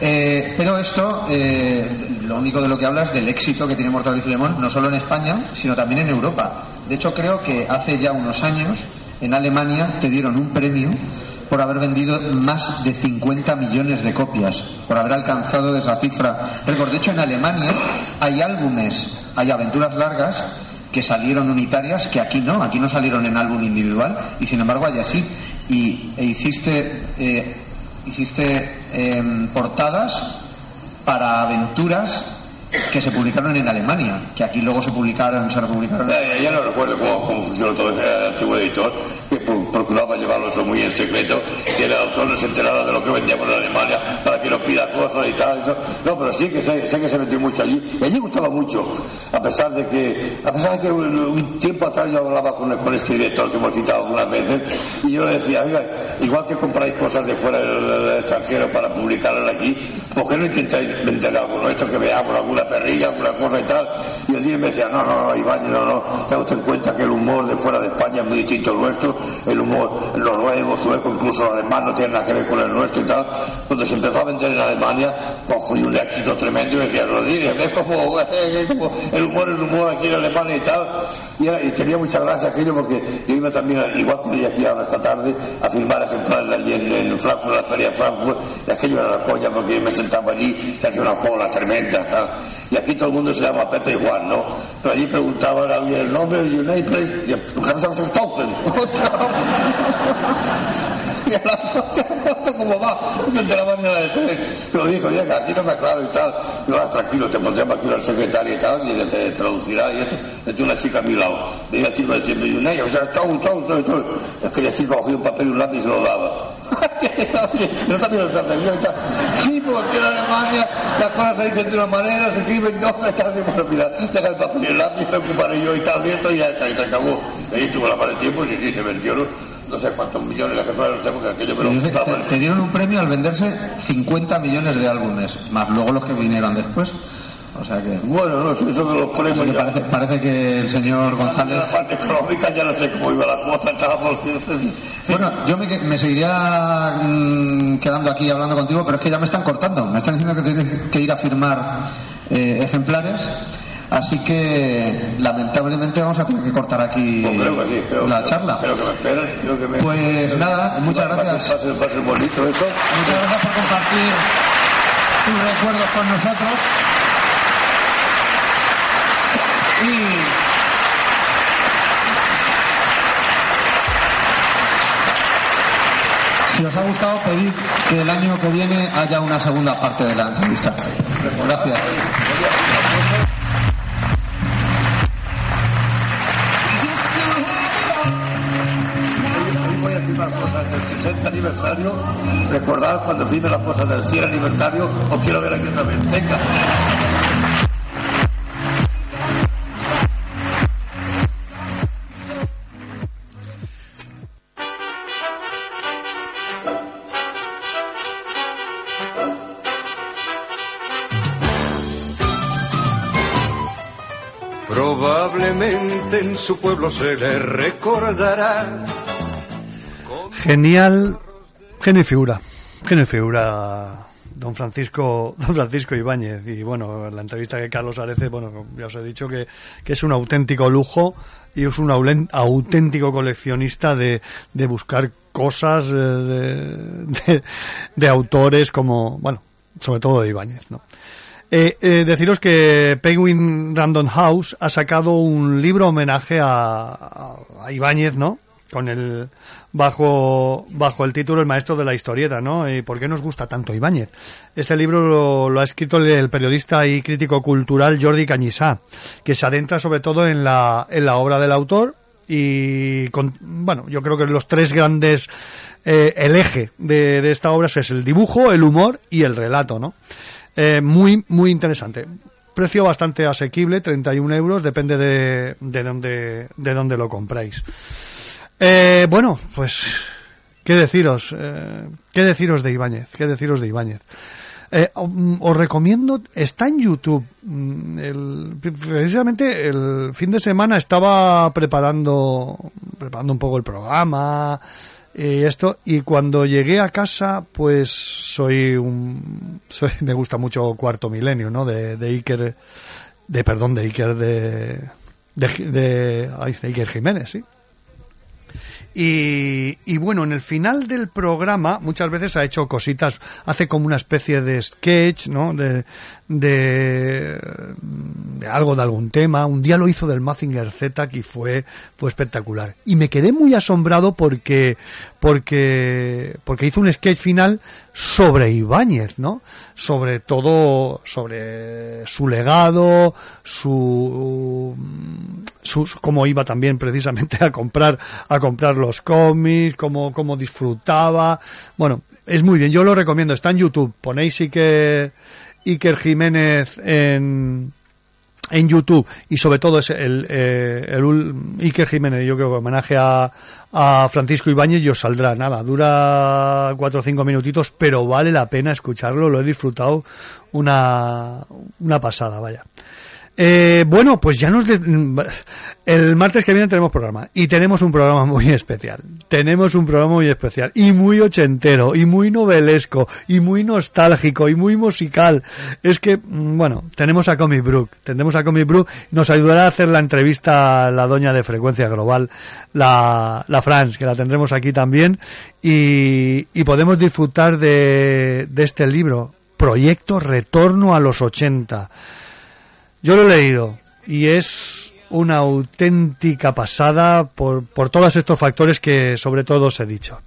Eh, pero esto, eh, lo único de lo que habla es del éxito que tiene Mortadelo y Filemón, no solo en España, sino también en Europa. De hecho, creo que hace ya unos años, en Alemania, te dieron un premio por haber vendido más de 50 millones de copias, por haber alcanzado esa cifra. Récord. De hecho, en Alemania hay álbumes, hay aventuras largas que salieron unitarias que aquí no, aquí no salieron en álbum individual y sin embargo allá sí. Y e hiciste eh, hiciste em, portadas para aventuras que se publicaron en Alemania, que aquí luego se publicaron, se republicaron. Ya, ya no recuerdo cómo, cómo funcionó todo ese antiguo editor, que pro- procuraba llevarlo eso muy en secreto, que el autor no se enterara de lo que vendíamos en Alemania para que nos pida cosas y tal. Eso. No, pero sí que sé, sé que se metió mucho allí. Y allí gustaba mucho, a pesar de que, a pesar de que un, un tiempo atrás yo hablaba con, con este director que hemos citado algunas veces, y yo le decía, oiga, igual que compráis cosas de fuera del, del extranjero para publicarlas aquí, ¿por qué no intentáis vender algo nuestro que veamos, alguna perrilla, alguna cosa y tal? Y el día me decía, no, no, no, Iván, no, no, tenga usted en cuenta que el humor de fuera de España es muy distinto al nuestro, el humor noruego, sueco, incluso alemán no tiene nada que ver con el nuestro y tal. Cuando se empezó a vender en Alemania, cogió un éxito tremendo y decía, Rodríguez, es como, el humor es humor aquí en Alemania y tal. Y, era- y tenía mucha gracia aquello porque yo iba también, igual que aquí ahora esta tarde, a firmar ejemplares allí en, en Frankfurt, la feria de Frankfurt, y aquello era la coña porque yo me sentaba allí, se hacía una cola tremenda. Y aquí todo el mundo se llama Pepe y Juan, ¿no? Pero allí preguntaban a alguien el nombre de United Place, y Hans Taufen. hostia, la hostia, ¿cómo va? Desde la mañana de tres. Se lo dijo, ya que aquí no me aclaro y tal. Digo, ah, tranquilo, te pondremos aquí una secretaria y tal, y te traducirá y esto. Metió una chica a mi lado. Y la chica de siempre, y una, o sea, chau, chau, chau, chau. Es que la chica cogía un papel y un lápiz y se lo daba. Pero también los atendió y. Sí, porque en Alemania las cosas se dicen de una manera, se escriben de otra, y tal. Digo, bueno, deja el papel y el lápiz, me ocuparé yo y tal, y esto, y ya está, y se acabó. Y ahí tuvo la de tiempo, y sí, se vendió, ¿no? No sé cuántos millones de ejemplares, no sé, porque aquello me lo que te, te dieron un premio al venderse 50 millones de álbumes, más luego los que vinieron después. O sea que. Bueno, no sé, eso de los premios. Porque parece, parece que el señor González. La parte económica ya no sé cómo iba la cosa. Bueno, yo me, me seguiría mm, quedando aquí hablando contigo, pero es que ya me están cortando. Me están diciendo que tienes que ir a firmar eh, ejemplares. Así que lamentablemente vamos a tener que cortar aquí Pues creo que sí, creo, la charla. Creo que me esperes, creo que me... Pues nada, muchas gracias. Bonito eso. Muchas gracias por compartir tus recuerdos con nosotros. Y si os ha gustado, pedid que el año que viene haya una segunda parte de la entrevista. Gracias. Unas cosas del 60 aniversario. Recordad cuando firme las cosas del 100 aniversario, os quiero ver aquí también. Venga. Probablemente en su pueblo se le recordará. Genial, genio figura, genio figura don Francisco, don Francisco Ibáñez. Y bueno, la entrevista que Carlos Arece, bueno, ya os he dicho que, que es un auténtico lujo y es un auténtico coleccionista de, de buscar cosas eh, de, de- autores como, bueno, sobre todo de Ibáñez, ¿no? Eh, eh, deciros que Penguin Random House ha sacado un libro homenaje a Ibáñez, ¿no? Con el bajo bajo el título El maestro de la historieta, ¿no? ¿Y por qué nos gusta tanto Ibáñez? Este libro lo, ha escrito el, periodista y crítico cultural Jordi Cañisá, que se adentra sobre todo en la en la obra del autor y con, bueno, yo creo que los tres grandes eh, el eje de, de esta obra es el dibujo, el humor y el relato, ¿no? Eh, muy, muy interesante. Precio bastante asequible, 31 euros, depende de, de dónde, de dónde lo compráis. Eh, bueno, pues, ¿qué deciros? Eh, ¿Qué deciros de Ibáñez? ¿Qué deciros de Ibáñez? Eh, um, os recomiendo, está en YouTube. Mm, el- precisamente el fin de semana estaba preparando, preparando un poco el programa y esto, y cuando llegué a casa, pues soy un, soy, me gusta mucho Cuarto Milenio, ¿no? De, de Iker, de, perdón, de Iker, de, de, de, ay, de Iker Jiménez, sí. Y, bueno, en el final del programa muchas veces ha hecho cositas, hace como una especie de sketch, ¿no? De, de, de algo de algún tema. Un día lo hizo del Mazinger Z y fue, fue espectacular. Y me quedé muy asombrado porque, porque, porque hizo un sketch final sobre Ibáñez, ¿no? Sobre todo, sobre su legado, su, su, cómo iba también precisamente a comprar, a comprar los cómics, cómo, cómo disfrutaba. Bueno, es muy bien, yo lo recomiendo, está en YouTube, ponéis Iker, Iker Jiménez en, en YouTube y sobre todo es el, eh, Iker Jiménez, yo creo que homenaje a, a Francisco Ibáñez y os saldrá nada, dura cuatro o cinco minutitos, pero vale la pena escucharlo, lo he disfrutado una, una pasada, vaya. Eh, bueno, pues ya nos... de- El martes que viene tenemos programa y tenemos un programa muy especial. Tenemos un programa muy especial y muy ochentero y muy novelesco y muy nostálgico y muy musical. Es que, mm, bueno, tenemos a Comic Brook. Tenemos a Comic Brook. Nos ayudará a hacer la entrevista a la doña de Frecuencia Global, la, la Franz, que la tendremos aquí también. Y, y podemos disfrutar de, de este libro, Proyecto Retorno a los 80. Yo lo he leído y es una auténtica pasada por, por todos estos factores que sobre todo os he dicho.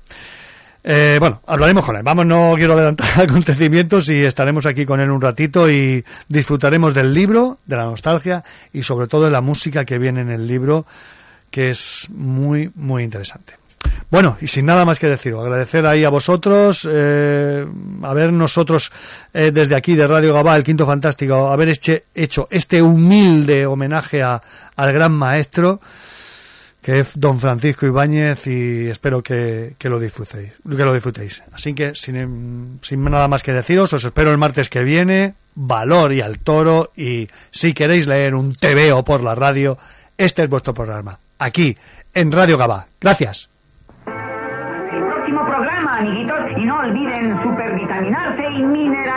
Eh, bueno, hablaremos con él. Vamos, no quiero adelantar acontecimientos y estaremos aquí con él un ratito y disfrutaremos del libro, de la nostalgia y sobre todo de la música que viene en el libro, que es muy, muy interesante. Bueno, y sin nada más que decir, agradecer ahí a vosotros, eh, haber nosotros eh, desde aquí de Radio Gabá, el Quinto Fantástico, haber hecho, este humilde homenaje a, al gran maestro que es don Francisco Ibáñez y espero que, que lo disfrutéis, que lo disfrutéis. Así que sin, sin nada más que deciros, os espero el martes que viene, valor y al toro y si queréis leer un TVO por la radio, este es vuestro programa, aquí en Radio Gabá. Gracias. Amiguitos, y no olviden supervitaminarse y mineralizarse.